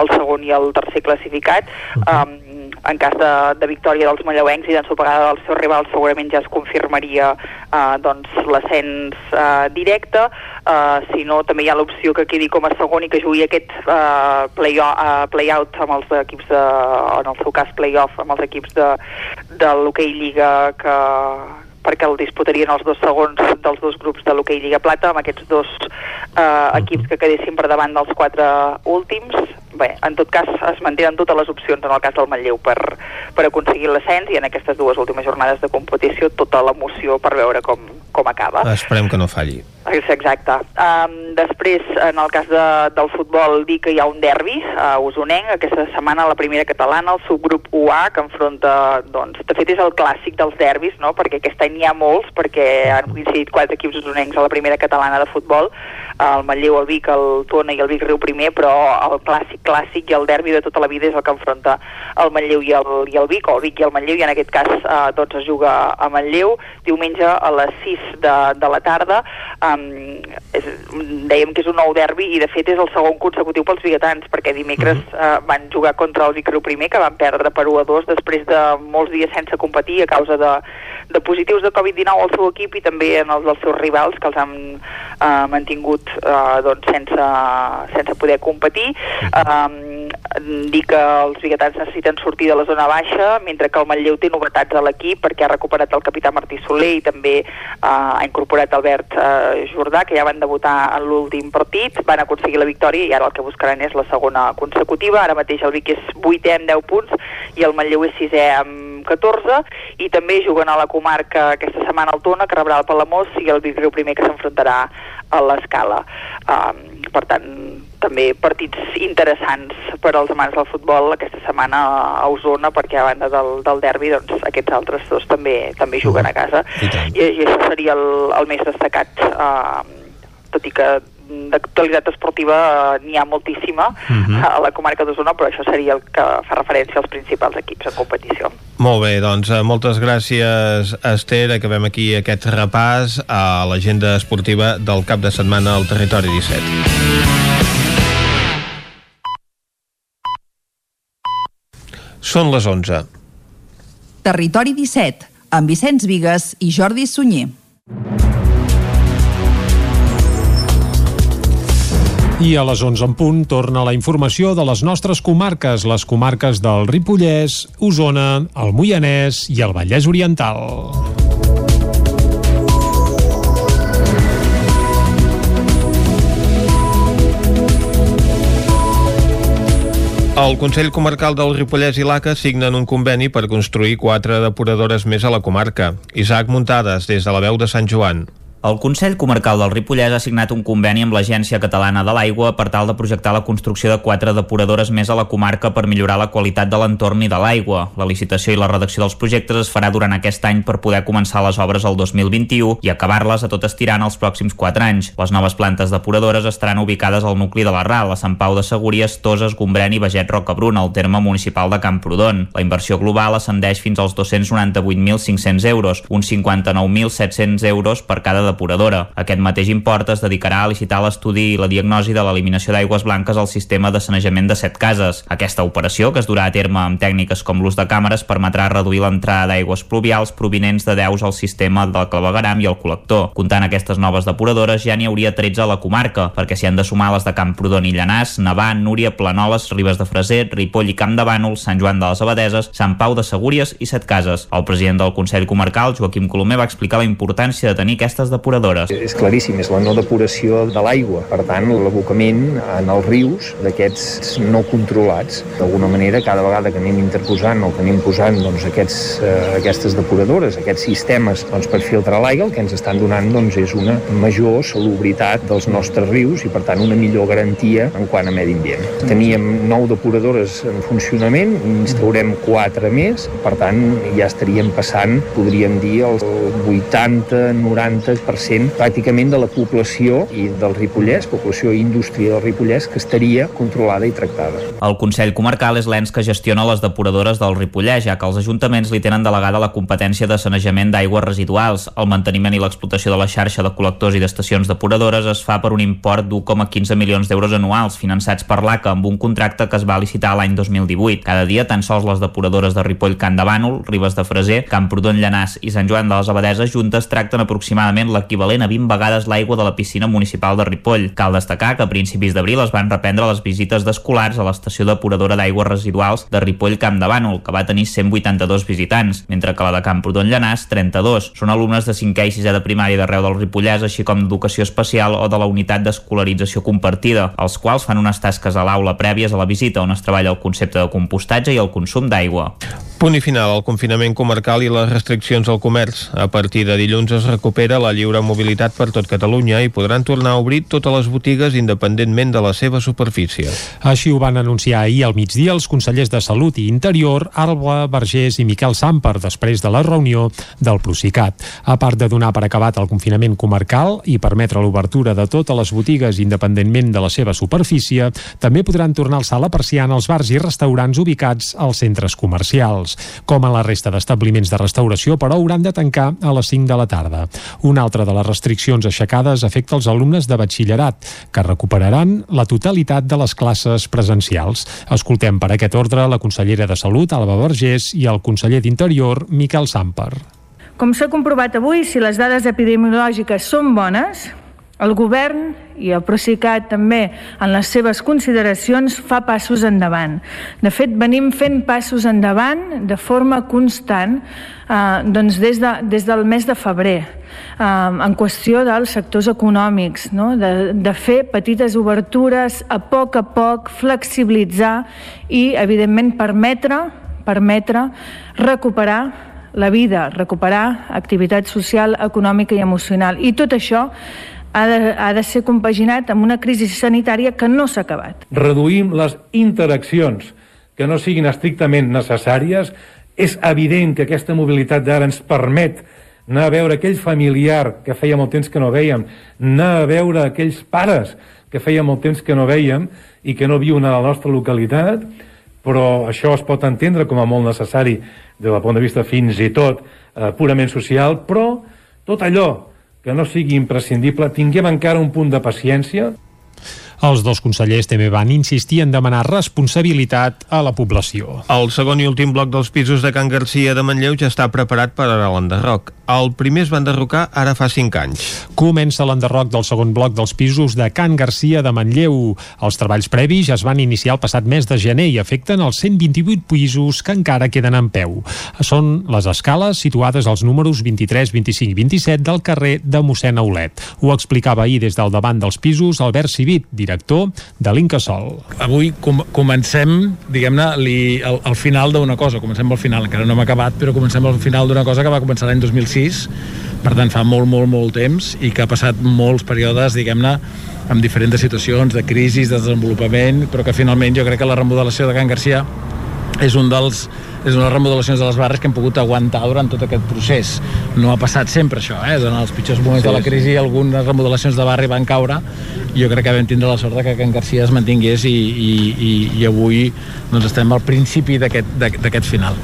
el segon i el tercer classificat. -huh. um, en cas de, de victòria dels mallauencs i d'ensopegada dels seus rivals segurament ja es confirmaria eh, doncs, l'ascens eh, directe. Eh, si no també hi ha l'opció que quedi com a segon i que jugui aquest eh, play-out uh, play amb els equips de, en el seu cas play-off amb els equips de, de l'hoquei Lliga que, perquè el disputarien els dos segons dels dos grups de l'hoquei Lliga Plata amb aquests dos eh, equips que quedessin per davant dels quatre últims bé, en tot cas es mantenen totes les opcions en el cas del Manlleu per, per aconseguir l'ascens i en aquestes dues últimes jornades de competició tota l'emoció per veure com, com acaba. Esperem que no falli. Exacte. Um, després, en el cas de, del futbol, dir que hi ha un derbi a Usonenc, aquesta setmana la primera catalana, el subgrup UA, que enfronta, doncs, de fet és el clàssic dels derbis, no?, perquè aquest any n'hi ha molts, perquè han coincidit quatre equips usonencs a la primera catalana de futbol, el Manlleu, el Vic, el Tona i el Vic Riu primer, però el clàssic clàssic i el derbi de tota la vida és el que enfronta el Manlleu i el, i el Vic, o el Vic i el Manlleu, i en aquest cas eh, doncs es juga a Manlleu, diumenge a les 6 de, de la tarda, um, és, dèiem que és un nou derbi i de fet és el segon consecutiu pels biguetans, perquè dimecres uh -huh. uh, van jugar contra el Vic Riu primer, que van perdre per 1 a 2 després de molts dies sense competir a causa de, de positius de Covid-19 al seu equip i també en els dels seus rivals que els han eh, mantingut eh, doncs sense, sense poder competir. Eh, dir que els biguetans necessiten sortir de la zona baixa, mentre que el Manlleu té novetats a l'equip perquè ha recuperat el capità Martí Soler i també eh, ha incorporat Albert eh, Jordà, que ja van debutar en l'últim partit, van aconseguir la victòria i ara el que buscaran és la segona consecutiva. Ara mateix el Vic és 8è amb 10 punts i el Manlleu és 6è amb 14 i també juguen a la comarca aquesta setmana al Tona, que rebrà el Palamós i el Vic Riu primer que s'enfrontarà a l'escala. Um, per tant, també partits interessants per als amants del futbol aquesta setmana a Osona perquè a banda del, del derbi doncs, aquests altres dos també també juguen a casa i, i, i això seria el, el més destacat uh, tot i que d'actualitat esportiva eh, n'hi ha moltíssima uh mhm. -huh. a la comarca d'Osona, però això seria el que fa referència als principals equips en competició. Molt bé, doncs eh, moltes gràcies Esther, acabem aquí aquest repàs a l'agenda esportiva del cap de setmana al Territori 17. Són les 11. Territori 17, amb Vicenç Vigues i Jordi Sunyer. I a les 11 en punt torna la informació de les nostres comarques, les comarques del Ripollès, Osona, el Moianès i el Vallès Oriental. El Consell Comarcal del Ripollès i l'ACA signen un conveni per construir quatre depuradores més a la comarca. Isaac Muntades, des de la veu de Sant Joan. El Consell Comarcal del Ripollès ha signat un conveni amb l'Agència Catalana de l'Aigua per tal de projectar la construcció de quatre depuradores més a la comarca per millorar la qualitat de l'entorn i de l'aigua. La licitació i la redacció dels projectes es farà durant aquest any per poder començar les obres el 2021 i acabar-les a tot estirant els pròxims 4 anys. Les noves plantes depuradores estaran ubicades al nucli de la RAL, a Sant Pau de Segúries, Toses, Gombrèn i Beget Rocabruna, al terme municipal de Camprodon. La inversió global ascendeix fins als 298.500 euros, uns 59.700 euros per cada depuradora. Aquest mateix import es dedicarà a licitar l'estudi i la diagnosi de l'eliminació d'aigües blanques al sistema de sanejament de set cases. Aquesta operació, que es durà a terme amb tècniques com l'ús de càmeres, permetrà reduir l'entrada d'aigües pluvials provinents de deus al sistema del clavegaram i el col·lector. Comptant aquestes noves depuradores, ja n'hi hauria 13 a la comarca, perquè s'hi han de sumar les de Camprodon i Llanàs, Navà, Núria, Planoles, Ribes de Freser, Ripoll i Camp de Bànol, Sant Joan de les Abadeses, Sant Pau de Segúries i Set Cases. El president del Consell Comarcal, Joaquim Colomer, va explicar la importància de tenir aquestes depuradores. És claríssim, és la no depuració de l'aigua. Per tant, l'abocament en els rius d'aquests no controlats. D'alguna manera, cada vegada que anem interposant o que anem posant doncs, aquests, eh, aquestes depuradores, aquests sistemes doncs, per filtrar l'aigua, el que ens estan donant doncs, és una major salubritat dels nostres rius i, per tant, una millor garantia en quant a medi ambient. Teníem nou depuradores en funcionament, instaurem quatre més, per tant, ja estaríem passant, podríem dir, el 80-90% pràcticament de la població i del Ripollès, població i indústria del Ripollès, que estaria controlada i tractada. El Consell Comarcal és l'ens que gestiona les depuradores del Ripollès, ja que els ajuntaments li tenen delegada la competència de sanejament d'aigües residuals. El manteniment i l'explotació de la xarxa de col·lectors i d'estacions depuradores es fa per un import d'1,15 milions d'euros anuals, finançats per l'ACA amb un contracte que es va licitar l'any 2018. Cada dia, tan sols les depuradores de Ripoll, Can de Bànol, Ribes de Freser, Camprodon Llanàs i Sant Joan de les Abadeses juntes tracten aproximadament l'equivalent a 20 vegades l'aigua de la piscina municipal de Ripoll. Cal destacar que a principis d'abril es van reprendre les visites d'escolars a l'estació depuradora d'aigües residuals de Ripoll Camp de Bànol, que va tenir 182 visitants, mentre que la de Camprodon Llanàs 32. Són alumnes de 5è i 6è de primària d'arreu del Ripollès, així com d'educació especial o de la unitat d'escolarització compartida, els quals fan unes tasques a l'aula prèvies a la visita on es treballa el concepte de compostatge i el consum d'aigua. Punt i final al confinament comarcal i les restriccions al comerç. A partir de dilluns es recupera la lliure mobilitat per tot Catalunya i podran tornar a obrir totes les botigues independentment de la seva superfície. Així ho van anunciar ahir al migdia els consellers de Salut i Interior, Alba Vergés i Miquel Samper, després de la reunió del Procicat. A part de donar per acabat el confinament comarcal i permetre l'obertura de totes les botigues independentment de la seva superfície, també podran tornar a alçar la persiana als bars i restaurants ubicats als centres comercials. Com a la resta d'establiments de restauració, però hauran de tancar a les 5 de la tarda. Una altra de les restriccions aixecades afecta els alumnes de batxillerat, que recuperaran la totalitat de les classes presencials. Escoltem per aquest ordre la consellera de Salut, Alba Vergés, i el conseller d'Interior, Miquel Samper. Com s'ha comprovat avui, si les dades epidemiològiques són bones, el govern i el Procicat també en les seves consideracions fa passos endavant. De fet, venim fent passos endavant de forma constant eh, doncs des, de, des del mes de febrer eh, en qüestió dels sectors econòmics, no? de, de fer petites obertures a poc a poc, flexibilitzar i, evidentment, permetre, permetre recuperar la vida, recuperar activitat social, econòmica i emocional. I tot això ha de, ha de ser compaginat amb una crisi sanitària que no s'ha acabat. Reduïm les interaccions que no siguin estrictament necessàries. És evident que aquesta mobilitat d'ara ens permet anar a veure aquell familiar que feia molt temps que no veiem, anar a veure aquells pares que feia molt temps que no veiem i que no viuen a la nostra localitat, però això es pot entendre com a molt necessari des del punt de vista fins i tot eh, purament social, però tot allò que no sigui imprescindible, tinguem encara un punt de paciència els dos consellers també van insistir en demanar responsabilitat a la població. El segon i últim bloc dels pisos de Can Garcia de Manlleu ja està preparat per a l'enderroc. El primer es va enderrocar ara fa 5 anys. Comença l'enderroc del segon bloc dels pisos de Can Garcia de Manlleu. Els treballs previs ja es van iniciar el passat mes de gener i afecten els 128 pisos que encara queden en peu. Són les escales situades als números 23, 25 i 27 del carrer de mossèn Aulet. Ho explicava ahir des del davant dels pisos Albert Civit, director de l'Incasol. Avui com comencem, diguem-ne, el, el final d'una cosa. Comencem al final, encara no hem acabat, però comencem al final d'una cosa que va començar l'any 2006 per tant fa molt, molt, molt temps i que ha passat molts períodes, diguem-ne, amb diferents situacions de crisi, de desenvolupament, però que finalment jo crec que la remodelació de Can Garcia és un dels és una remodelacions de les barres que hem pogut aguantar durant tot aquest procés. No ha passat sempre això, eh? En els pitjors moments sí, de la crisi algunes remodelacions de barri van caure i jo crec que vam tindre la sort de que Can Garcia es mantingués i, i, i, i avui doncs estem al principi d'aquest final.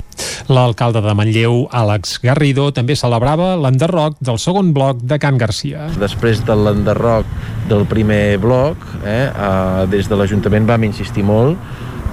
L'alcalde de Manlleu, Àlex Garrido, també celebrava l'enderroc del segon bloc de Can Garcia. Després de l'enderroc del primer bloc, eh, eh, des de l'Ajuntament vam insistir molt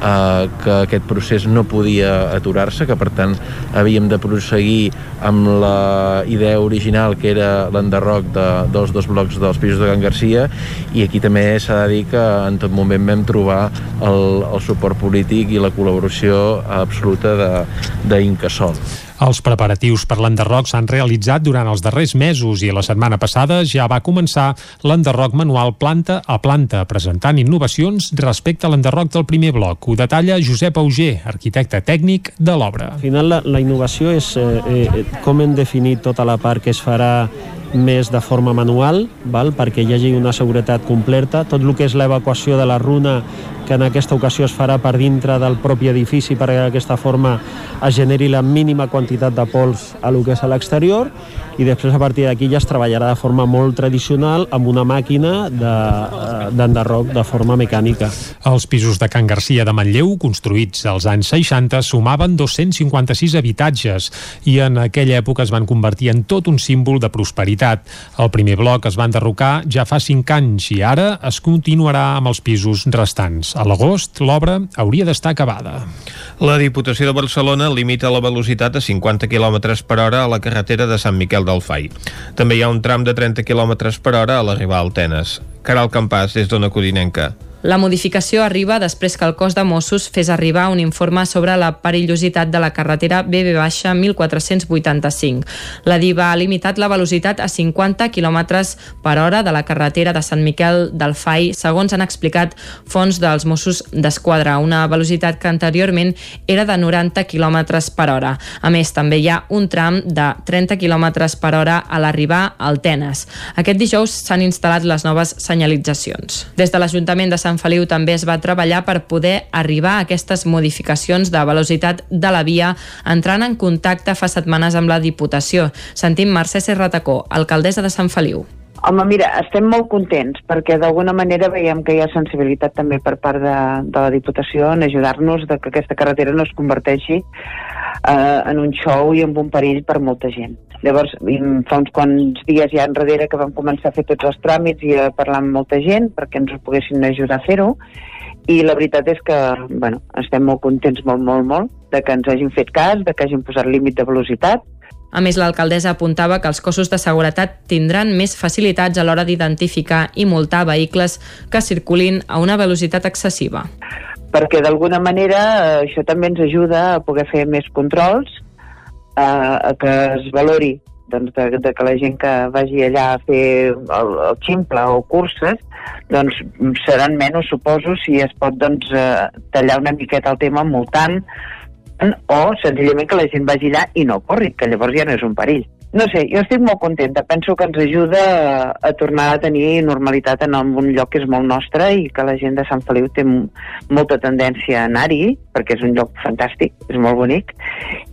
eh, que aquest procés no podia aturar-se, que per tant havíem de proseguir amb la idea original que era l'enderroc de, dels dos blocs dels pisos de Can Garcia i aquí també s'ha de dir que en tot moment vam trobar el, el suport polític i la col·laboració absoluta d'Incasol. Els preparatius per l'enderroc s'han realitzat durant els darrers mesos i la setmana passada ja va començar l'enderroc manual planta a planta, presentant innovacions respecte a l'enderroc del primer bloc. Ho detalla Josep Auger, arquitecte tècnic de l'obra. Al final la, la innovació és eh, eh, com hem definit tota la part que es farà més de forma manual, val? perquè hi hagi una seguretat completa. Tot el que és l'evacuació de la runa que en aquesta ocasió es farà per dintre del propi edifici perquè d'aquesta forma es generi la mínima quantitat de pols a lo que és a l'exterior i després a partir d'aquí ja es treballarà de forma molt tradicional amb una màquina d'enderroc de, de forma mecànica. Els pisos de Can Garcia de Manlleu, construïts als anys 60, sumaven 256 habitatges i en aquella època es van convertir en tot un símbol de prosperitat. El primer bloc es va enderrocar ja fa 5 anys i ara es continuarà amb els pisos restants. A l'agost, l'obra hauria d'estar acabada. La Diputació de Barcelona limita la velocitat a 50 km per hora a la carretera de Sant Miquel del Fai. També hi ha un tram de 30 km per hora a l'arribar a Altenes. Caral Campàs, des d'Ona Codinenca. La modificació arriba després que el cos de Mossos fes arribar un informe sobre la perillositat de la carretera BB-1485. La DIVA ha limitat la velocitat a 50 km per hora de la carretera de Sant Miquel del Fai, segons han explicat fons dels Mossos d'Esquadra, una velocitat que anteriorment era de 90 km per hora. A més, també hi ha un tram de 30 km per hora a l'arribar a Altenes. Aquest dijous s'han instal·lat les noves senyalitzacions. Des de l'Ajuntament de Sant Sant Feliu també es va treballar per poder arribar a aquestes modificacions de velocitat de la via, entrant en contacte fa setmanes amb la Diputació. Sentim Mercè Serratacó, alcaldessa de Sant Feliu. Home, mira, estem molt contents perquè d'alguna manera veiem que hi ha sensibilitat també per part de, de la Diputació en ajudar-nos de que aquesta carretera no es converteixi eh, en un show i en un perill per molta gent. Llavors, fa uns quants dies ja enrere que vam començar a fer tots els tràmits i a parlar amb molta gent perquè ens ho poguessin ajudar a fer-ho i la veritat és que bueno, estem molt contents, molt, molt, molt, de que ens hagin fet cas, de que hagin posat límit de velocitat. A més, l'alcaldessa apuntava que els cossos de seguretat tindran més facilitats a l'hora d'identificar i multar vehicles que circulin a una velocitat excessiva. Perquè d'alguna manera això també ens ajuda a poder fer més controls a que es valori doncs, de, de que la gent que vagi allà a fer el, el ximple o curses doncs seran menys, suposo, si es pot doncs, eh, tallar una miqueta el tema multant o senzillament que la gent vagi allà i no corri, que llavors ja no és un perill. No sé, jo estic molt contenta. Penso que ens ajuda a tornar a tenir normalitat en un lloc que és molt nostre i que la gent de Sant Feliu té molta tendència a anar-hi, perquè és un lloc fantàstic, és molt bonic,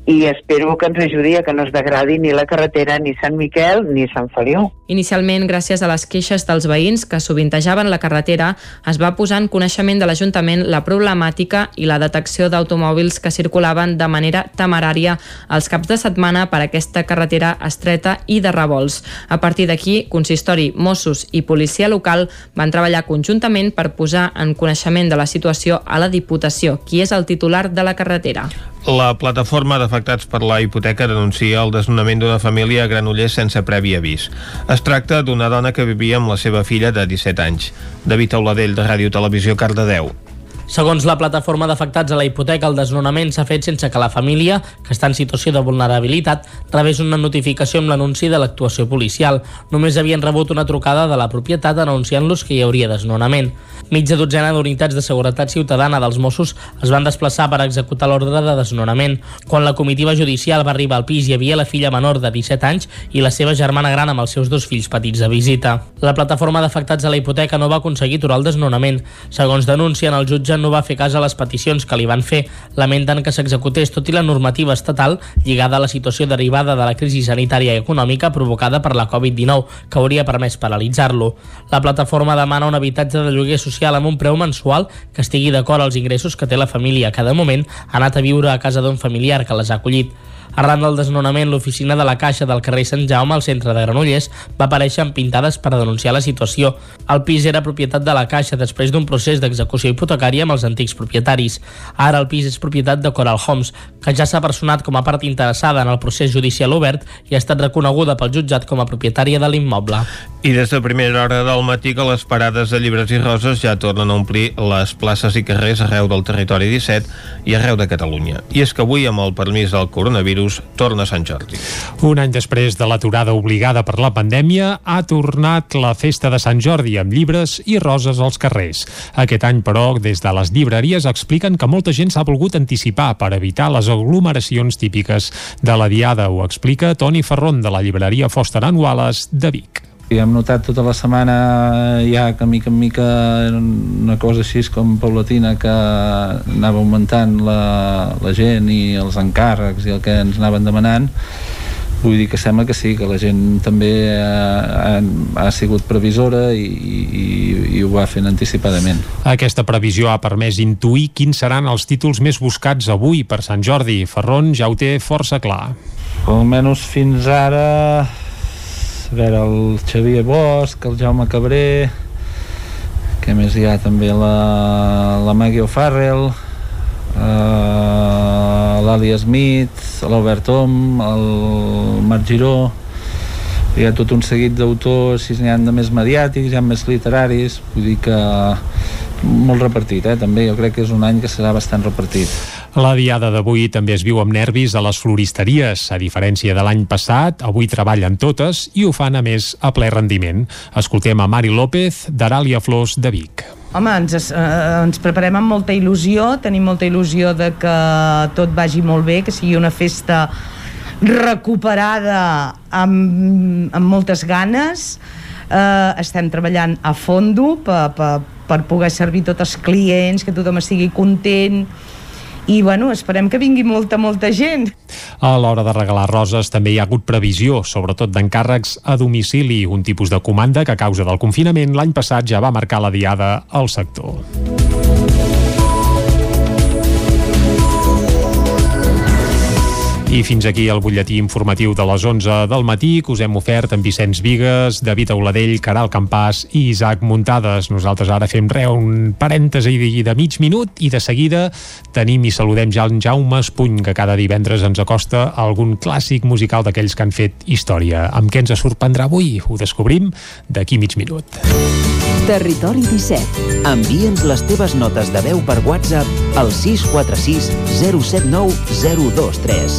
i espero que ens ajudi a que no es degradi ni la carretera, ni Sant Miquel, ni Sant Feliu. Inicialment, gràcies a les queixes dels veïns que sovintejaven la carretera, es va posar en coneixement de l'Ajuntament la problemàtica i la detecció d'automòbils que circulaven de manera temerària els caps de setmana per aquesta carretera estreta i de revolts. A partir d'aquí, consistori, Mossos i policia local van treballar conjuntament per posar en coneixement de la situació a la Diputació, qui és el titular de la carretera. La plataforma d'afectats per la hipoteca denuncia el desnonament d'una família a Granollers sense previ avís. Es tracta d'una dona que vivia amb la seva filla de 17 anys. David Auladell, de Ràdio Televisió, Cardedeu. Segons la plataforma d'afectats a la hipoteca, el desnonament s'ha fet sense que la família, que està en situació de vulnerabilitat, rebés una notificació amb l'anunci de l'actuació policial. Només havien rebut una trucada de la propietat anunciant-los que hi hauria desnonament. Mitja dotzena d'unitats de seguretat ciutadana dels Mossos es van desplaçar per executar l'ordre de desnonament. Quan la comitiva judicial va arribar al pis hi havia la filla menor de 17 anys i la seva germana gran amb els seus dos fills petits de visita. La plataforma d'afectats a la hipoteca no va aconseguir aturar el desnonament. Segons denuncien, el jutge no va fer cas a les peticions que li van fer, lamenten que s'executés tot i la normativa estatal lligada a la situació derivada de la crisi sanitària i econòmica provocada per la Covid-19, que hauria permès paralitzar-lo. La plataforma demana un habitatge de lloguer social amb un preu mensual que estigui d'acord als ingressos que té la família. Cada moment ha anat a viure a casa d'un familiar que les ha acollit. Arran del desnonament, l'oficina de la Caixa del carrer Sant Jaume, al centre de Granollers, va aparèixer amb pintades per denunciar la situació. El pis era propietat de la Caixa després d'un procés d'execució hipotecària amb els antics propietaris. Ara el pis és propietat de Coral Homes, que ja s'ha personat com a part interessada en el procés judicial obert i ha estat reconeguda pel jutjat com a propietària de l'immoble. I des de primera hora del matí que les parades de llibres i roses ja tornen a omplir les places i carrers arreu del territori 17 i arreu de Catalunya. I és que avui, amb el permís del coronavirus, torna a Sant Jordi. Un any després de l'aturada obligada per la pandèmia, ha tornat la festa de Sant Jordi amb llibres i roses als carrers. Aquest any, però, des de les llibreries expliquen que molta gent s'ha volgut anticipar per evitar les aglomeracions típiques de la Diada. Ho explica Toni Ferron, de la llibreria Foster Wallace de Vic. I hem notat tota la setmana ja que mica en mica una cosa així com paulatina que anava augmentant la, la gent i els encàrrecs i el que ens anaven demanant vull dir que sembla que sí, que la gent també ha, ha sigut previsora i, i, i ho va fent anticipadament. Aquesta previsió ha permès intuir quins seran els títols més buscats avui per Sant Jordi. Ferron ja ho té força clar. Almenys fins ara a veure, el Xavier Bosch, el Jaume Cabré, que més hi ha també la, la Maggie O'Farrell, uh, l'Ali Smith, l'Albert Om, el Marc Giró, hi ha tot un seguit d'autors, si n'hi ha de més mediàtics, hi ha més literaris, vull dir que molt repartit, eh? també jo crec que és un any que serà bastant repartit. La diada d'avui també es viu amb nervis a les floristeries. A diferència de l'any passat, avui treballen totes i ho fan a més a ple rendiment. Escoltem a Mari López, d'Aràlia Flors de Vic. Home, ens, eh, ens preparem amb molta il·lusió, tenim molta il·lusió de que tot vagi molt bé, que sigui una festa recuperada amb, amb moltes ganes, eh, estem treballant a fondo per, per, per poder servir tots els clients, que tothom estigui content, i bueno, esperem que vingui molta, molta gent. A l'hora de regalar roses també hi ha hagut previsió, sobretot d'encàrrecs a domicili, un tipus de comanda que a causa del confinament l'any passat ja va marcar la diada al sector. I fins aquí el butlletí informatiu de les 11 del matí que us hem ofert amb Vicenç Vigues, David Auladell, Caral Campàs i Isaac Muntades. Nosaltres ara fem re, un parèntesi de mig minut i de seguida tenim i saludem ja en Jaume Espuny, que cada divendres ens acosta a algun clàssic musical d'aquells que han fet història. Amb què ens sorprendrà avui? Ho descobrim d'aquí mig minut. Territori 17. Envia'ns les teves notes de veu per WhatsApp al 646 079 023.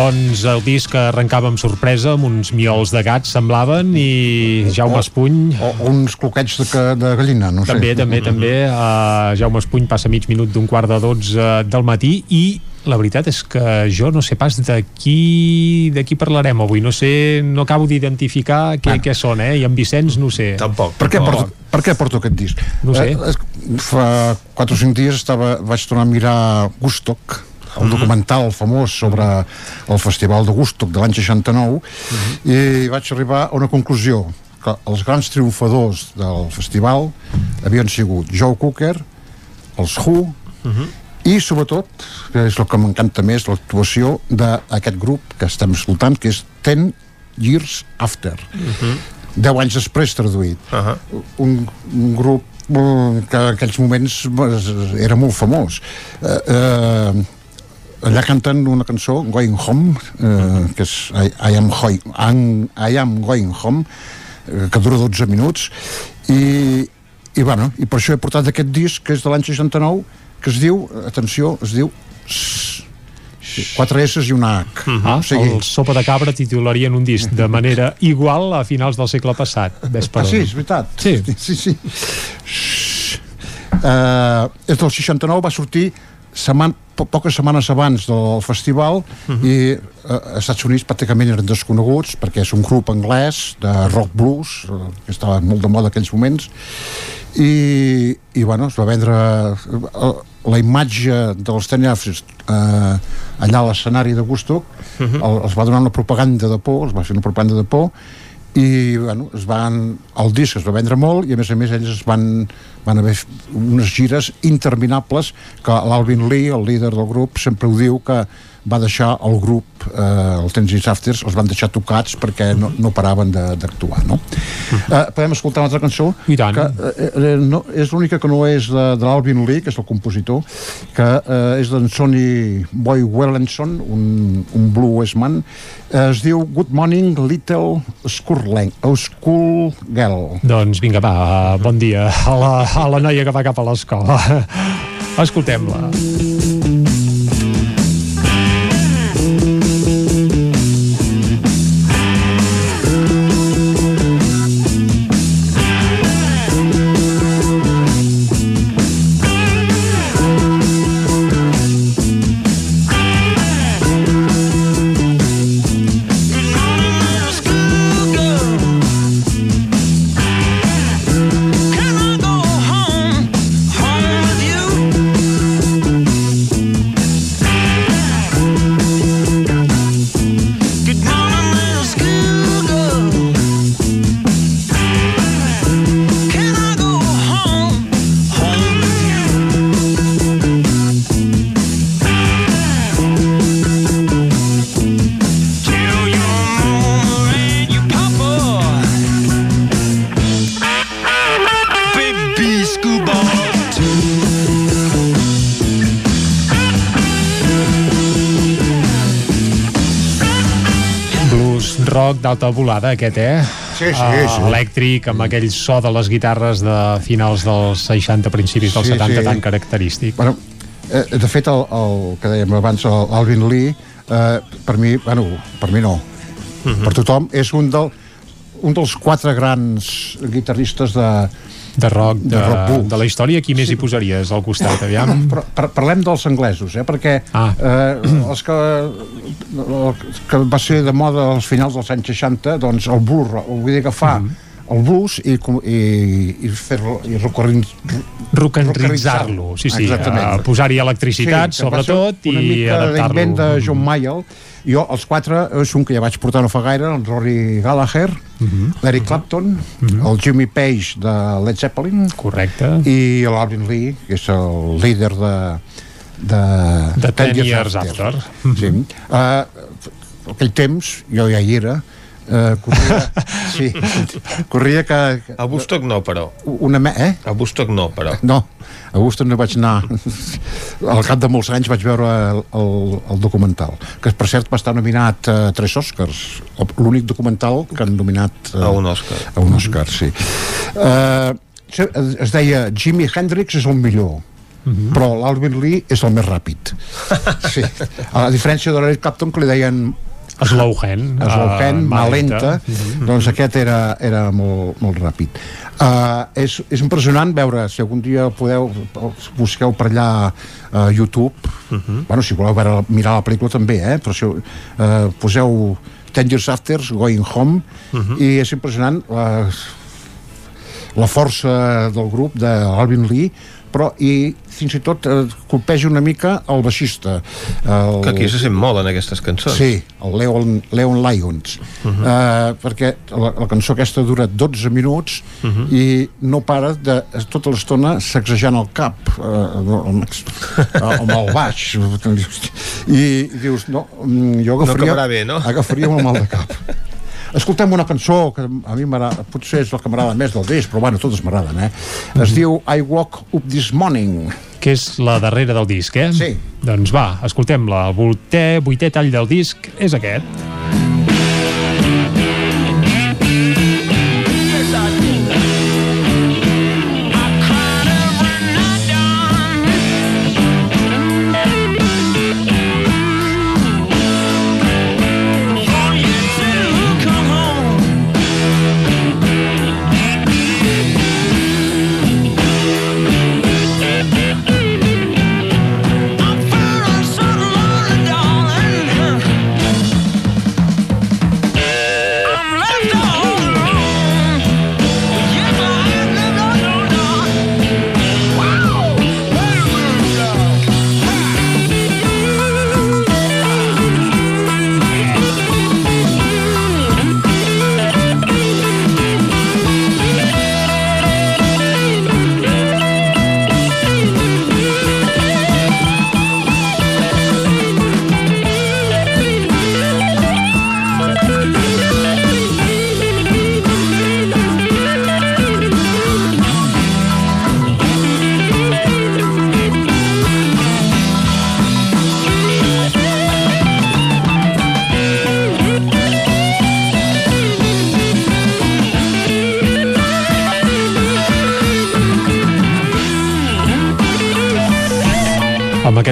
Doncs el disc arrencava amb sorpresa, amb uns miols de gats semblaven, i Jaume Espuny... O, o uns cloquets de, de gallina, no sé. També, també, també. Uh, Jaume Espuny passa mig minut d'un quart de dotze del matí i la veritat és que jo no sé pas de qui, de qui parlarem avui. No sé, no acabo d'identificar què, Ah. què són, eh? I en Vicenç no sé. Tampoc. Per què, porto, per què porto aquest disc? No sé. Eh, fa 4 o 5 dies estava, vaig tornar a mirar Gustock, el Mhm. documental famós sobre el Festival de Gustock de l'any 69, Mhm. i vaig arribar a una conclusió, que els grans triomfadors del festival havien sigut Joe Cooker, els Who, i sobretot, que és el que m'encanta més, l'actuació d'aquest grup que estem escoltant, que és 10 Years After. 10 anys després traduït. Uh -huh. un, un grup eh, que en aquells moments eh, era molt famós. Eh, eh, allà canten una cançó, Going Home, eh, que és I, I, am hoi, I'm, I Am Going Home, eh, que dura 12 minuts, i, i, bueno, i per això he portat aquest disc, que és de l'any 69, que es diu, atenció, es diu quatre S i una H. Ah, o sigui, el Sopa de Cabra titularien un disc de manera igual a finals del segle passat. Ves per Ah, sí, és veritat. Sí. sí, sí. Uh, és del 69, va sortir setman, po poques setmanes abans del festival uh -huh. i uh, als Estats Units pràcticament eren desconeguts perquè és un grup anglès de rock blues uh, que estava molt de moda en aquells moments i, i bueno, es va vendre uh, la imatge dels Tenafres uh, allà a l'escenari de Gustock uh -huh. el, els va donar una propaganda de por els va fer una propaganda de por i bueno, es van, el disc es va vendre molt i a més a més ells es van, van haver unes gires interminables que l'Alvin Lee, el líder del grup sempre ho diu que va deixar el grup eh, els Tens Afters els van deixar tocats perquè no, no paraven de- d'actuar no? eh, podem escoltar una altra cançó I tant. que eh, eh, no, és l'única que no és de, de l'Alvin Lee que és el compositor que eh, és d'en Sonny Boy Wellenson un, un bluesman eh, es diu Good Morning Little School, School Girl Doncs vinga, va, bon dia a la, a la noia que va cap a l'escola. Escoltem-la. Baby volada, aquest, eh? Sí, sí, Ah, sí. Elèctric, amb aquell so de les guitarres de finals dels 60, principis dels Sí, 70, sí. tan característic. Bueno, eh, de fet, el, el que dèiem abans, el Alvin Lee, eh, per mi, bueno, per mi no, per tothom, és un, del, un dels quatre grans guitarristes de, de rock, de, de rock blues. de la història, qui més hi posaries al costat, aviam? Però, par parlem dels anglesos, eh? perquè Ah. eh, els que, que va ser de moda als finals dels anys 60, doncs el blues, vull dir agafar Mhm. el blues i, i, i fer-lo i recorrin, Rock'n'ritzar-lo, sí, sí, posar-hi electricitat, ser sobretot, una i adaptar-lo. de John Mayall jo, els quatre, és un que ja vaig portar no fa gaire el Rory Gallagher Mhm. l'Eric Clapton el Jimmy Page de Led Zeppelin correcte i l'Alvin Lee que és el líder de de, De 10 Years After. sí. uh, aquell temps jo ja hi era uh, corria, sí, corria que, A Woodstock no, però. una me eh? A Woodstock no, però. No, a Woodstock no vaig anar. Al cap de molts anys vaig veure el, el, el documental, que per cert va estar nominat a tres Oscars. L'únic documental que han nominat eh, A un Oscar. A un Oscar, sí. Uh, es deia Jimi Hendrix és el millor. Mhm. però l'Alvin Lee és el més ràpid sí. a la diferència de l'Eric Clapton que li deien Slow Hand. Slow uh, Hand, mà lenta. Mm -hmm. Doncs aquest era, era molt, molt ràpid. Uh, és, és impressionant veure, si algun dia podeu, busqueu per allà a uh, YouTube, uh -huh. bueno, si voleu veure, mirar la pel·lícula també, eh? però si uh, poseu Ten Years After, Going Home, uh -huh. i és impressionant la, la força del grup d'Alvin Lee però i fins i tot eh, colpeja una mica el baixista el... que aquí se sent molt en aquestes cançons sí, el Leon, Leon Lyons uh -huh. uh, perquè la, la cançó aquesta dura 12 minuts uh -huh. i no para de tota l'estona sacsejant el cap uh, amb, amb el baix i, dius no, mm, jo agafaria, no bé, no? agafaria un mal de cap escoltem una cançó que a mi potser és la que m'agrada més del disc, però bueno, totes m'agraden, eh? Es diu I Woke Up This Morning. Que és la darrera del disc, eh? Sí. Doncs va, escoltem-la. El vuitè, vuitè tall del disc és aquest.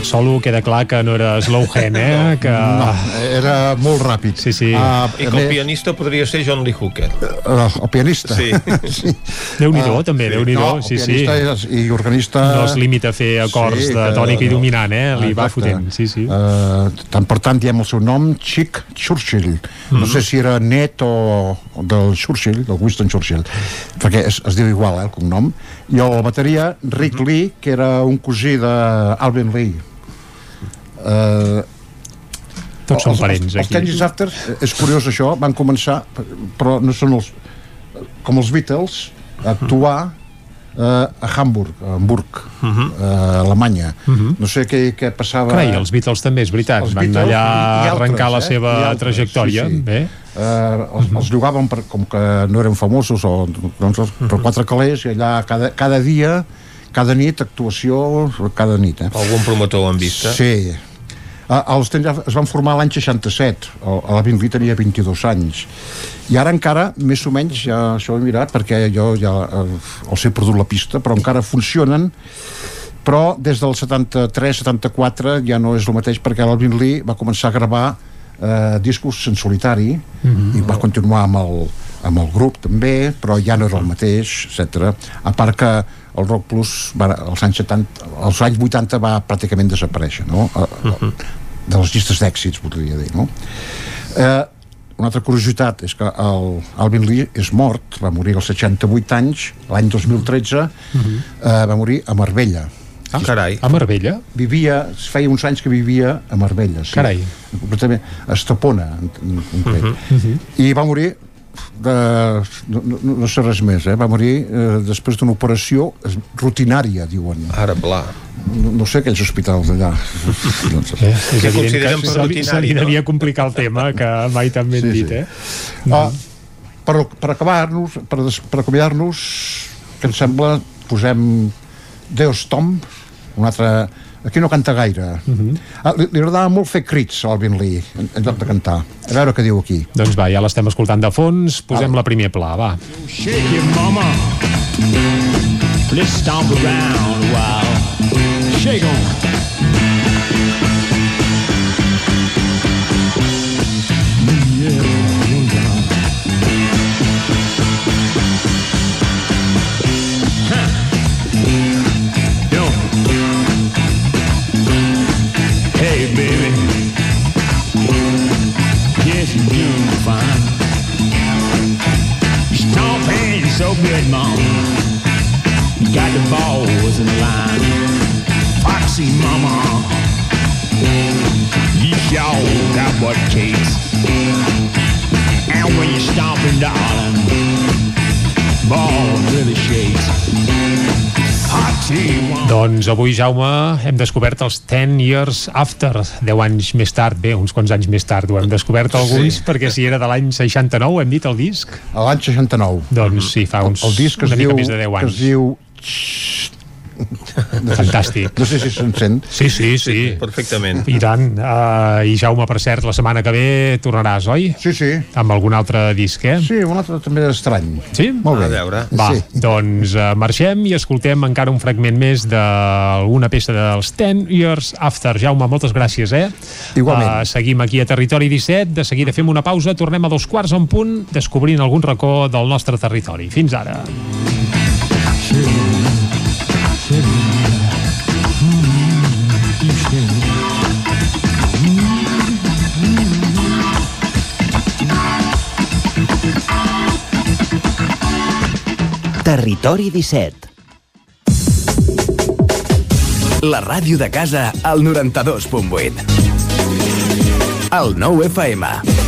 Solo queda clar que no era slow hand, eh? Que... No, era molt ràpid. Sí, sí. Uh, I que el pianista podria ser John Lee Hooker. Uh, el pianista? Sí. sí. Déu-n'hi-do, uh, també, sí. Déu-n'hi-do. No, sí, sí. És, I organista... No es limita a fer acords sí, de tònica i dominant, eh? Li va fotent, sí, sí. Uh, tant per tant, diem el seu nom, Chick Churchill. Mm -hmm. No sé si era net o del Churchill, del Winston Churchill, perquè es, es diu igual, eh, el cognom. I el bateria, Rick mm -hmm. Lee, que era un cosí d'Alvin Lee. Uh, tots són parents els, aquí. Els Kenny's After, és curiós això, van començar però no són els com els Beatles a actuar uh, a Hamburg, a Hamburg uh -huh. uh, Alemanya uh -huh. no sé què, què passava Carai, els Beatles també, és veritat els van Beatles, allà altres, arrencar la seva eh? altres, trajectòria sí, sí. bé Uh, els, uh -huh. els llogaven per, com que no eren famosos o, doncs, uh -huh. per quatre calés i allà cada, cada dia cada nit actuació cada nit eh? algun promotor ho han vist eh? sí els tens, es van formar l'any 67 el, el Lee tenia 22 anys i ara encara, més o menys ja això ho he mirat perquè jo ja uh, els he perdut la pista, però encara funcionen però des del 73-74 ja no és el mateix perquè l'Alvin Lee va començar a gravar uh, discos en solitari mm -hmm. i va continuar amb el, amb el grup també, però ja no era el mateix, etc. A part que el Rock Plus va, als anys 70, als anys 80 va pràcticament desaparèixer, no? Uh -huh. De les llistes d'èxits, podria dir, no? Eh, una altra curiositat és que el Alvin Lee és mort, va morir als 68 anys, l'any 2013, uh -huh. eh, va morir a Marbella. Ah, carai. A Marbella? Vivia, feia uns anys que vivia a Marbella. Sí. Carai. Concretament, a Estepona, en, en concret. Uh -huh. I va morir de, no, no, no sé res més, eh? va morir eh, després d'una operació rutinària, diuen. Ara, bla. No, no sé aquells hospitals allà. doncs, eh, és Què evident consideren que per se, li- rutinari, se li no? devia complicar el tema, que mai tan ben Sí, dit, sí. eh? Ah, per, per acabar-nos, per, des- per acomiadar-nos, que em sembla, posem Deus Tom, un altre... Aquí no canta gaire. Uh -huh. ah, li, li agradava molt fer crits a Alvin Lee, en, en lloc de cantar. A veure què diu aquí. Doncs va, ja l'estem escoltant de fons, posem la primer pla, va. Shake it, mama. Let's stomp around a while. Shake 'em. Mom. You got the balls in the line. Foxy mama. You sure got what takes. And when you're stomping, darling, ball really shakes. Doncs avui, Jaume, hem descobert els 10 years after, 10 anys més tard, bé, uns quants anys més tard, ho hem descobert alguns, Sí. perquè si era de l'any 69, hem dit el disc? A l'any 69. Doncs sí, fa uns, el, el disc es diu, més de 10 que anys. es diu Fantàstic. No sé si se'n sent. Sí, sí, sí. Perfectament. I tant. Uh, I Jaume, per cert, la setmana que ve tornaràs, oi? Sí, sí. Amb algun altre disc, eh? Sí, un altre també estrany. Sí? Molt bé. A veure. Va, Sí. doncs uh, marxem i escoltem encara un fragment més d'alguna peça dels 10 Years After. Jaume, moltes gràcies, eh? Igualment. Uh, seguim aquí a Territori 17, de seguida fem una pausa, tornem a dos quarts en punt, descobrint algun racó del nostre territori. Fins ara. Territori 17 La ràdio de casa al 92.8. El 9 FM.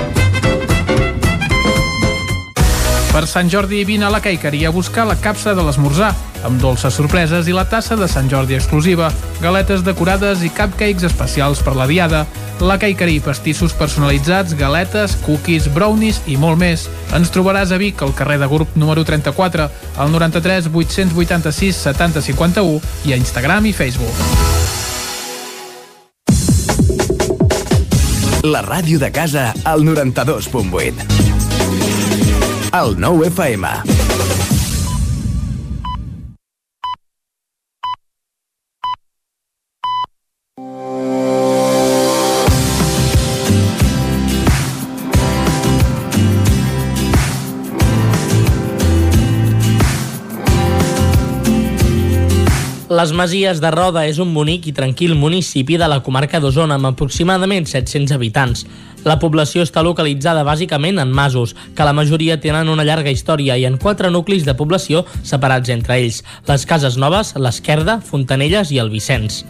Per Sant Jordi vine a la Caiqueria a buscar la capsa de l'esmorzar, amb dolces sorpreses i la tassa de Sant Jordi exclusiva, galetes decorades i cupcakes especials per la diada, la Caiqueria, pastissos personalitzats, galetes, cookies, brownies i molt més. Ens trobaràs a Vic, al carrer de Grup número 34, al 93 886 70 51 i a Instagram i Facebook. La ràdio de casa al 92.8. El 9 FM. Les Masies de Roda és un bonic i tranquil municipi de la comarca d'Osona amb aproximadament 700 habitants. La població està localitzada bàsicament en masos, que la majoria tenen una llarga història i en quatre nuclis de població separats entre ells, les Cases Noves, l'Esquerda, Fontanelles i el Vicenç.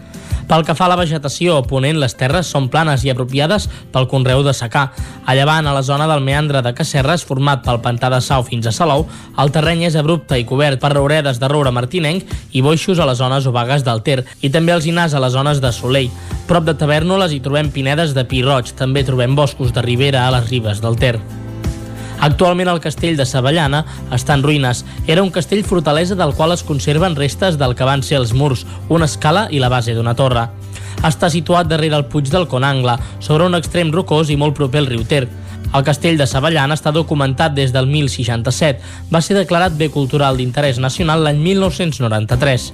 Pel que fa a la vegetació, a ponent les terres són planes i apropiades pel conreu de secà. A llevant, a la zona del meandre de Cacerres, format pel pantà de Sau fins a Salou, el terreny és abrupte i cobert per rauredes de roure martinenc i boixos a les zones obagues del Ter, i també els inars a les zones de Soleil. Prop de Tavernoles hi trobem pinedes de pi roig, també trobem boscos de ribera a les ribes del Ter. Actualment el castell de Savallana està en ruïnes. Era un castell fortalesa del qual es conserven restes del que van ser els murs, una escala i la base d'una torre. Està situat darrere el Puig del Conangle, sobre un extrem rocós i molt proper al riu Ter. El castell de Savallana està documentat des del 1067. Va ser declarat bé cultural d'interès nacional l'any 1993.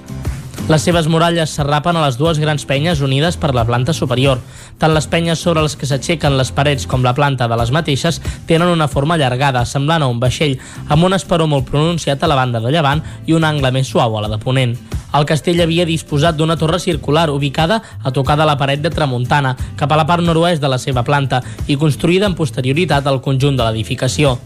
Les seves muralles s'arrapen a les dues grans penyes unides per la planta superior. Tant les penyes sobre les que s'aixequen les parets com la planta de les mateixes tenen una forma allargada, semblant a un vaixell, amb un esperó molt pronunciat a la banda de llevant i un angle més suau a la de ponent. El castell havia disposat d'una torre circular ubicada a tocar de la paret de tramuntana, cap a la part nord-oest de la seva planta i construïda en posterioritat al conjunt de l'edificació.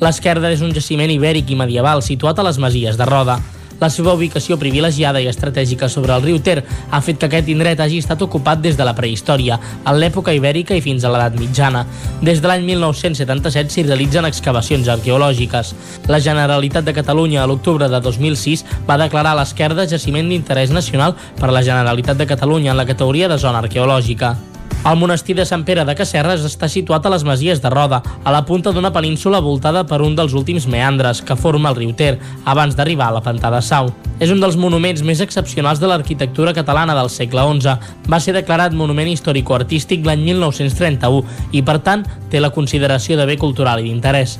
L'esquerda és un jaciment ibèric i medieval situat a les Masies de Roda. La seva ubicació privilegiada i estratègica sobre el riu Ter ha fet que aquest indret hagi estat ocupat des de la prehistòria, en l'època ibèrica i fins a l'edat mitjana. Des de l'any 1977 s'hi realitzen excavacions arqueològiques. La Generalitat de Catalunya a l'octubre de 2006 va declarar l'esquerda jaciment d'interès nacional per a la Generalitat de Catalunya en la categoria de zona arqueològica. El monestir de Sant Pere de Casserres està situat a les Masies de Roda, a la punta d'una península voltada per un dels últims meandres que forma el riu Ter, abans d'arribar a la Pantà de Sau. És un dels monuments més excepcionals de l'arquitectura catalana del segle XI. Va ser declarat Monument Històrico-Artístic l'any 1931 i, per tant, té la consideració de bé cultural i d'interès.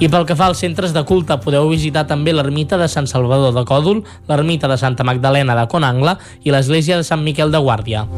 I pel que fa als centres de culte, podeu visitar també l'ermita de Sant Salvador de Còdol, l'ermita de Santa Magdalena de Conangla i l'església de Sant Miquel de Guàrdia.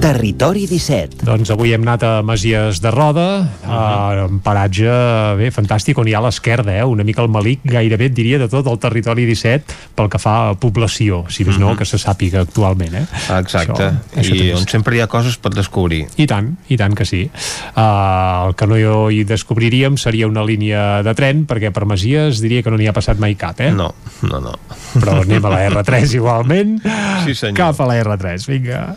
Territori 17. Doncs avui hem anat a Masies de Roda, uh -huh. un paratge bé, fantàstic, on hi ha a l'esquerda, eh? una mica el malic, gairebé et diria, de tot el territori 17 pel que fa a població, si més uh -huh. no, que se sàpiga actualment. Eh? Exacte, això, això i on sempre hi ha coses per descobrir. I tant, i tant que sí. Uh, el que no hi descobriríem seria una línia de tren, perquè per Masies diria que no n'hi ha passat mai cap, eh? No, no, no. Però anem a la R3 igualment. Sí, senyor. Cap a la R3, vinga.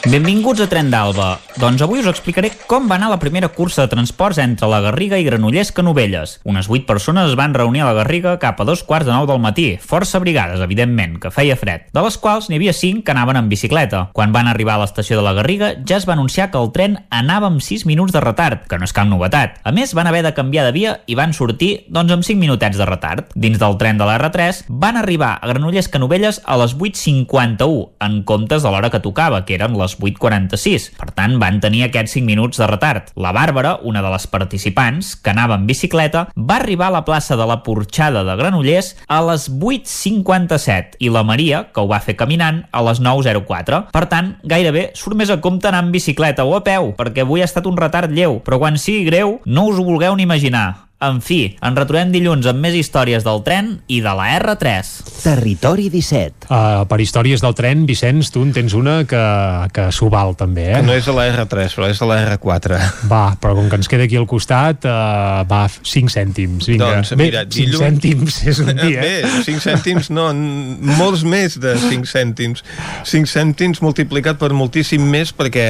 Benvinguts a Tren d'Alba. Doncs avui us explicaré com va anar la primera cursa de transports entre la Garriga i Granollers Canovelles. Unes 8 persones es van reunir a la Garriga cap a dos quarts de nou del matí, força abrigades, evidentment, que feia fred, de les quals n'hi havia 5 que anaven en bicicleta. Quan van arribar a l'estació de la Garriga ja es va anunciar que el tren anava amb 6 minuts de retard, que no és cap novetat. A més, van haver de canviar de via i van sortir, doncs, amb 5 minutets de retard. Dins del tren de la R3 van arribar a Granollers Canovelles a les 8.51, en comptes de l'hora que tocava, que eren les 8.46. Per tant, van tenir aquests 5 minuts de retard. La Bàrbara, una de les participants, que anava en bicicleta, va arribar a la plaça de la Porxada de Granollers a les 8.57 i la Maria, que ho va fer caminant, a les 9.04. Per tant, gairebé surt més a compte anar en bicicleta o a peu, perquè avui ha estat un retard lleu, però quan sigui greu, no us ho vulgueu ni imaginar. En fi, ens retrobem dilluns amb més històries del tren i de la R3. Territori 17. Uh, per històries del tren, Vicenç, tu en tens una que, que s'ho val també, eh? Que no és a la R3, però és a la R4. Va, però com que ens queda aquí al costat, uh, va, 5 cèntims, vinga. Doncs, mira, Bé, 5 cèntims és un dia. Bé, 5 cèntims no, molts més de 5 cèntims. 5 cèntims multiplicat per moltíssim més perquè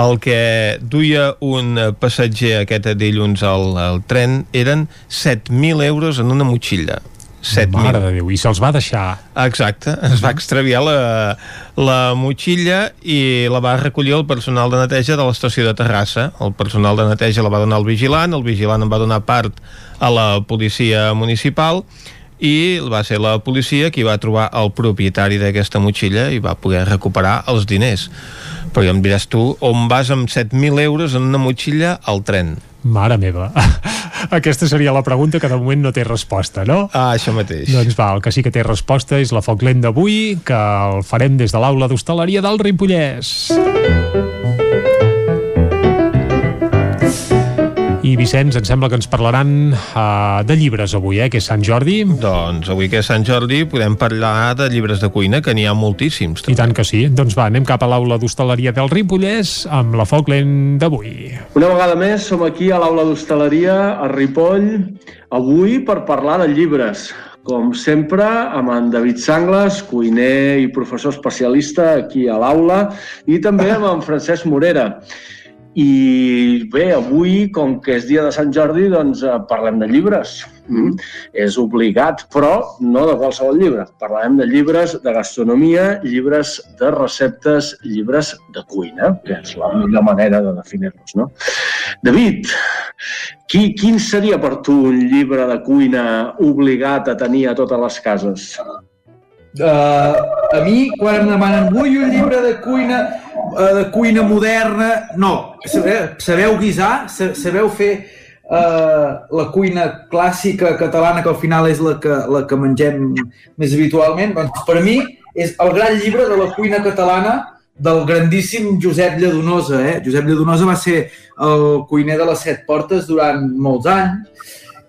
el que duia un passatger aquest dilluns al, al tren eren 7.000 euros en una motxilla. 7.000. Mare de Déu, i se'ls va deixar. Exacte, es va extraviar la, la motxilla i la va recollir el personal de neteja de l'estació de Terrassa. El personal de neteja la va donar al vigilant, el vigilant en va donar part a la policia municipal i va ser la policia qui va trobar el propietari d'aquesta motxilla i va poder recuperar els diners. Però ja em diràs tu, on vas amb 7.000 euros en una motxilla al tren? Mare meva. Aquesta seria la pregunta que de moment no té resposta, no? Ah, això mateix. Doncs va, el que sí que té resposta és la foc lent d'avui, que el farem des de l'aula d'hostaleria del Ripollès. I Vicenç, em sembla que ens parlaran uh, de llibres avui, eh, que és Sant Jordi. Doncs avui que és Sant Jordi podem parlar de llibres de cuina, que n'hi ha moltíssims. I tant que sí. Doncs va, anem cap a l'aula d'hostaleria del Ripollès amb la Folkland d'avui. Una vegada més som aquí a l'aula d'hostaleria a Ripoll, avui per parlar de llibres. Com sempre, amb en David Sangles, cuiner i professor especialista aquí a l'aula, i també amb en Francesc Morera. I bé, avui, com que és dia de Sant Jordi, doncs eh, parlem de llibres. Mm. És obligat, però no de qualsevol llibre. Parlarem de llibres de gastronomia, llibres de receptes, llibres de cuina, que és la millor manera de definir-los, no? David, qui, quin seria per tu un llibre de cuina obligat a tenir a totes les cases? Uh, a mi, quan em demanen vull un llibre de cuina de cuina moderna, no, sabeu, sabeu guisar, sa- sabeu fer uh, la cuina clàssica catalana, que al final és la que, la que mengem més habitualment, doncs per mi és el gran llibre de la cuina catalana del grandíssim Josep Lladonosa. Eh? Josep Lladonosa va ser el cuiner de les Set Portes durant molts anys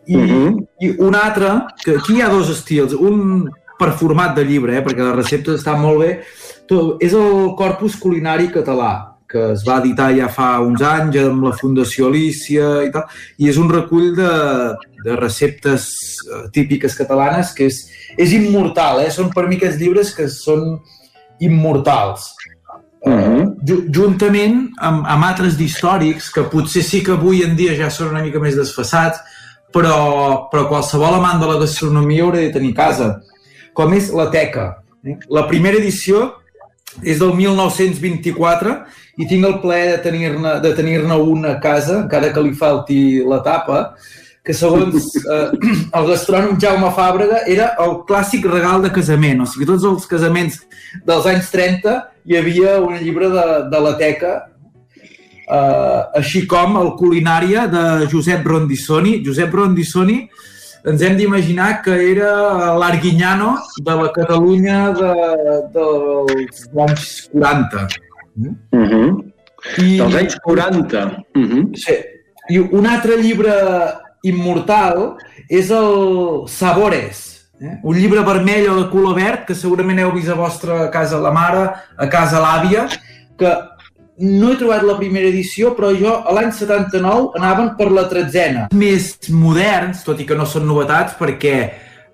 i, uh -huh. i un altre, que aquí hi ha dos estils, un per format de llibre, eh, perquè les receptes estan molt bé, és el Corpus Culinari Català, que es va editar ja fa uns anys amb la Fundació Alícia i tal, i és un recull de, de receptes eh, típiques catalanes que és, és immortal, eh? són per mi aquests llibres que són immortals. Uh -huh. Juntament amb, amb altres d'històrics, que potser sí que avui en dia ja són una mica més desfassats, però, però qualsevol amant de la gastronomia haurà de tenir casa, com és la Teca. eh? La primera edició és del 1924 i tinc el plaer de tenir-ne de tenir una a casa, encara que li falti la tapa, que segons eh, el gastrònom Jaume Fàbrega era el clàssic regal de casament. O sigui, tots els casaments dels anys 30 hi havia un llibre de, de la teca eh, així com el Culinària de Josep Rondissoni. Josep Rondissoni ens hem d'imaginar que era l'Arguinyano de la Catalunya de, dels anys 40. Uh -huh. I, Dels anys 40. Uh -huh. Sí. I un altre llibre immortal és el Sabores, eh? un llibre vermell o de color verd que segurament heu vist a vostra casa la mare, a casa l'àvia, que no he trobat la primera edició, però jo a l'any 79 anaven per la tretzena. Més moderns, tot i que no són novetats, perquè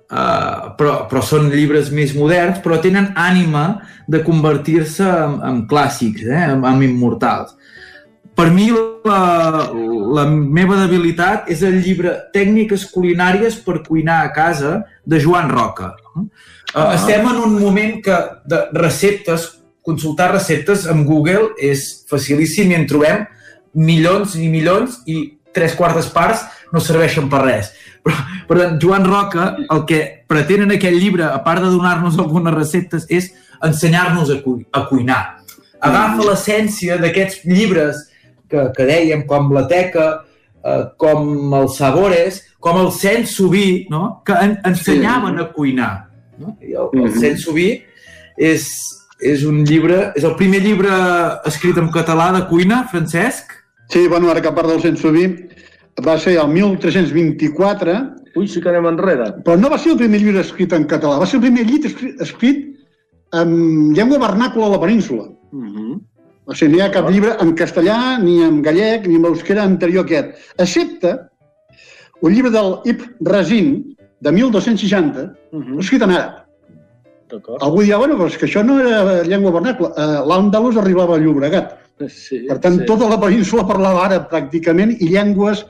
Uh, però, però són llibres més moderns, però tenen ànima de convertir-se en, en clàssics, eh? en, en immortals. Per mi, la, la meva debilitat és el llibre Tècniques culinàries per cuinar a casa de Joan Roca. Uh, Ah. Estem en un moment que de receptes, consultar receptes amb Google és facilíssim i en trobem milions i milions i tres quartes parts no serveixen per res. Però, per tant, Joan Roca, el que pretén en aquest llibre, a part de donar-nos algunes receptes, és ensenyar-nos a, cu a cuinar. Agafa l'essència d'aquests llibres que, que dèiem, com la teca, eh, com els sabores, com el sensoví, no? que en, ensenyaven a cuinar. No? I el, el Mhm. sensoví és, és un llibre, és el primer llibre escrit en català de cuina, Francesc? Sí, bueno, ara que parla del Sensoví, va ser el 1324. Ui, sí que anem enrere. Però no va ser el primer llibre escrit en català, va ser el primer llibre escrit, escrit en llengua vernàcula a la península. Uh -huh. O sigui, no hi ha cap llibre en castellà, ni en gallec, ni en euskera anterior a aquest, excepte un llibre del Ibn Razin, de 1260, uh -huh. escrit en àrab. Algú dirà, bueno, però és que això no era llengua vernàcula. Uh, L'Àndalus arribava a Llobregat. Sí, per tant, sí. tota la península parlava àrab pràcticament i llengües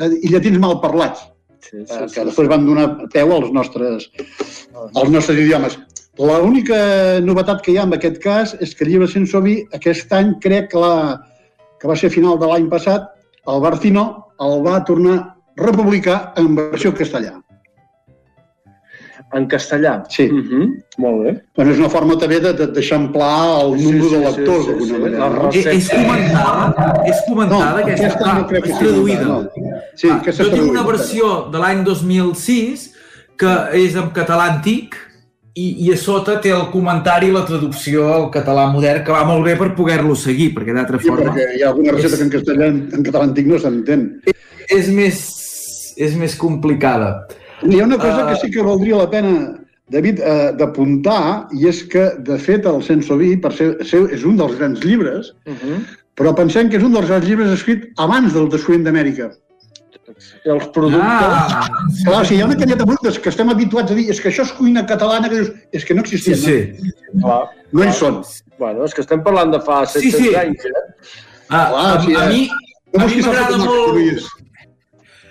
eh, i llatins mal parlats, Sí, eh, que després van donar peu als nostres, als nostres idiomes. L'única novetat que hi ha en aquest cas és que el llibre Sensovi aquest any crec que, la, que va ser a final de l'any passat, el Barcino el va tornar a republicar en versió castellà. En castellà? Sí. Uh -huh. Molt bé. Bueno, és una forma també de- de- d'eixamplar el número sí, de sí, lectors, sí, d'alguna sí. manera. La no? És, és comentada, és comentada No, aquesta, aquesta ah, no crec que és traduïda. no. Sí, Ah, aquesta jo és tinc una versió de l'any 2006 que és en català antic i, i a sota té el comentari i la traducció al català modern que va molt bé per poder-lo seguir, perquè d'altra Sí, forma... perquè hi ha alguna recepta que en castellà, en català antic no s'entén. és més, és més complicada. Hi ha una cosa Ah. que sí que valdria la pena, David, eh, d'apuntar, i és que, de fet, el Sensoví, per ser, ser, és un dels grans llibres, però pensem que és un dels grans llibres escrit abans del descobriment d'Amèrica. I els productes... Ah, clar, o sigui, hi ha una canyeta de productes que estem habituats a dir és que això és cuina catalana, que dius, és que no existia. Sí, Clar, No hi són. Bueno, és que estem parlant de fa 700 Sí, sí. anys, eh? Ah, Clar, a, sí, a eh? mi, No a mi m'agrada molt...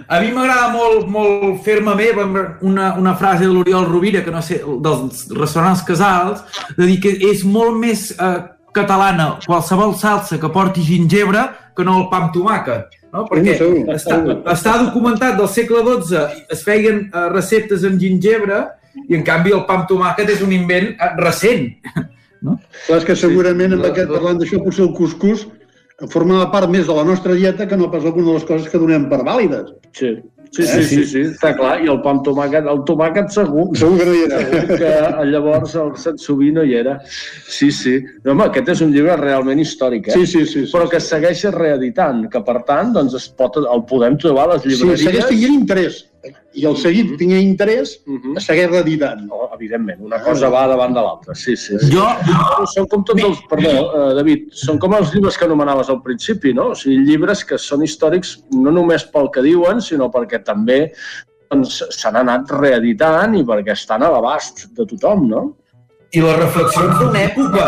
A mi m'agrada molt, molt fer-me meva una, una frase de l'Oriol Rovira, que no sé, dels restaurants Casals, de dir que és molt més eh, catalana qualsevol salsa que porti gingebre que no el pa amb tomàquet. No? Perquè segur, està, segur. està documentat del segle XII, es feien eh, receptes amb gingebre i en canvi el pa amb tomàquet és un invent eh, recent. Clar, és que segurament amb aquest, parlant d'això, potser el cuscús formava part més de la nostra dieta que no pas alguna de les coses que donem per vàlides. Sí. Sí, Eh, sí, sí. sí, sí, està clar. I el pa amb tomàquet, el tomàquet segur. Segur que no hi era. Segur que llavors el Satsubí no hi era. Sí, sí. No, home, aquest és un llibre realment històric, eh? Sí, sí, sí, sí. Però que segueix reeditant, que per tant, doncs es pot, el podem trobar a les llibreries. segueix tinguent interès i el seguit tingués interès, es segueix reeditant. Oh, evidentment, una cosa va davant de l'altra, sí, sí. sí. Jo... Són com tots els... Perdó, eh, David, són com els llibres que anomenaves al principi, no? O sigui, llibres que són històrics no només pel que diuen, sinó perquè també doncs, s'han anat reeditant i perquè estan a l'abast de tothom, no? I les reflexions d'una època.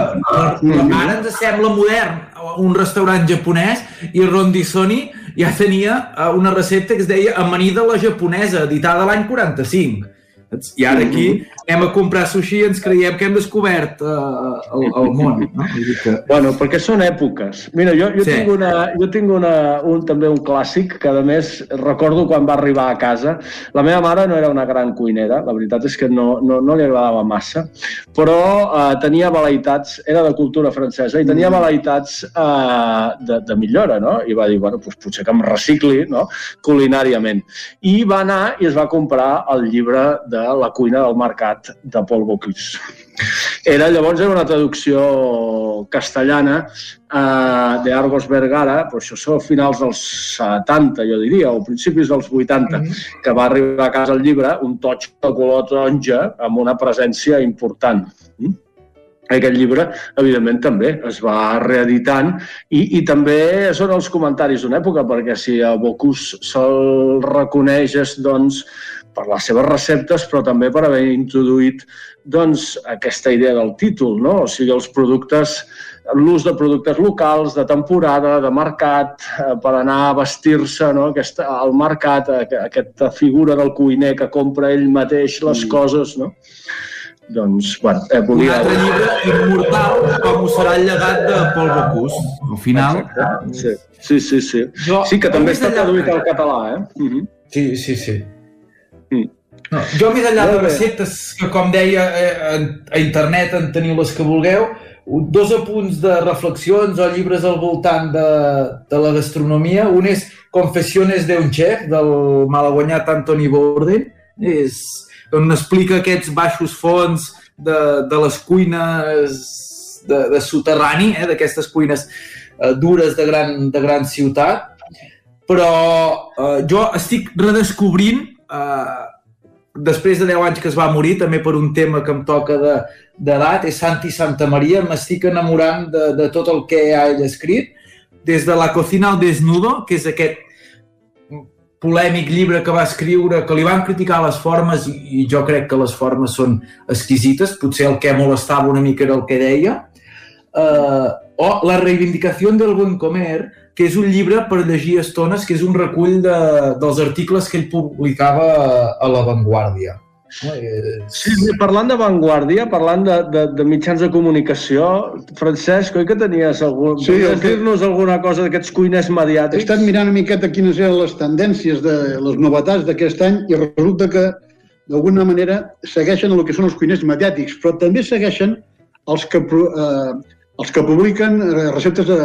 Ara ens sembla modern un restaurant japonès i Rondisoni ja tenia eh, una recepta que es deia amanida la japonesa, editada l'any 45. Saps? I ara aquí anem a comprar sushi i ens creiem que hem descobert uh, el, el món. No? Que... Bueno, perquè són èpoques. Mira, jo, jo Sí. tinc, una, jo tinc una, un, també un clàssic que, a més, recordo quan va arribar a casa. La meva mare no era una gran cuinera, la veritat és que no, no, no li agradava massa, però eh, tenia velaitats, era de cultura francesa, i tenia velaitats eh, de, de millora, no? I va dir, bueno, doncs potser que em recicli, no?, culinàriament. I va anar i es va comprar el llibre de la cuina del mercat de Paul Bocuse. Era, llavors era una traducció castellana eh, de Argos Vergara, però això són finals dels 70, jo diria, o principis dels 80, que va arribar a casa el llibre, un toig de color taronja amb una presència important. Mm? Aquest llibre, evidentment, també es va reeditant i, i també són els comentaris d'una època, perquè si a Bocuse se'l reconeix és, doncs, per les seves receptes, però també per haver introduït doncs, aquesta idea del títol, no? o sigui, els productes, l'ús de productes locals, de temporada, de mercat, eh, per anar a vestir-se no? aquesta, al mercat, eh, aquesta figura del cuiner que compra ell mateix les coses, no? Doncs, bueno, eh, Un volia... altre llibre immortal com ho serà el llegat de Paul Bocuse. Al final... Sí, sí, sí. sí. Jo- sí que també està traduït al català, eh? Uh -huh. Sí, sí, sí. No, jo més enllà de receptes, que com deia eh, a internet en teniu les que vulgueu, dos apunts de reflexions o llibres al voltant de, de la gastronomia. Un és Confessiones d'un chef, del malaguanyat Anthony Bourdain, és, on explica aquests baixos fons de, de les cuines de, de soterrani, eh, d'aquestes cuines eh, dures de gran, de gran ciutat. Però eh, jo estic redescobrint eh, després de 10 anys que es va morir, també per un tema que em toca de- d'edat, és Santi Santa Maria, m'estic enamorant de, de tot el que ha ell escrit, des de La cocina al desnudo, que és aquest polèmic llibre que va escriure, que li van criticar les formes i, jo crec que les formes són exquisites, potser el que molestava una mica era el que deia, eh, o La reivindicació del bon comer, que és un llibre per llegir estones, que és un recull de, dels articles que ell publicava a La Vanguardia. Sí, sí, parlant d'avantguàrdia, parlant de, de, de mitjans de comunicació, Francesc, oi que tenies algun... Sí, el que- dir-nos alguna cosa d'aquests cuiners He mediàtics? estat mirant una miqueta quines eren les tendències de les novetats d'aquest any i resulta que d'alguna manera segueixen el que són els cuiners mediàtics, però també segueixen els que, eh, els que publiquen eh, receptes a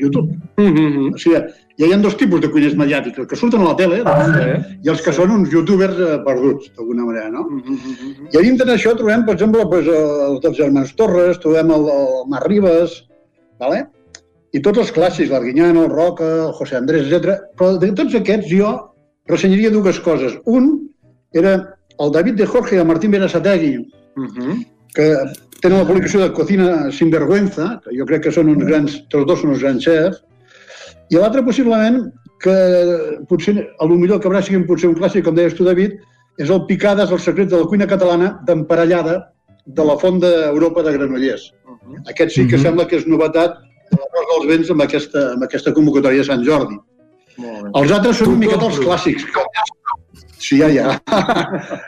YouTube. Mm -hmm. O sigui, ja hi ha dos tipus de cuiners mediàtics, els que surten a la tele doncs, i els que són uns youtubers eh, perduts, d'alguna manera, no? I a dintre d'això trobem, per exemple, doncs, els dels germans Torres, trobem el, el Marc Ribas, vale? i tots els clàssics, l'Arguiñano, el Roca, el José Andrés, etc. Però de tots aquests jo ressenyaria dues coses. Un era el David de Jorge i el Martín Berasategui, uh -huh. que tenen la publicació de Cocina sin vergüenza, que jo crec que són uns grans, tots dos són uns grans xefs, i l'altre possiblement que potser, a lo millor acabarà sent potser un clàssic, com deies tu, David, és el Picades, el secret de la cuina catalana d'emparellada de la Font d'Europa de Granollers. Uh -huh. Aquest sí que uh -huh. sembla que és novetat de la Rosa dels Vents amb aquesta, amb aquesta convocatòria de Sant Jordi. Els altres són una miqueta els clàssics. Sí, ja, ja.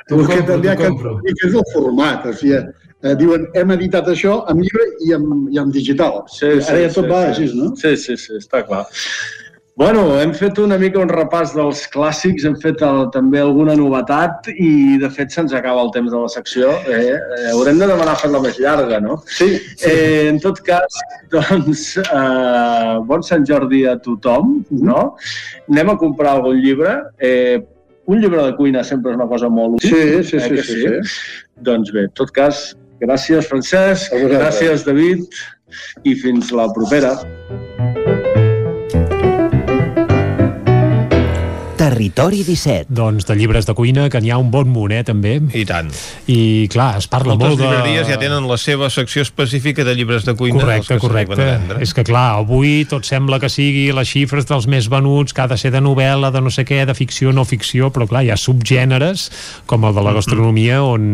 Tu que també que, que és el format. O sigui, eh, diuen, hem editat això en llibre i en, i en digital. Sí, sí, Ara ja tot sí, va sí. així, no? Sí, sí, sí, està clar. Bueno, hem fet una mica un repàs dels clàssics, hem fet el, també alguna novetat i, de fet, se'ns acaba el temps de la secció. Eh, eh, haurem de demanar fer-la més llarga, no? Sí. Eh, en tot cas, doncs, eh, bon Sant Jordi a tothom, no? Anem a comprar algun llibre. Eh, un llibre de cuina sempre és una cosa molt útil. Sí, sí, eh, sí, que sí, sí. Doncs bé, en tot cas, gràcies, Francesc, gràcies, David, i fins la propera. Territori 17. Doncs de llibres de cuina, que n'hi ha un bon munt, eh, també. I tant. I, clar, es parla Moltes molt de... llibreries ja tenen la seva secció específica de llibres de cuina. Correcte, que correcte. És que, clar, avui tot sembla que sigui les xifres dels més venuts, que ha de ser de novel·la, de no sé què, de ficció, no ficció, però, clar, hi ha subgèneres, com el de la gastronomia, on,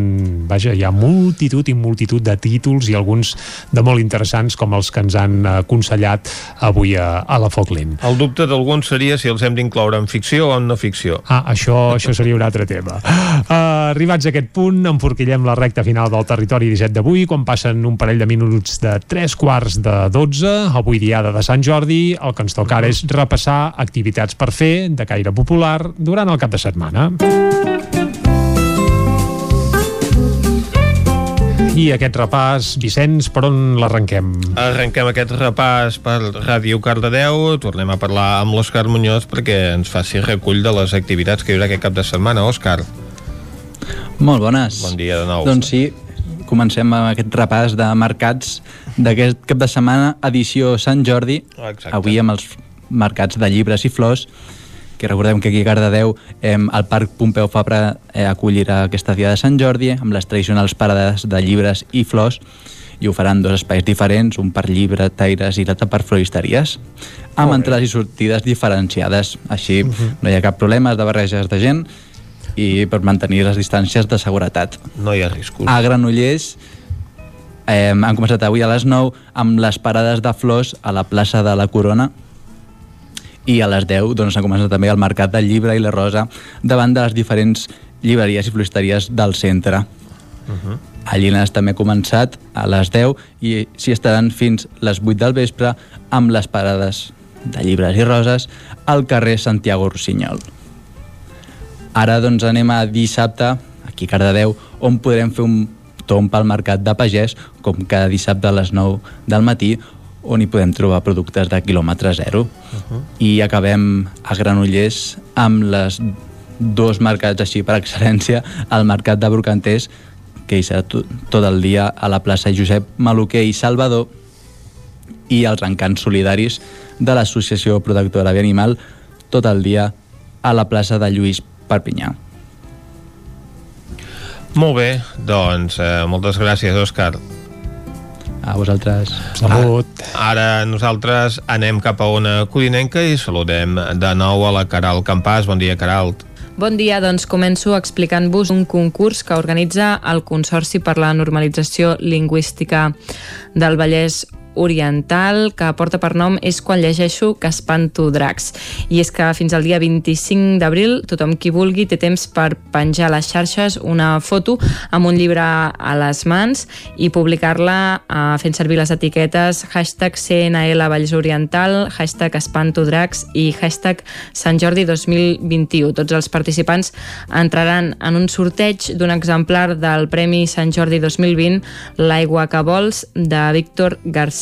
vaja, hi ha multitud i multitud de títols i alguns de molt interessants, com els que ens han aconsellat avui a, a la Foc Lent. El dubte d'alguns seria si els hem d'incloure en ficció o en no ficció. Ah, això, això seria un altre tema. Uh, arribats a aquest punt, enforquillem la recta final del territori 17 d'avui, quan passen un parell de minuts de 3 quarts de 12, avui diada de Sant Jordi, el que ens toca ara és repassar activitats per fer de caire popular durant el cap de setmana. I aquest repàs, Vicenç, per on l'arrenquem? Arrenquem aquest repàs per Ràdio Cardedeu, tornem a parlar amb l'Òscar Muñoz perquè ens faci recull de les activitats que hi haurà aquest cap de setmana. Òscar, Molt bones. bon dia de nou. Doncs sí, comencem amb aquest repàs de mercats d'aquest cap de setmana, edició Sant Jordi, Exacte. avui amb els mercats de llibres i flors, que recordem que aquí a Cardedeu eh, el Parc Pompeu Fabra eh, acollirà aquesta dia de Sant Jordi amb les tradicionals parades de llibres i flors i ho faran dos espais diferents, un per llibre, taires i l'altre per floristeries, amb entrades i sortides diferenciades. Així no hi ha cap problema de barreges de gent i per mantenir les distàncies de seguretat. No hi ha riscos. A Granollers eh, han començat avui a les 9 amb les parades de flors a la plaça de la Corona i a les 10 doncs, s'ha començat també el mercat del llibre i la rosa davant de les diferents llibreries i floristeries del centre. Uh -huh. A Llines també ha començat a les 10 i s'hi estaran fins les 8 del vespre amb les parades de llibres i roses al carrer Santiago Rossinyol. Ara doncs anem a dissabte, aquí a Cardedeu, on podrem fer un tomb pel mercat de pagès, com cada dissabte a les 9 del matí, on hi podem trobar productes de quilòmetre zero. Uh -huh. I acabem a Granollers amb les dos mercats així per excel·lència, el mercat de Brocanters, que hi serà tot, tot el dia a la plaça Josep Maluquer i Salvador, i els encants solidaris de l'Associació Protectora Animal tot el dia a la plaça de Lluís Perpinyà. Molt bé, doncs eh, moltes gràcies, Òscar. A vosaltres. Salut. Ara nosaltres anem cap a una codinenca i saludem de nou a la Caral Campàs. Bon dia, Caralt. Bon dia, doncs començo explicant-vos un concurs que organitza el Consorci per la Normalització Lingüística del Vallès Oriental, que porta per nom És quan llegeixo que espanto dracs. I és que fins al dia 25 d'abril tothom qui vulgui té temps per penjar a les xarxes una foto amb un llibre a les mans i publicar-la eh, fent servir les etiquetes hashtag CNL Valls Oriental, hashtag espanto dracs i hashtag Sant Jordi 2021. Tots els participants entraran en un sorteig d'un exemplar del Premi Sant Jordi 2020 L'aigua que vols de Víctor García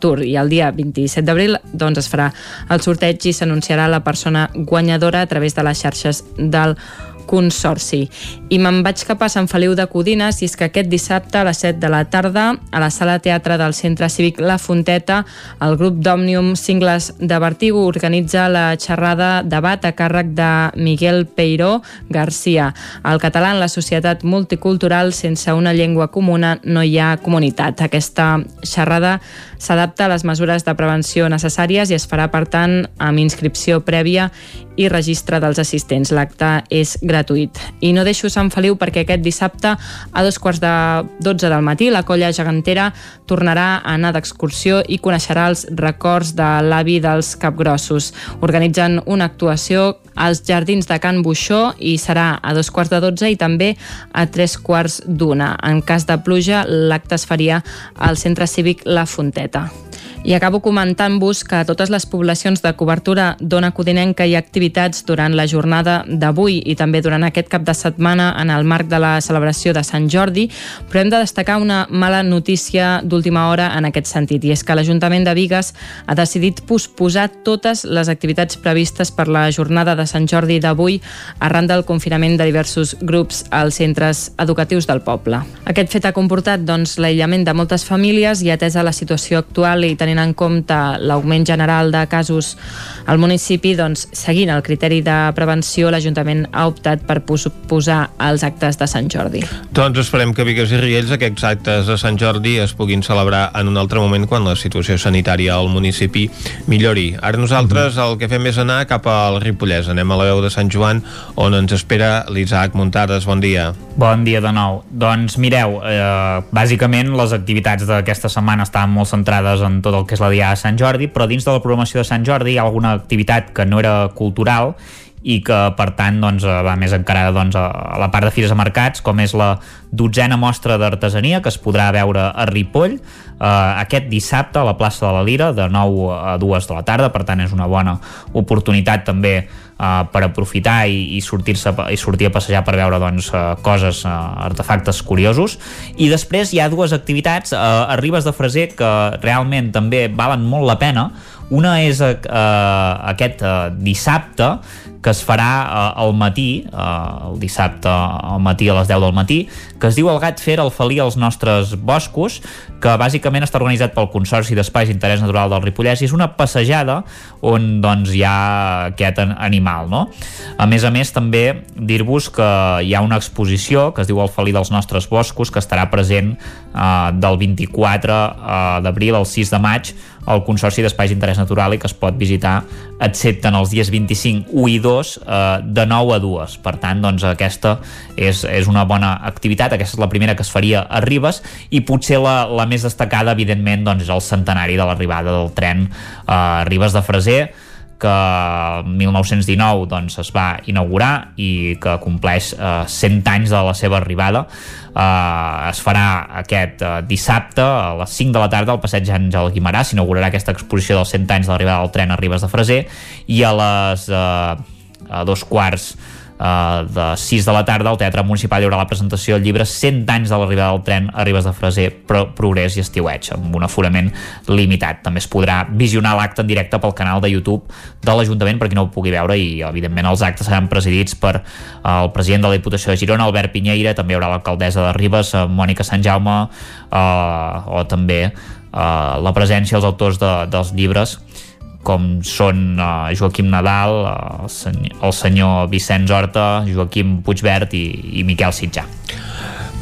Tour i el dia 27 d'abril doncs, es farà el sorteig i s'anunciarà la persona guanyadora a través de les xarxes del Consorci. I me'n vaig cap a Sant Feliu de Codines i és que aquest dissabte a les 7 de la tarda a la sala teatre del Centre Cívic La Fonteta el grup d'Òmnium Cingles de Vertigo organitza la xerrada debat a càrrec de Miguel Peiró Garcia. El català en la societat multicultural sense una llengua comuna no hi ha comunitat. Aquesta xerrada s'adapta a les mesures de prevenció necessàries i es farà, per tant, amb inscripció prèvia i registre dels assistents. L'acte és gratuït. I no deixo Sant Feliu perquè aquest dissabte a dos quarts de 12 del matí la colla gegantera tornarà a anar d'excursió i coneixerà els records de l'avi dels Capgrossos. Organitzen una actuació als Jardins de Can Buixó i serà a dos quarts de 12 i també a tres quarts d'una. En cas de pluja, l'acte es faria al Centre Cívic La Fonteta. I acabo comentant-vos que a totes les poblacions de cobertura d'Ona Codinenca hi ha activitats durant la jornada d'avui i també durant aquest cap de setmana en el marc de la celebració de Sant Jordi, però hem de destacar una mala notícia d'última hora en aquest sentit, i és que l'Ajuntament de Vigues ha decidit posposar totes les activitats previstes per la jornada de Sant Jordi d'avui arran del confinament de diversos grups als centres educatius del poble. Aquest fet ha comportat doncs, l'aïllament de moltes famílies i atesa la situació actual i tenint tenint en compte l'augment general de casos al municipi, doncs, seguint el criteri de prevenció, l'Ajuntament ha optat per posar els actes de Sant Jordi. Doncs esperem que Vigues i Riells aquests actes de Sant Jordi es puguin celebrar en un altre moment quan la situació sanitària al municipi millori. Ara nosaltres el que fem és anar cap al Ripollès. Anem a la veu de Sant Joan, on ens espera l'Isaac Muntades. Bon dia. Bon dia de nou. Doncs mireu, eh, bàsicament les activitats d'aquesta setmana estaven molt centrades en tot el que és la Diada de Sant Jordi, però dins de la programació de Sant Jordi hi ha alguna activitat que no era cultural i que per tant doncs, va més encarada doncs, a la part de fires a mercats com és la dotzena mostra d'artesania que es podrà veure a Ripoll eh, aquest dissabte a la plaça de la Lira de 9 a 2 de la tarda. Per tant és una bona oportunitat també uh, per aprofitar i, i sortir i sortir a passejar per veure doncs, uh, coses, uh, artefactes curiosos. I després hi ha dues activitats uh, a Ribes de Freser que realment també valen molt la pena una és uh, aquest uh, dissabte que es farà uh, al matí, uh, el dissabte al matí a les 10 del matí, que es diu El gat fer el felí als nostres boscos, que bàsicament està organitzat pel Consorci d'Espais d'Interès Natural del Ripollès i és una passejada on doncs, hi ha aquest animal. No? A més a més, també dir-vos que hi ha una exposició que es diu El felí dels nostres boscos, que estarà present uh, del 24 uh, d'abril al 6 de maig al Consorci d'Espais d'Interès Natural i que es pot visitar excepte en els dies 25, 1 i 2 eh, de 9 a 2 per tant doncs aquesta és, és una bona activitat, aquesta és la primera que es faria a Ribes i potser la, la més destacada evidentment doncs és el centenari de l'arribada del tren a Ribes de Freser que el 1919 doncs, es va inaugurar i que compleix eh, 100 anys de la seva arribada. Eh, es farà aquest eh, dissabte a les 5 de la tarda al passeig Àngel Guimarà, s'inaugurarà aquesta exposició dels 100 anys de l'arribada del tren a Ribes de Freser i a les eh, a dos quarts Uh, de 6 de la tarda al Teatre Municipal hi haurà la presentació del llibre 100 anys de l'arribada del tren a Ribes de Freser, Pro Progrés i Estiueig amb un aforament limitat. També es podrà visionar l'acte en directe pel canal de YouTube de l'Ajuntament per qui no ho pugui veure i evidentment els actes seran presidits per uh, el president de la Diputació de Girona Albert Pinyeira, també hi haurà l'alcaldessa de Ribes uh, Mònica Sant Jaume uh, o també uh, la presència dels autors de, dels llibres com són uh, Joaquim Nadal, el, senyor, el senyor Vicenç Horta, Joaquim Puigvert i, i Miquel Sitjà.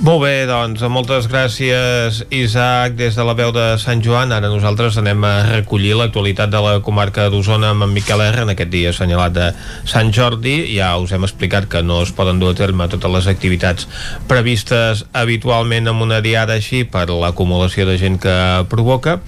Molt bé, doncs, moltes gràcies, Isaac, des de la veu de Sant Joan. Ara nosaltres anem a recollir l'actualitat de la comarca d'Osona amb en Miquel R en aquest dia assenyalat de Sant Jordi. Ja us hem explicat que no es poden dur a terme totes les activitats previstes habitualment en una diada així per l'acumulació de gent que provoca,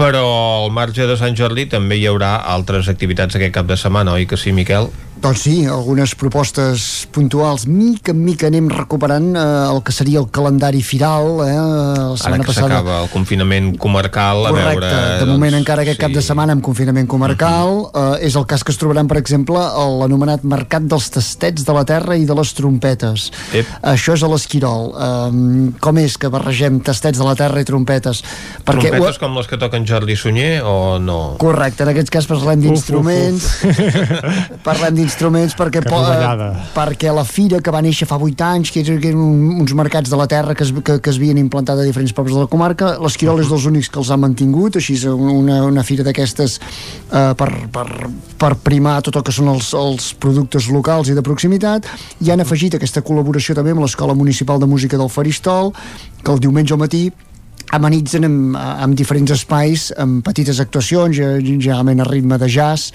però al marge de Sant Jordi també hi haurà altres activitats aquest cap de setmana, oi que sí, Miquel? Doncs sí, algunes propostes puntuals. Mica en mica anem recuperant eh, el que seria el calendari firal. Eh, la setmana Ara que s'acaba el confinament comarcal, Correcte. a veure... de doncs, moment encara aquest sí. cap de setmana amb confinament comarcal. Uh -huh. eh, és el cas que es trobaran, per exemple, a l'anomenat Mercat dels Tastets de la Terra i de les Trompetes. Ep. Això és a l'Esquirol. Eh, com és que barregem tastets de la Terra i trompetes? Perquè, trompetes com les que toquen Jordi Sunyer o no? Correcte, en aquest cas parlem d'instruments parlem d'instruments instruments perquè, po, eh, perquè la fira que va néixer fa 8 anys, que eren, uns mercats de la terra que es, que, que es havien implantat a diferents pobles de la comarca, l'Esquirol és dels únics que els han mantingut, així és una, una fira d'aquestes eh, per, per, per primar tot el que són els, els productes locals i de proximitat, i han afegit aquesta col·laboració també amb l'Escola Municipal de Música del Faristol, que el diumenge al matí amenitzen amb, amb diferents espais, amb petites actuacions, ge- generalment a ritme de jazz,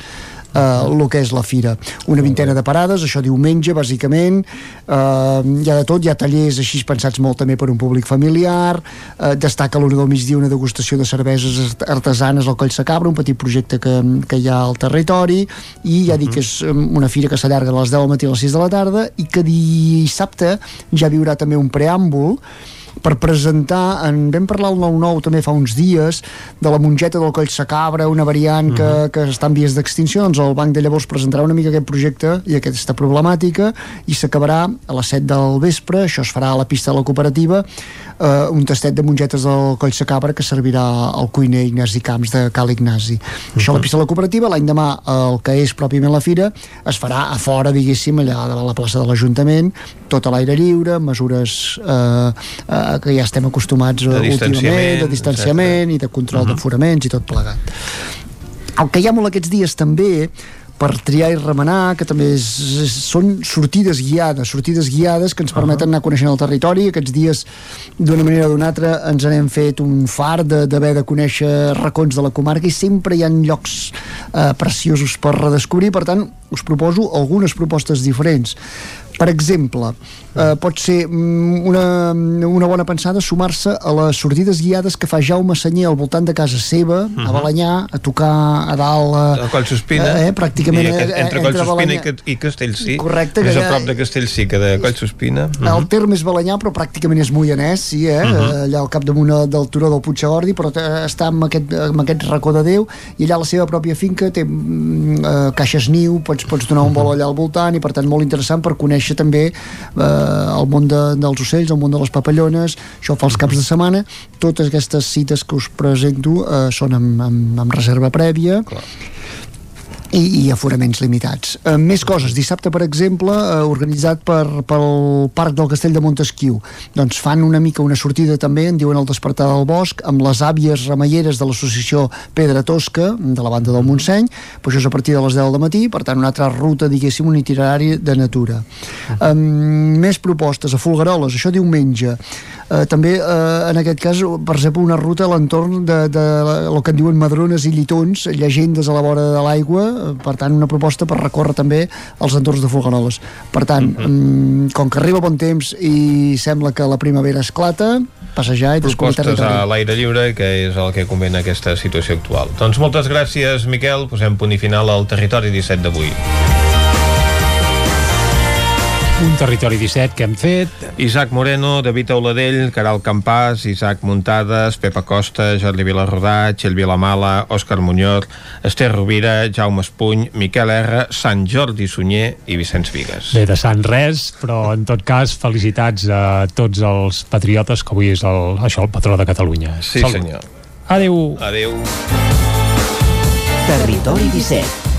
eh, el que és la fira. Una vintena de parades, això diumenge, bàsicament. Eh, hi ha de tot, hi ha tallers així pensats molt també per un públic familiar. Eh, destaca l'hora del migdia una degustació de cerveses art- artesanes al Coll Sacabra, un petit projecte que, que hi ha al territori, i ja dic que és um, una fira que s'allarga de les 10 del matí a les 6 de la tarda, i que dissabte ja viurà també un preàmbul per presentar, en vam parlar al 9-9 també fa uns dies, de la mongeta del coll Sacabra, una variant que, que està en vies d'extinció, doncs el Banc de Llavors presentarà una mica aquest projecte i aquesta problemàtica i s'acabarà a les 7 del vespre, això es farà a la pista de la cooperativa, eh, un tastet de mongetes del coll Sacabra que servirà al cuiner Ignasi Camps de Cal Ignasi. Això a la pista de la cooperativa, l'any demà el que és pròpiament la fira es farà a fora, diguéssim, allà de la plaça de l'Ajuntament, tot a l'aire lliure, mesures eh, eh, que ja estem acostumats De eh, últimament, distanciament, de distanciament i de control d'aforaments i tot plegat. El que hi ha molt aquests dies també per triar i remenar, que també és, és, són sortides guiades, sortides guiades que ens permeten anar coneixent el territori. Aquests dies, d'una manera o d'una altra, ens n'hem fet un far de- d'haver de, de conèixer racons de la comarca i sempre hi ha llocs eh, preciosos per redescobrir. Per tant, us proposo algunes propostes diferents. Per exemple, eh, pot ser mm, una, una bona pensada sumar-se a les sortides guiades que fa Jaume Senyer al voltant de casa seva, a Balanyà, a tocar a dalt... A Eh, Collsospina. eh, pràcticament, I eh, entre entre Collsospina i, Castellcí. Correcte, Més que a prop de Castellcí que de Collsospina. El terme és Balanyà, però pràcticament és moianès, sí, eh? Uh -huh. Allà al capdamunt del turó del Puigagordi, però eh, està en aquest, en aquest racó de Déu, i allà a la seva pròpia finca té mm, eh, caixes niu, pots, pots donar un vol allà al voltant, i per tant molt interessant per conèixer també eh, el món de, dels ocells, el món de les papallones, això fa els caps de setmana. Totes aquestes cites que us presento eh, són amb, amb, amb reserva prèvia. Clar i, i aforaments limitats. Eh, més coses. Dissabte, per exemple, eh, organitzat per, pel Parc del Castell de Montesquieu. Doncs fan una mica una sortida també, en diuen el Despertar del Bosc, amb les àvies remeieres de l'associació Pedra Tosca, de la banda del Montseny, però això és a partir de les 10 del matí, per tant, una altra ruta, diguéssim, un itinerari de natura. Eh, més propostes, a Folgueroles, això diumenge. Eh, també, eh, en aquest cas, per exemple, una ruta a l'entorn de, de, el que en diuen madrones i llitons, llegendes a la vora de l'aigua, eh, per tant, una proposta per recórrer també els entorns de Folgueroles. Per tant, mm com que arriba bon temps i sembla que la primavera esclata, passejar i descobrir propostes a territori. l'aire lliure, que és el que convé en aquesta situació actual. Doncs moltes gràcies, Miquel. Posem punt i final al Territori 17 d'avui. Un territori 17 que hem fet. Isaac Moreno, David Auladell, Caral Campàs, Isaac Muntades, Pepa Costa, Jordi Vilarrodà, Txell Vilamala, Òscar Muñoz, Esther Rovira, Jaume Espuny, Miquel R, Sant Jordi Sunyer i Vicenç Vigues. Bé, de Sant res, però en tot cas felicitats a tots els patriotes que avui és el, això, el patró de Catalunya. Sí, senyor. Adéu. Adéu. Territori 17,